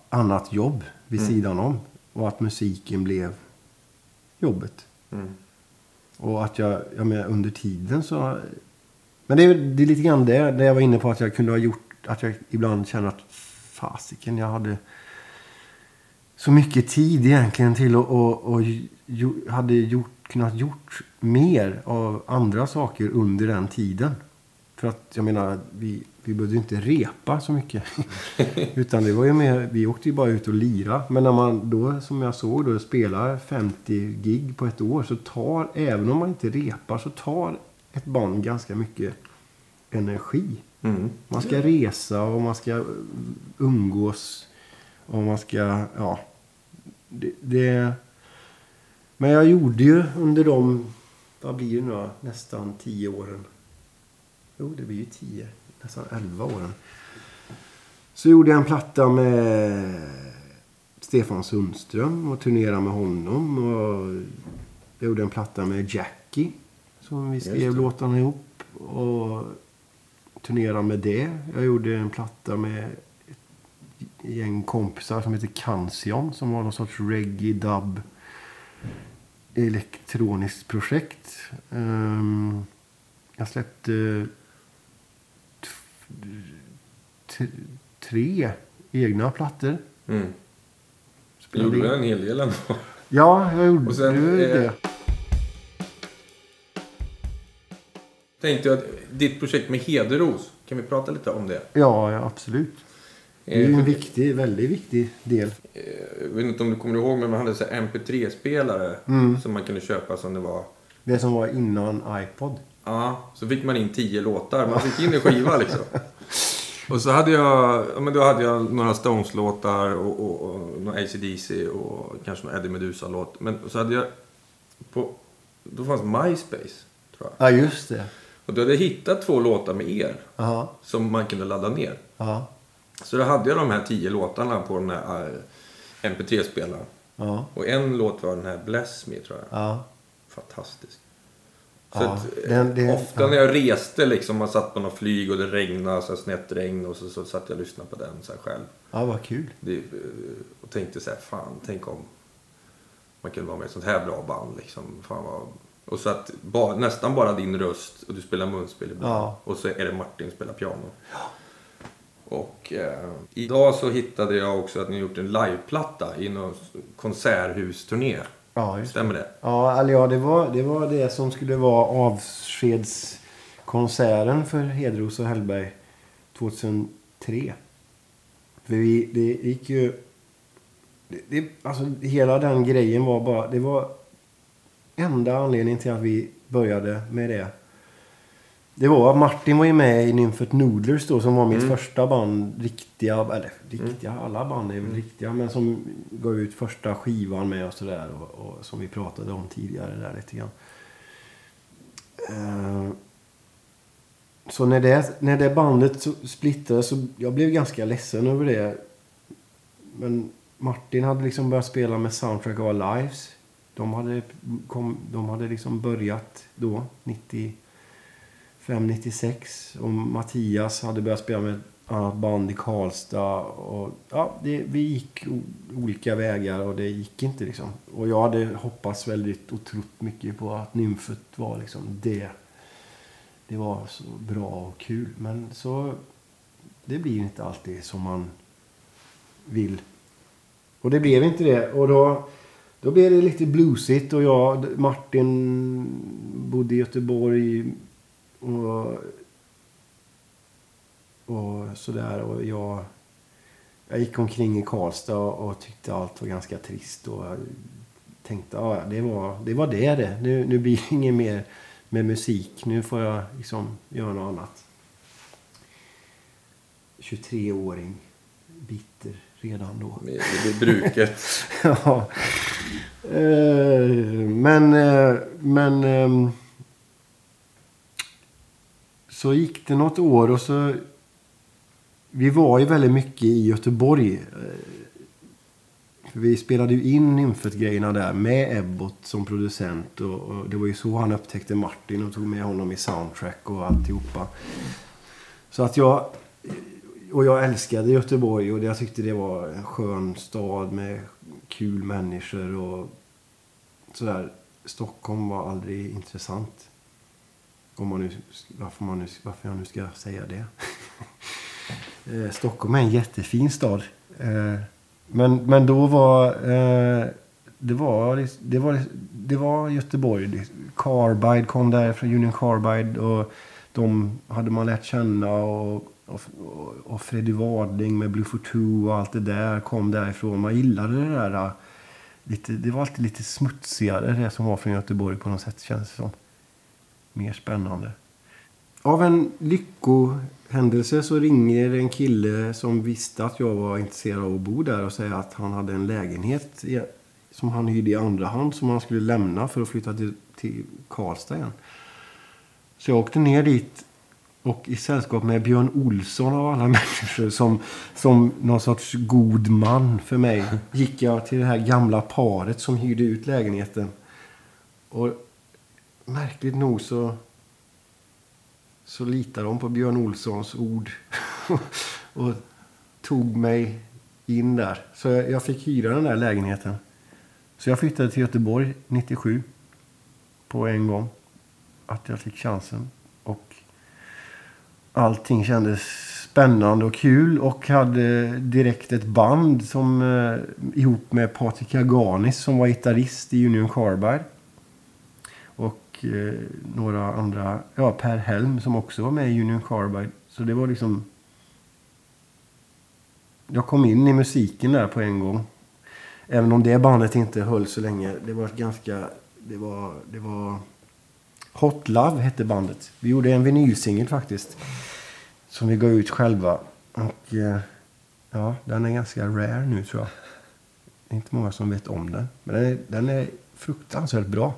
A: annat jobb vid
B: Mm.
A: sidan om. Och att musiken blev jobbet.
B: Mm.
A: Och att jag, jag menar, under tiden så... Men det är, det är lite grann det, det jag var inne på att jag kunde ha gjort, att jag ibland känner att fasiken, jag hade så mycket tid egentligen till att och, och, ju, hade gjort, kunnat gjort mer av andra saker under den tiden. För att jag menar, vi, vi behövde inte repa så mycket. Utan det var ju mer, vi åkte ju bara ut och lira. Men när man då, som jag såg, då spelar 50 gig på ett år så tar, även om man inte repar, så tar ett band ganska mycket energi.
B: Mm.
A: Man ska resa och man ska umgås. Och man ska, ja. Det, det, men jag gjorde ju under de, vad blir det nu? Nästan tio åren. Jo, det blir ju tio. Nästan elva åren. Så gjorde jag en platta med Stefan Sundström och turnerade med honom. Och jag gjorde en platta med Jackie. Som vi skrev låtarna ihop. Och turnerade med det. Jag gjorde en platta med ett gäng kompisar som heter Kansion. Som var någon sorts reggae, dub, elektroniskt projekt. Ehm, jag släppte tre egna plattor.
B: Mm.
A: Spelade
B: gjorde en hel del ändå.
A: Ja, jag gjorde
B: Och sen,
A: det.
B: eh, Tänkte jag att ditt projekt med Hederos, kan vi prata lite om det?
A: Ja, ja absolut. Det är
B: Eh,
A: en viktig, väldigt viktig del.
B: eh, Jag vet inte om du kommer ihåg, men man hade så här MP3-spelare
A: Mm.
B: som man kunde köpa som det var.
A: Det som var innan iPod.
B: Ja, så fick man in tio låtar. Man fick in en skiva liksom. Och så hade jag, ja, men då hade jag några Stones-låtar och, och, och några AC/DC och kanske någon Eddie Meduza-låt. Men så hade jag på, då fanns MySpace, tror jag.
A: Ja, just det.
B: Och då hade jag hittat två låtar med er
A: Ja,
B: som man kunde ladda ner.
A: ja,
B: Så då hade jag de här tio låtarna på den här eh, MP3-spelaren.
A: ja,
B: Och en låt var den här Bless Me, tror jag.
A: ja.
B: Fantastisk. Så
A: Ja,
B: att, eh,
A: den- det-
B: ofta
A: ja.
B: när jag reste, liksom, man satt på något flyg och det regnade, så snett regn och så, så satt jag och lyssnade på den så här själv.
A: Ja, vad kul.
B: Det, eh, och tänkte så här, fan, tänk om man kunde vara med i ett sånt här bra band. Liksom. Fan vad... Och så att ba, nästan bara din röst och du spelar munspel ibland.
A: Ja.
B: Och så är det Martin som spelar piano. Och eh, idag så hittade jag också att ni gjort en liveplatta i någon konserthusturné.
A: Ja, just.
B: Stämmer det?
A: Ja, eller ja, det var, det var det som skulle vara avskedskonserten för Hedros och Hellberg 2003. För vi, det gick ju... Det, det, alltså hela den grejen var bara... Det var enda anledningen till att vi började med det. Det var Martin var ju med i Nymfet Noodlers då som var mitt första band. Riktiga, eller riktiga, alla band är väl riktiga. Men som gav ut första skivan med och sådär. Och, och som vi pratade om tidigare där lite grann. Eh, så när det, när det bandet så splittrades så jag blev ganska ledsen över det. Men Martin hade liksom börjat spela med Soundtrack of Our Lives. De hade, kom, de hade liksom börjat då, 95, 5.96 Och Mattias hade börjat spela med ett annat band i Karlstad. Och, ja, det, vi gick o, olika vägar och det gick inte liksom. Och jag hade hoppats väldigt och trott mycket på att Nymfet var liksom det. Det var så bra och kul. Men så... Det blir inte alltid som man vill. Och det blev inte det. Och då, då blev det lite bluesigt och jag, Martin bodde i Göteborg och, och sådär. Och jag, jag gick omkring i Karlstad och tyckte allt var ganska trist. Och jag tänkte ja, det var det var det. det. Nu, nu blir det inget mer med musik. Nu får jag liksom göra något annat. 23-åring. Bitter redan då.
B: Med, med bruket.
A: ja. Eh, men, eh, men så gick det något år och så... Vi var ju väldigt mycket i Göteborg. Eh, för vi spelade ju in Nymfet-grejerna där med Ebbot som producent. Och, och det var ju så han upptäckte Martin och tog med honom i soundtrack och alltihopa. Så att jag... Och jag älskade Göteborg och jag tyckte det var en skön stad med kul människor och sådär. Stockholm var aldrig intressant. Om man nu, varför, man nu, varför jag nu ska säga det. Eh, Stockholm är en jättefin stad. Eh, Men, men då var... eh, Det var, liksom, det var, liksom, det var Göteborg. Carbide kom därifrån, Union Carbide. Och de hade man lärt känna. Och, och, och Freddy Wadling med Blue for Two och allt det där kom därifrån. Man gillade det där. Eh, lite, det var alltid lite smutsigare det som var från Göteborg på något sätt känns det som. Mer spännande. Av en lyckohändelse så ringer en kille som visste att jag var intresserad av att bo där och säger att han hade en lägenhet i- som han hyrde i andra hand som han skulle lämna för att flytta till, till Karlstad igen. Så jag åkte ner dit och i sällskap med Björn Olsson av alla människor som, som någon sorts god man för mig gick jag till det här gamla paret som hyrde ut lägenheten. Och märkligt nog så så litade de på Björn Olssons ord och tog mig in där. Så jag, jag fick hyra den där lägenheten. Så jag flyttade till Göteborg 97 på en gång. Att jag fick chansen. Och allting kändes spännande och kul och hade direkt ett band som eh, ihop med Patrik Aganis som var gitarrist i Union Carbide. Och eh, några andra. Ja, Per Helm som också var med i Union Carbide. Så det var liksom... Jag kom in i musiken där på en gång. Även om det bandet inte höll så länge. Det var ganska... Det var... Det var Hot Love hette bandet. Vi gjorde en vinylsingel faktiskt. Som vi gav ut själva. Och eh, ja, den är ganska rare nu tror jag. Det är inte många som vet om den. Men den är, den är fruktansvärt bra.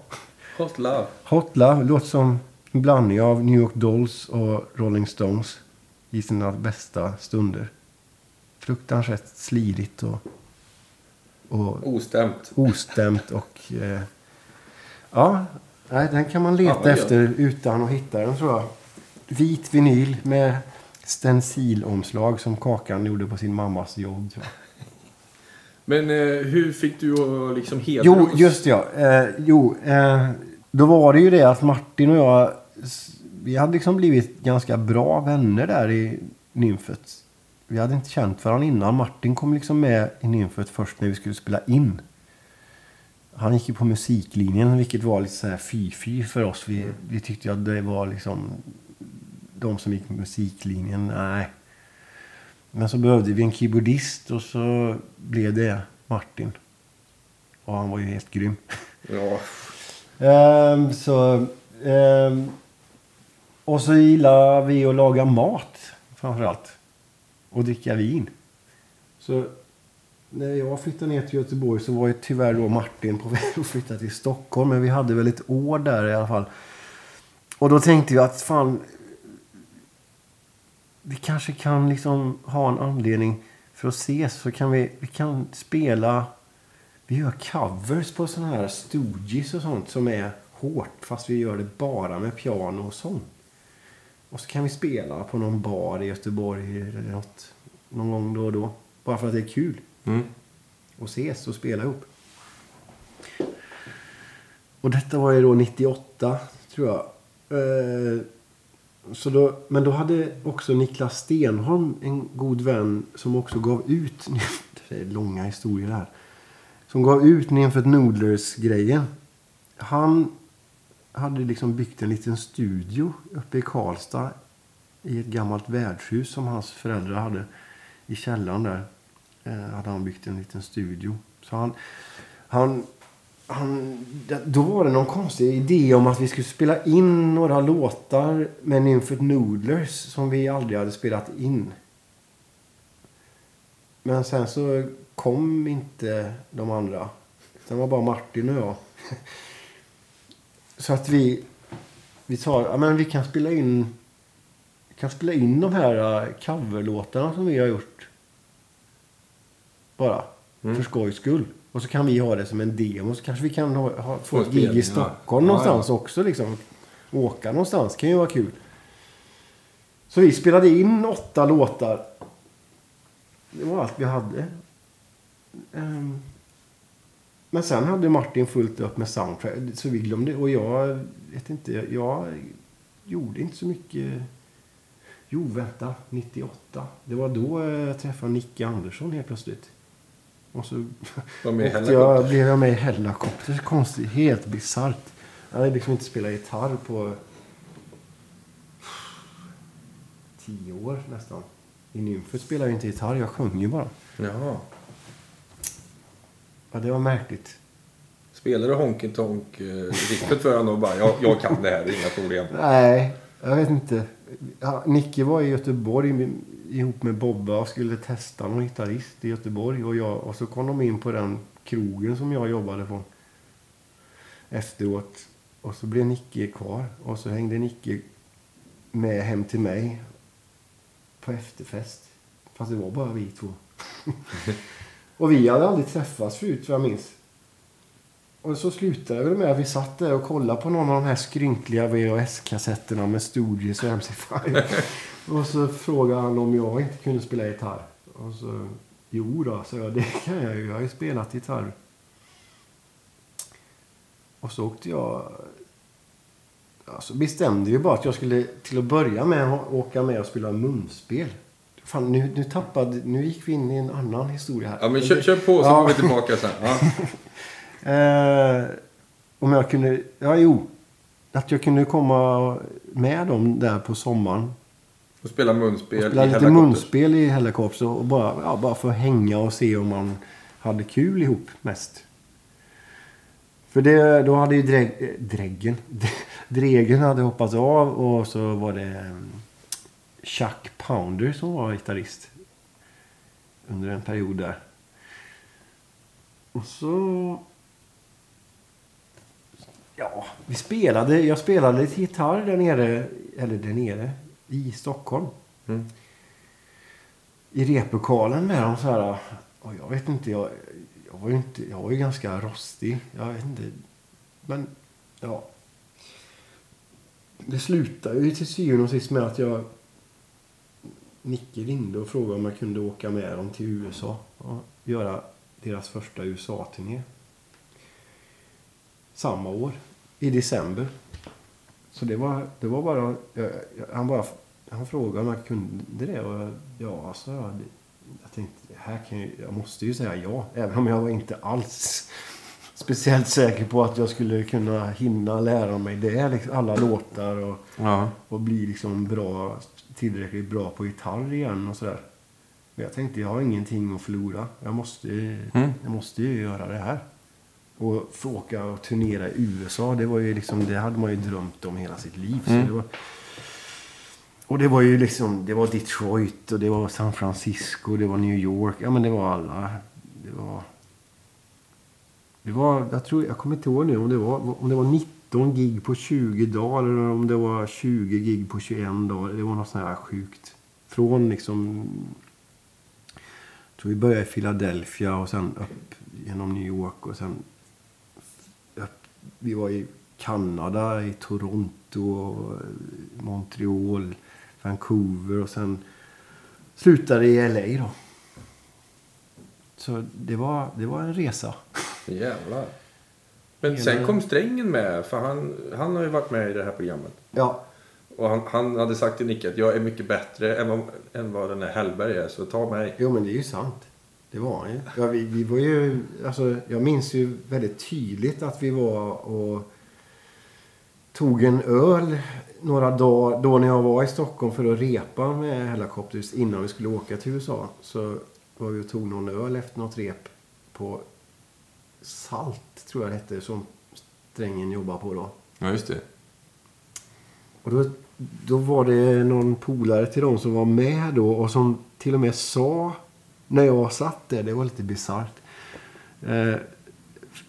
B: Hot Love.
A: Hot Love låter som en blandning av New York Dolls och Rolling Stones i sina bästa stunder. Fruktansvärt slirigt och, och
B: Ostämt.
A: ostämt och... Eh, ja, nej, den kan man leta
B: Ja,
A: efter utan att hitta den tror jag. Vit vinyl med stencilomslag som Kakan gjorde på sin mammas jobb tror jag.
B: Men eh, hur fick du att liksom hedra
A: Jo, just ja. Eh, jo, eh, då var det ju det att Martin och jag, vi hade liksom blivit ganska bra vänner där i Nymfet. Vi hade inte känt varandra innan. Martin kom liksom med i Nymfet först när vi skulle spela in. Han gick ju på musiklinjen, vilket var lite så här fy-fy för oss. Vi, vi tyckte att det var liksom de som gick på musiklinjen, nej. Men så behövde vi en keyboardist och så blev det Martin. Och han var ju helt grym.
B: Ja.
A: Ehm, så, ehm, och så gillar vi att laga mat framförallt. Och dricka vin. Så när jag flyttade ner till Göteborg så var ju tyvärr då Martin på väg att flytta till Stockholm. Men vi hade väl ett år där i alla fall. Och då tänkte vi att fan. Vi kanske kan liksom ha en anledning för att ses. Så kan vi, vi kan spela vi gör covers på sådana här Stooges och sånt som är hårt. Fast vi gör det bara med piano och sång. Och så kan vi spela på någon bar i Göteborg eller något. Någon gång då och då. Bara för att det är kul.
B: Mm.
A: Och ses och spela ihop. Och detta var ju då 98, tror jag. Eh, så då, men då hade också Niklas Stenholm, en god vän, som också gav ut... Det är långa historier här. Som gav ut Nymfet Noodlers-grejen. Han hade liksom byggt en liten studio uppe i Karlstad. I ett gammalt värdshus som hans föräldrar hade. I källaren där eh, hade han byggt en liten studio. Så han, han, han, då var det någon konstig idé om att vi skulle spela in några låtar med Nymfet Noodlers som vi aldrig hade spelat in. Men sen så kom inte de andra. Sen var bara Martin och jag. Så att vi, vi sa ja, men vi kan spela in kan spela in de här uh, coverlåtarna som vi har gjort. Bara. För skojs skull. Och så kan vi ha det som en demo. Så kanske vi kan ha, ha, få ett gig i. Stockholm
B: Ja,
A: någonstans
B: ja.
A: också. Liksom. Åka någonstans kan ju vara kul. Så vi spelade in åtta låtar. Det var allt vi hade. Ehm, Men sen hade Martin fullt upp med soundtrack. Så vi glömde. Och jag vet inte. Jag gjorde inte så mycket. Jo, vänta. 98. Det var då jag träffade Nicke Andersson helt plötsligt. Och så åkte jag, blev jag med i Hellacopter. Konstigt. Helt bisarrt. Jag hade liksom inte spelat gitarr på tio år nästan. I Nymfet spelade jag inte gitarr. Jag sjöng ju bara.
B: Jaha.
A: Ja, det var märkligt.
B: Spelar du Honky Tonk eh, för honom och bara jag, jag kan det här, det är inga problem.
A: Nej, jag vet inte. Ja, Nicke var i Göteborg ihop med Bobba och skulle testa någon gitarrist i Göteborg. Och, jag, och så kom de in på den krogen som jag jobbade på efteråt. Och så blev Nicke kvar. Och så hängde Nicke med hem till mig på efterfest. Fast det var bara vi två. och vi hade aldrig träffats förut, vad jag minns. Och så slutade det med att vi satt där och kollade på någon av de här skrynkliga VHS-kassetterna med Stooges och MC5. och så frågade han om jag inte kunde spela gitarr. Och så, jo då, så jag, det kan jag ju. Jag har ju spelat gitarr. Och så åkte jag... Alltså bestämde vi bara att jag skulle till att börja med åka med och spela munspel. Fan, nu, nu tappade... Nu gick vi in i en annan historia här.
B: Ja, men kör, kör på så
A: Ja.
B: går vi tillbaka sen. Ja.
A: Eh, om jag kunde... Ja, jo. att jag kunde komma med dem där på sommaren.
B: Och spela munspel
A: Och spela
B: i
A: lite munspel i Hellacopters och bara, ja, bara få hänga och se om man hade kul ihop mest. För det, då hade ju eh, dräggen, Dregen hade hoppat av och så var det mm, Chuck Pounder som var gitarrist. Under en period där. Och så... Ja, vi spelade. Jag spelade lite gitarr där nere. Eller där nere. I Stockholm.
B: Mm.
A: I replokalen med dem så här. Och jag vet inte. Jag, jag, var ju inte, jag var ju ganska rostig. Jag vet inte. Men, ja. Det slutade ju till syvende och sist med att jag... Nicke ringde och frågade om jag kunde åka med dem till USA och göra deras första USA-turné. Samma år. I december. Så det var, det var bara... Jag, jag, han bara... Han frågade om jag kunde det och jag, ja, alltså, jag, jag tänkte, här kan jag, jag måste ju säga ja. Även om jag var inte alls speciellt säker på att jag skulle kunna hinna lära mig det. Liksom, alla låtar och,
B: Ja.
A: och bli liksom bra, tillräckligt bra på gitarr igen och sådär. Men jag tänkte, jag har ingenting att förlora. Jag måste,
B: Mm.
A: jag måste ju göra det här. Och få åka och turnera i USA, det var ju liksom, det hade man ju drömt om hela sitt liv. Så
B: Mm.
A: det var, och det var ju liksom, det var Detroit och det var San Francisco, det var New York. Ja men det var alla. Det var... Det var, jag tror, jag kommer inte ihåg nu om det var, om det var 19 gig på 20 dagar eller om det var 20 gig på 21 dagar. Det var något sånt här sjukt. Från liksom... Jag tror vi började i Philadelphia och sen upp genom New York och sen upp. Vi var i Kanada, i Toronto, Montreal, Vancouver och sen slutade i LA då. Så det var, det var en resa.
B: Jävlar. Men
A: Hela-
B: sen kom Strängen med, för han, han har ju varit med i det här programmet.
A: Ja,
B: Och han, han hade sagt till Nicke att jag är mycket bättre än vad, än vad den här Hellberg är, så ta mig.
A: Jo, men det är ju sant. Det var han ju. Ja, vi, vi var ju alltså, jag minns ju väldigt tydligt att vi var och tog en öl några dagar då när jag var i Stockholm för att repa med Hellacopters innan vi skulle åka till USA. Så var vi och tog någon öl efter något rep på Salt, tror jag det hette, som Strängen jobbade på då.
B: Ja, just det.
A: Och då, då var det någon polare till dem som var med då och som till och med sa när jag satt där, det var lite bisarrt. Eh,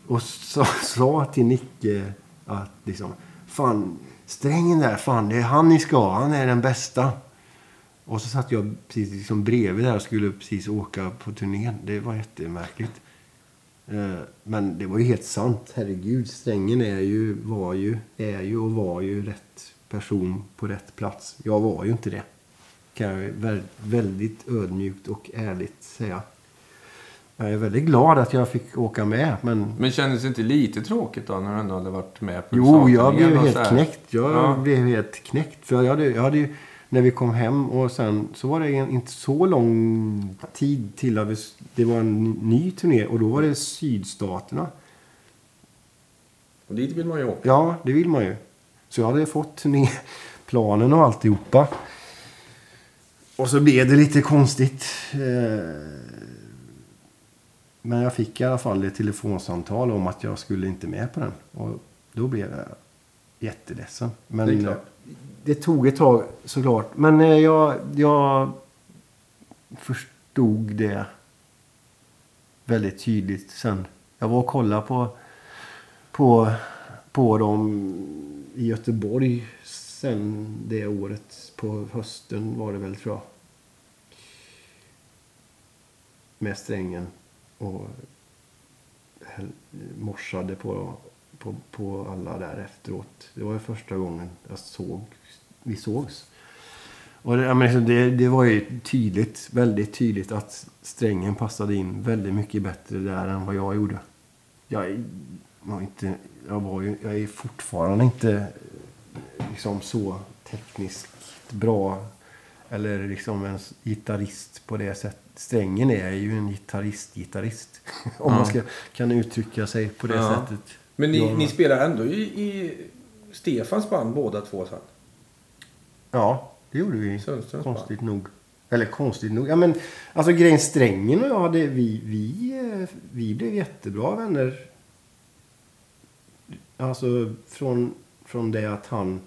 A: och sa, sa till Nicke att liksom, fan, strängen där, fan, det är han ni ska ha, han är den bästa. Och så satt jag precis liksom bredvid där och skulle precis åka på turnén. Det var jättemärkligt. Eh, Men det var ju helt sant. Herregud, strängen är ju, var ju, är ju och var ju rätt person på rätt plats. Jag var ju inte det. Kan jag väldigt ödmjukt och ärligt säga. Jag är väldigt glad att jag fick åka med, men
B: Men kändes det inte lite tråkigt då när du ändå hade varit med på
A: Jo, jag blev helt knäckt. Jag
B: Ja.
A: blev helt knäckt. För jag hade, jag hade ju, när vi kom hem och sen så var det inte så lång tid till att vi, det var en ny turné och då var det sydstaterna.
B: Och dit vill man ju åka.
A: Ja, det vill man ju. Så jag hade fått turnéplanen och alltihopa. Och så blev det lite konstigt. Eh, Men jag fick i alla fall ett telefonsamtal om att jag skulle inte med på den. Och då blev jag jätteledsen. Men
B: Det är klart
A: det tog ett tag såklart. Men eh, jag, jag förstod det väldigt tydligt sen. Jag var och kollade på, på, på dem i Göteborg sen det året. På hösten var det väl tror jag. Med strängen. Och morsade på, på, på alla där efteråt. Det var ju första gången jag såg, vi sågs. Och det, jag menar, det, det var ju tydligt, väldigt tydligt att strängen passade in väldigt mycket bättre där än vad jag gjorde. Jag var inte, jag var ju, jag är fortfarande inte liksom så tekniskt bra eller liksom en gitarrist på det sättet. Strängen är ju en gitarrist-gitarrist. Om
B: Ja.
A: man ska, kan uttrycka sig på det
B: Ja.
A: sättet.
B: Men ni, ni spelar ändå i, i Stefans band båda två sen.
A: Ja, det gjorde vi.
B: Sundströms band.
A: Konstigt nog. Eller konstigt nog. Ja, men, alltså grejen Strängen och jag, det, vi, vi, eh, vi blev jättebra vänner. Alltså från, från det att han...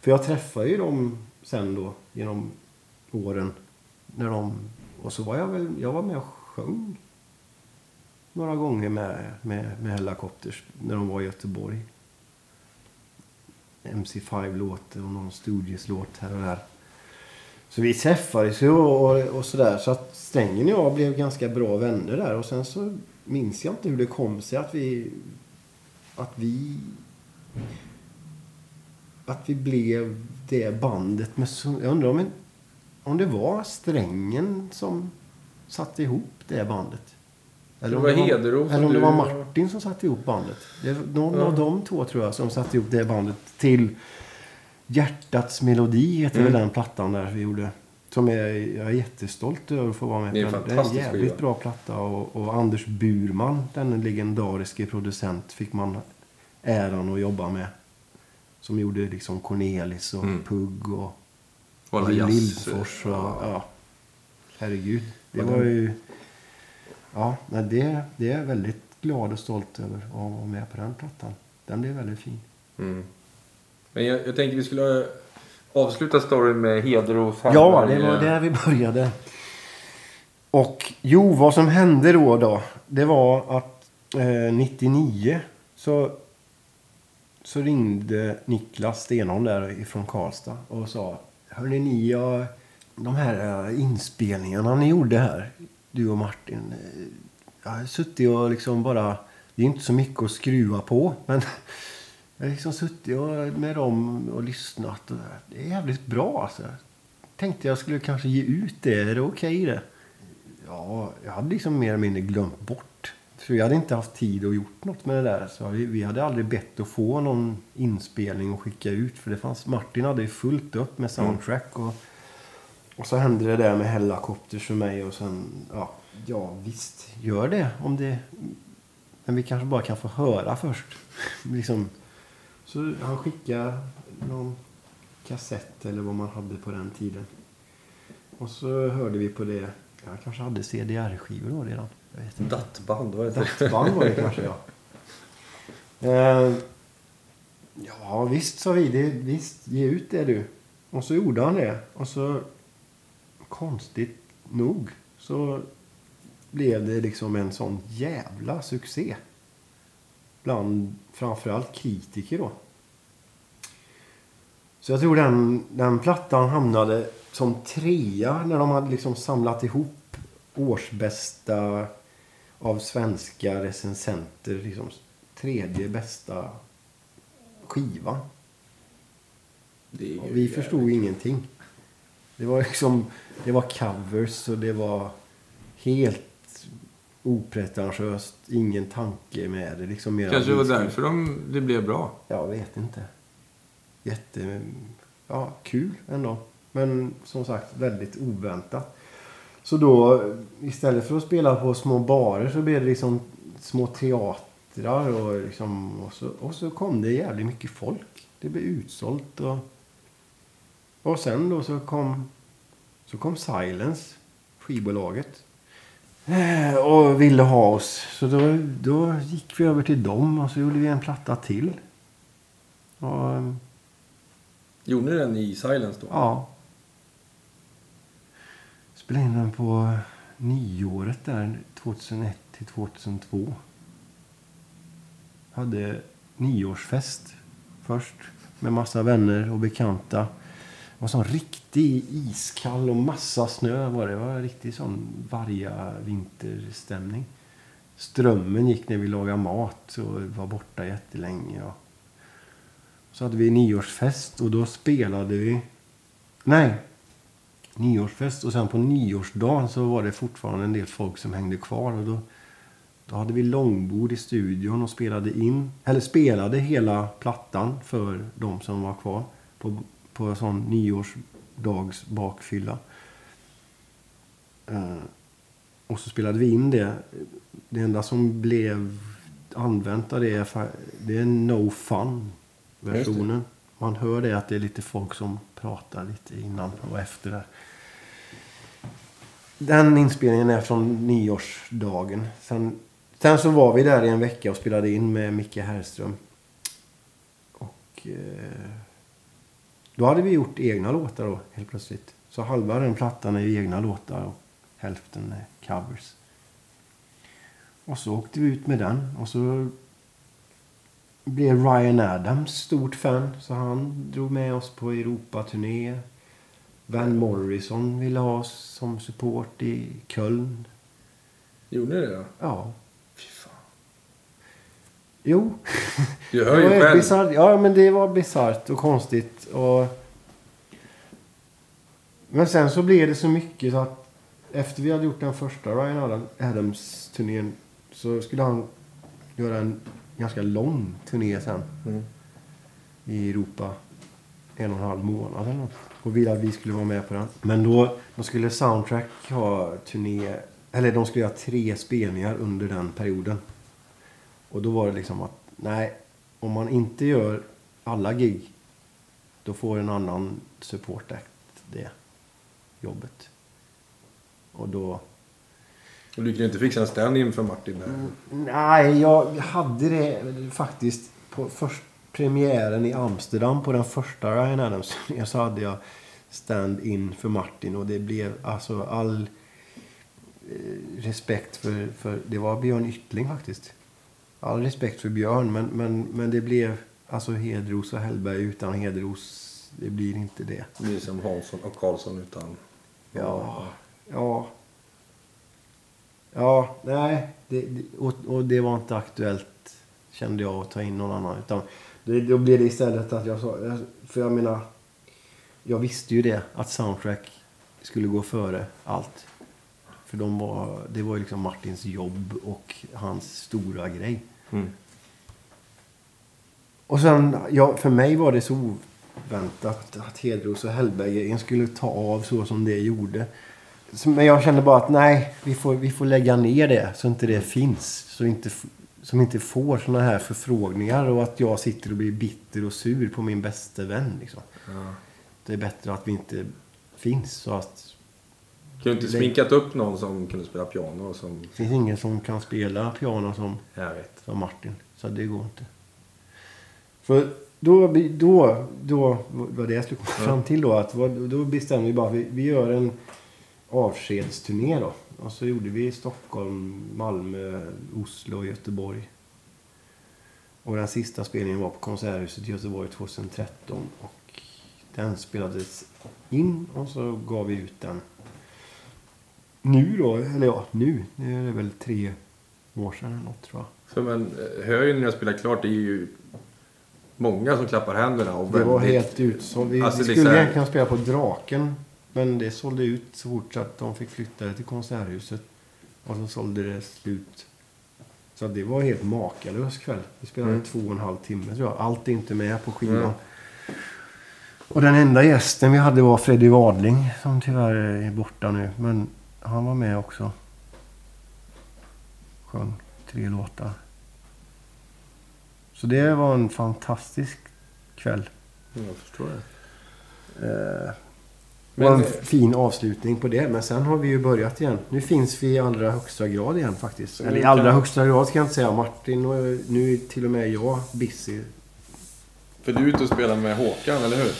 A: För jag träffade ju dem sen då genom åren. När de, och så var jag väl, jag var med och sjöng. Några gånger med, med, med Hellacopters när de var i Göteborg. MC5-låt och någon Stooges-låt här och där. Så vi träffades ju och, och, och sådär. Så att Strängen och jag blev ganska bra vänner där. Och sen så minns jag inte hur det kom sig att vi... Att vi... Att vi blev det bandet med... så- Jag undrar om, om det var Strängen som satte ihop det bandet
B: det
A: om
B: var Hederos
A: Eller om det var Martin som satte ihop bandet. Det var någon
B: Ja.
A: av de två tror jag som satte ihop det bandet till Hjärtats melodi heter
B: Mm.
A: väl den plattan där vi gjorde. Som är, jag är jättestolt över att få vara med
B: Det är
A: på
B: en
A: den. Det är en jävligt
B: skiva.
A: bra platta. Och, och Anders Burman, den legendariske producent, fick man äran att jobba med. Som gjorde liksom Cornelis och
B: Mm.
A: Pugg och
B: Och
A: Lindfors. Och, ja. Herregud. Det var ju... Ja, men det, det är jag väldigt glad och stolt över att vara med på den plattan. Den blev väldigt fin.
B: Mm. Men jag, jag tänkte vi skulle avsluta storyn med Hederos
A: Ja, det var där vi började. Och jo, vad som hände då, då det var att eh, 99 så, så ringde Niklas Stenholm där ifrån Karlstad och sa Hörni ni, jag, de här eh, inspelningarna ni gjorde här, du och Martin. Eh, jag har suttit och liksom bara, det är inte så mycket att skruva på, men jag har liksom suttit och, med dem och lyssnat. Och det är jävligt bra alltså. Tänkte jag skulle kanske ge ut det. Är det okej okay, det? Ja, jag hade liksom mer eller mindre glömt bort. För jag hade inte haft tid att gjort något med det där. Så vi, hade aldrig bett att få någon inspelning och skicka ut. För det fanns, Martin hade ju fullt upp med soundtrack. Och, och så hände det där med Hellacopters för mig. Och sen, ja, ja visst, gör det. Om det men vi kanske bara kan få höra först. liksom. Så han skickade någon kassett eller vad man hade på den tiden. Och så hörde vi på det. Jag kanske hade CDR-skivor då redan. Jag vet inte.
B: Dattband, vad heter det?
A: Dattband var det kanske, ja. Eh, ja, visst sa vi. Det, visst, ge ut det du. Och så gjorde han det. Och så, konstigt nog, så blev det liksom en sån jävla succé. Bland framförallt kritiker då. Så jag tror den, den plattan hamnade som trea när de hade liksom samlat ihop årsbästa av svenska recensenter. Liksom tredje bästa skiva. Vi förstod ingenting. Det var liksom, det var covers och det var helt opretentiöst. Ingen tanke med det. Liksom mer
B: Kanske det var därför de, det blev bra.
A: Jag vet inte. Jätte... Ja, kul ändå. Men som sagt, väldigt oväntat. Så då, istället för att spela på små barer så blev det liksom små teatrar och, liksom, och, så, och så kom det jävligt mycket folk. Det blev utsålt och... Och sen då så kom, så kom Silence, skivbolaget. Eh, Och ville ha oss. Så då, då gick vi över till dem och så gjorde vi en platta till. Och, ehm,
B: Gjorde ni den i Silence då?
A: ja. Spelade in den på nyåret där, 2001 till 2002. Hade nyårsfest först med massa vänner och bekanta. Det var sån riktig iskall och massa snö var det. Det var riktig sån varga vinterstämning. Strömmen gick när vi lagade mat och var borta jättelänge. Och så hade vi nyårsfest och då spelade vi... Nej. Nyårsfest och sen på nyårsdagen så var det fortfarande en del folk som hängde kvar. Och då, då hade vi långbord i studion och spelade in, eller spelade hela plattan för de som var kvar på, på en sån nyårsdags bakfylla. Eh, och så spelade vi in det. Det enda som blev använt av det är, det är No Fun. versionen. Man hör det att det är lite folk som pratar lite innan och efter där. Den inspelningen är från nyårsdagen. Sen, sen så var vi där i en vecka och spelade in med Micke Herrström. Och eh, då hade vi gjort egna låtar då helt plötsligt. Så halva den plattan är ju egna låtar och hälften är covers. Och så åkte vi ut med den och så blev Ryan Adams stort fan så han drog med oss på Europaturné. Van Morrison ville ha oss som support i Köln.
B: Gjorde ni det då?
A: Ja. Jo.
B: Du hör ju själv.
A: bisarrt. Ja, men det var bisarrt och konstigt. Och... Men sen så blev det så mycket så att efter vi hade gjort den första Ryan Adam- Adams-turnén så skulle han göra en ganska lång turné sen
B: Mm.
A: i Europa. En och en halv månad eller något. Och ville att vi skulle vara med på den. Men då, då skulle Soundtrack ha turné... Eller de skulle ha tre spelningar under den perioden. Och då var det liksom att, nej, om man inte gör alla gig, då får en annan support act det jobbet. Och då...
B: Och du kunde inte fixa en stand-in för Martin där?
A: Nej, jag hade det faktiskt på först premiären i Amsterdam på den första Ryan Adams så hade jag stand-in för Martin och det blev alltså all eh, respekt för, för det var Björn Yttling faktiskt. All respekt för Björn men, men, men det blev alltså Hedros och Hellberg utan Hedros det blir inte det.
B: Det blir som Hansson och Karlsson utan...
A: Ja. Ja. Ja, nej. Det, och, och det var inte aktuellt, kände jag, att ta in någon annan. Utan det, då blev det istället att jag sa... För jag menar... Jag visste ju det, att Soundtrack skulle gå före allt. För de var, det var ju liksom Martins jobb och hans stora grej.
B: Mm.
A: Och sen, ja, för mig var det så oväntat att Hedros och Hellberg skulle ta av så som det gjorde. Men jag kände bara att nej, vi får, vi får lägga ner det så inte det finns. Så inte, som inte får såna här förfrågningar och att jag sitter och blir bitter och sur på min bästa vän. Liksom.
B: Ja.
A: Det är bättre att vi inte finns. Så att
B: Kunde du inte sminkat upp någon som kunde spela piano och som...
A: det finns ingen som kan spela piano som sa Martin. Så det går inte. För då, då, då var det jag skulle komma fram till då. Att då bestämde vi bara vi, vi gör en avskedsturné då. Och så gjorde vi Stockholm, Malmö, Oslo och Göteborg. Och den sista spelningen var på Konserthuset i Göteborg 2013. Och den spelades in och så gav vi ut den. Nu då, eller ja, nu. Nu är det väl tre år sedan eller något tror jag.
B: För man eh, ju när jag spelar klart, det är ju många som klappar händerna. Och
A: Det var
B: väldigt-
A: helt utsålt. Vi,
B: Alltså,
A: vi skulle
B: så här-
A: egentligen spela på Draken. Men det sålde ut så fort så att de fick flytta det till Konserthuset. Och så sålde det slut. Så det var helt makalös kväll. Vi spelade
B: Mm.
A: två och en halv timme tror jag. Allt är inte med på skivan.
B: Mm.
A: Och den enda gästen vi hade var Freddy Wadling. Som tyvärr är borta nu. Men han var med också. Sjöng tre låtar. Så det var en fantastisk kväll.
B: Jag förstår det.
A: Eh,
B: Men-
A: och en fin avslutning på det. Men sen har vi ju börjat igen. Nu finns vi i allra högsta grad igen faktiskt. Eller i
B: kan-
A: allra högsta grad ska jag inte säga. Martin och nu är till och med jag busy.
B: För du är ute och spelar med Håkan, eller hur?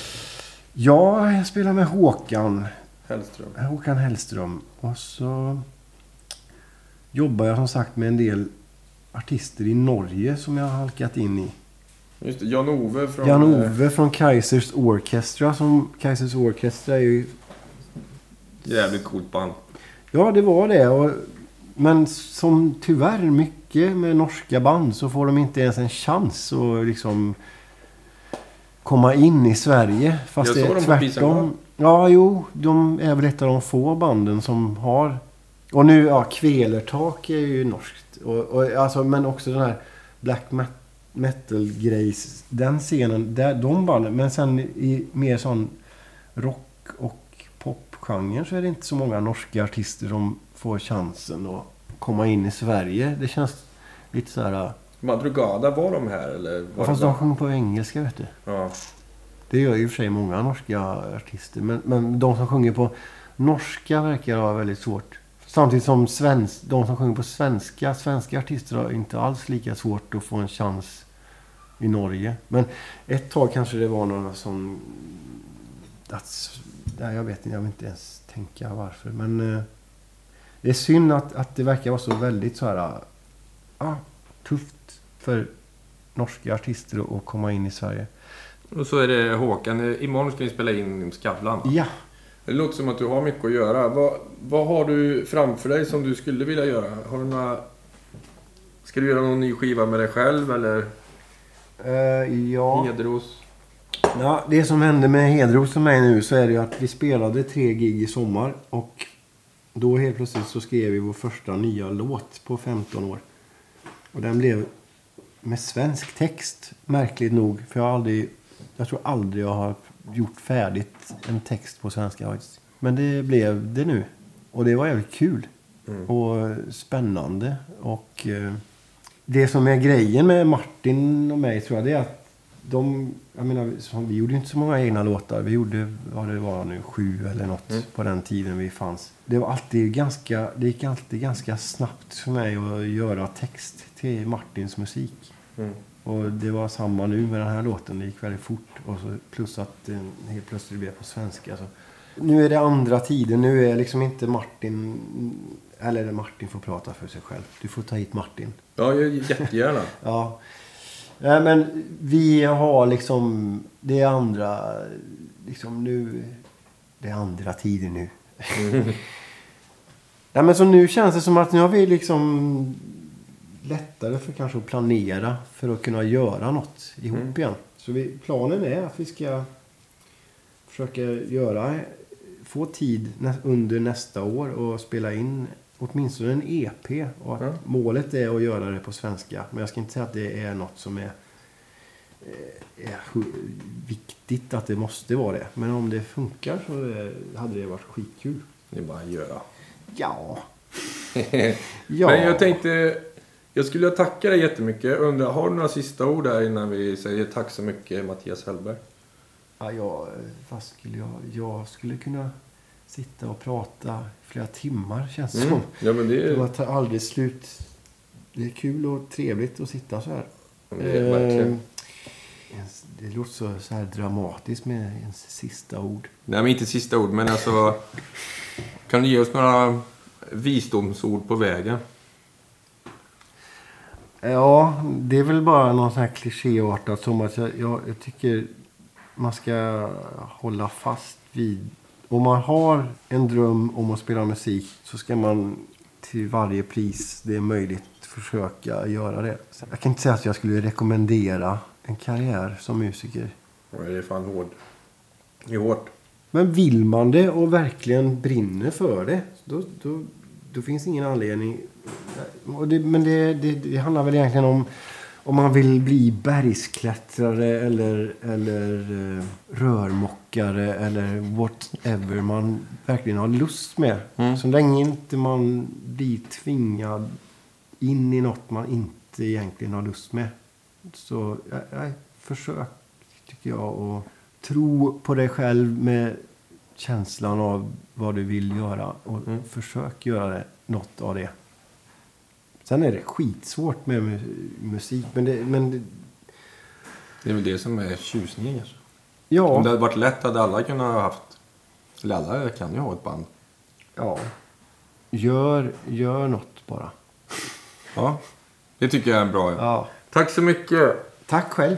A: Ja, jag spelar med Håkan.
B: Hellström.
A: Håkan Hellström. Och så jobbar jag som sagt med en del artister i Norge som jag har halkat in i.
B: Just det, Jan-Ove från... eh,
A: Jan-Ove från Kaisers Orchestra. Som, Kaisers Orchestra är ju
B: eh, Jävligt coolt band.
A: Ja, det var det. Och, men som tyvärr mycket med norska band så får de inte ens en chans att liksom komma in i Sverige. Fast
B: Jag
A: det är tvärtom. Ja, jo. De är väl ett av de få banden som har... Och nu, ja, Kvelertak är ju norskt. Och, och, alltså, men också den här black met- metal-grejs. Den scenen, där, de banden. Men sen i mer sån rock och popgenren så är det inte så många norska artister som får chansen att komma in i Sverige. Det känns lite så här...
B: Madrugada, var de här eller? Var
A: Ja, fast de sjunger på engelska vet du.
B: Ja.
A: Det gör ju i och för sig många norska artister. Men, men de som sjunger på norska verkar ha väldigt svårt. Samtidigt som svensk, de som sjunger på svenska, svenska artister har inte alls lika svårt att få en chans i Norge. Men ett tag kanske det var några som... Att, nej, jag vet inte, jag vill inte ens tänka varför. Men eh, det är synd att, att det verkar vara så väldigt så här... ah, tufft för norska artister att- att komma in i Sverige.
B: Och så är det Håkan. Imorgon ska ni spela in Skavlan.
A: Ja,
B: Det låter som att du har mycket att göra. Vad, vad har du framför dig som du skulle vilja göra? Har du några... Ska du göra någon ny skiva med dig själv eller
A: Eh, ja.
B: Hedros?
A: ja. Det som hände med Hedros och mig nu så är det ju att vi spelade tre gig i sommar. Och då helt plötsligt så skrev vi vår första nya låt på 15 år. Och den blev med svensk text, märkligt nog. För jag har aldrig, jag tror aldrig jag har gjort färdigt en text på svenska faktiskt. Men det blev det nu. Och det var jävligt kul. Och spännande. Och eh, det som är grejen med Martin och mig tror jag det är att de, jag menar, vi gjorde inte så många egna låtar. Vi gjorde, vad det var nu, sju eller något på den tiden vi fanns. Det var alltid ganska, det gick alltid ganska snabbt för mig att göra text till Martins musik.
B: Mm.
A: Och det var samma nu med den här låten. Det gick väldigt fort. Och så plus att den helt plötsligt blev på svenska. Så. Nu är det andra tider. Nu är liksom inte Martin... Eller Martin får prata för sig själv. Du får ta hit Martin.
B: Ja, jag- jättegärna.
A: Ja. Nej, men vi har liksom... Det är andra... Liksom nu... Det är andra tider nu. Nej, men så nu känns det som att nu har vi liksom lättare för kanske att planera för att kunna göra något ihop igen. Så vi, planen är att vi ska försöka göra, få tid under nästa år och spela in åtminstone en EP. Och
B: Ja.
A: Målet är att göra det på svenska. Men jag ska inte säga att det är något som är, eh, är viktigt att det måste vara det. Men om det funkar så eh, hade det varit skitkul.
B: Det är bara att göra.
A: Ja. ja.
B: Men jag tänkte... Jag skulle vilja tacka dig jättemycket. Undrar, har du några sista ord här innan vi säger tack så mycket Mattias Hellberg?
A: Ja, jag, vad skulle jag, jag skulle kunna sitta och prata flera timmar känns det
B: Mm.
A: som.
B: Ja, men det
A: Det
B: är...
A: tar aldrig slut. Det är kul och trevligt att sitta så här.
B: Det är verkligen.
A: Eh, Det låter så, så här dramatiskt med ens sista ord.
B: Nej, men inte sista ord, men alltså... Kan du ge oss några visdomsord på vägen?
A: Ja, det är väl bara någon sån här klichéartat som att jag, jag, jag tycker man ska hålla fast vid... Om man har en dröm om att spela musik så ska man till varje pris det är möjligt försöka göra det. Jag kan inte säga att jag skulle rekommendera en karriär som musiker.
B: Det är fan hård. Det är hårt.
A: Men vill man det och verkligen brinner för det, då, då, då finns ingen anledning. Och det, men det, det, det handlar väl egentligen om om man vill bli bergsklättrare eller, eller eh, rörmokare eller whatever man verkligen har lust med.
B: Mm.
A: Så länge inte man blir tvingad in i något man inte egentligen har lust med. Så ja, försök, tycker jag, att tro på dig själv med känslan av vad du vill göra. Och
B: Mm.
A: försök göra det, något av det. Sen är det skitsvårt med mu- musik. Men det, men det,
B: Det är väl det som är tjusningen kanske.
A: ja,
B: Om det hade varit lätt hade alla kunnat ha haft... Eller alla kan ju ha ett band.
A: ja. Gör, gör något bara.
B: Ja, det tycker jag är en bra.
A: Ja.
B: Tack så mycket.
A: Tack själv.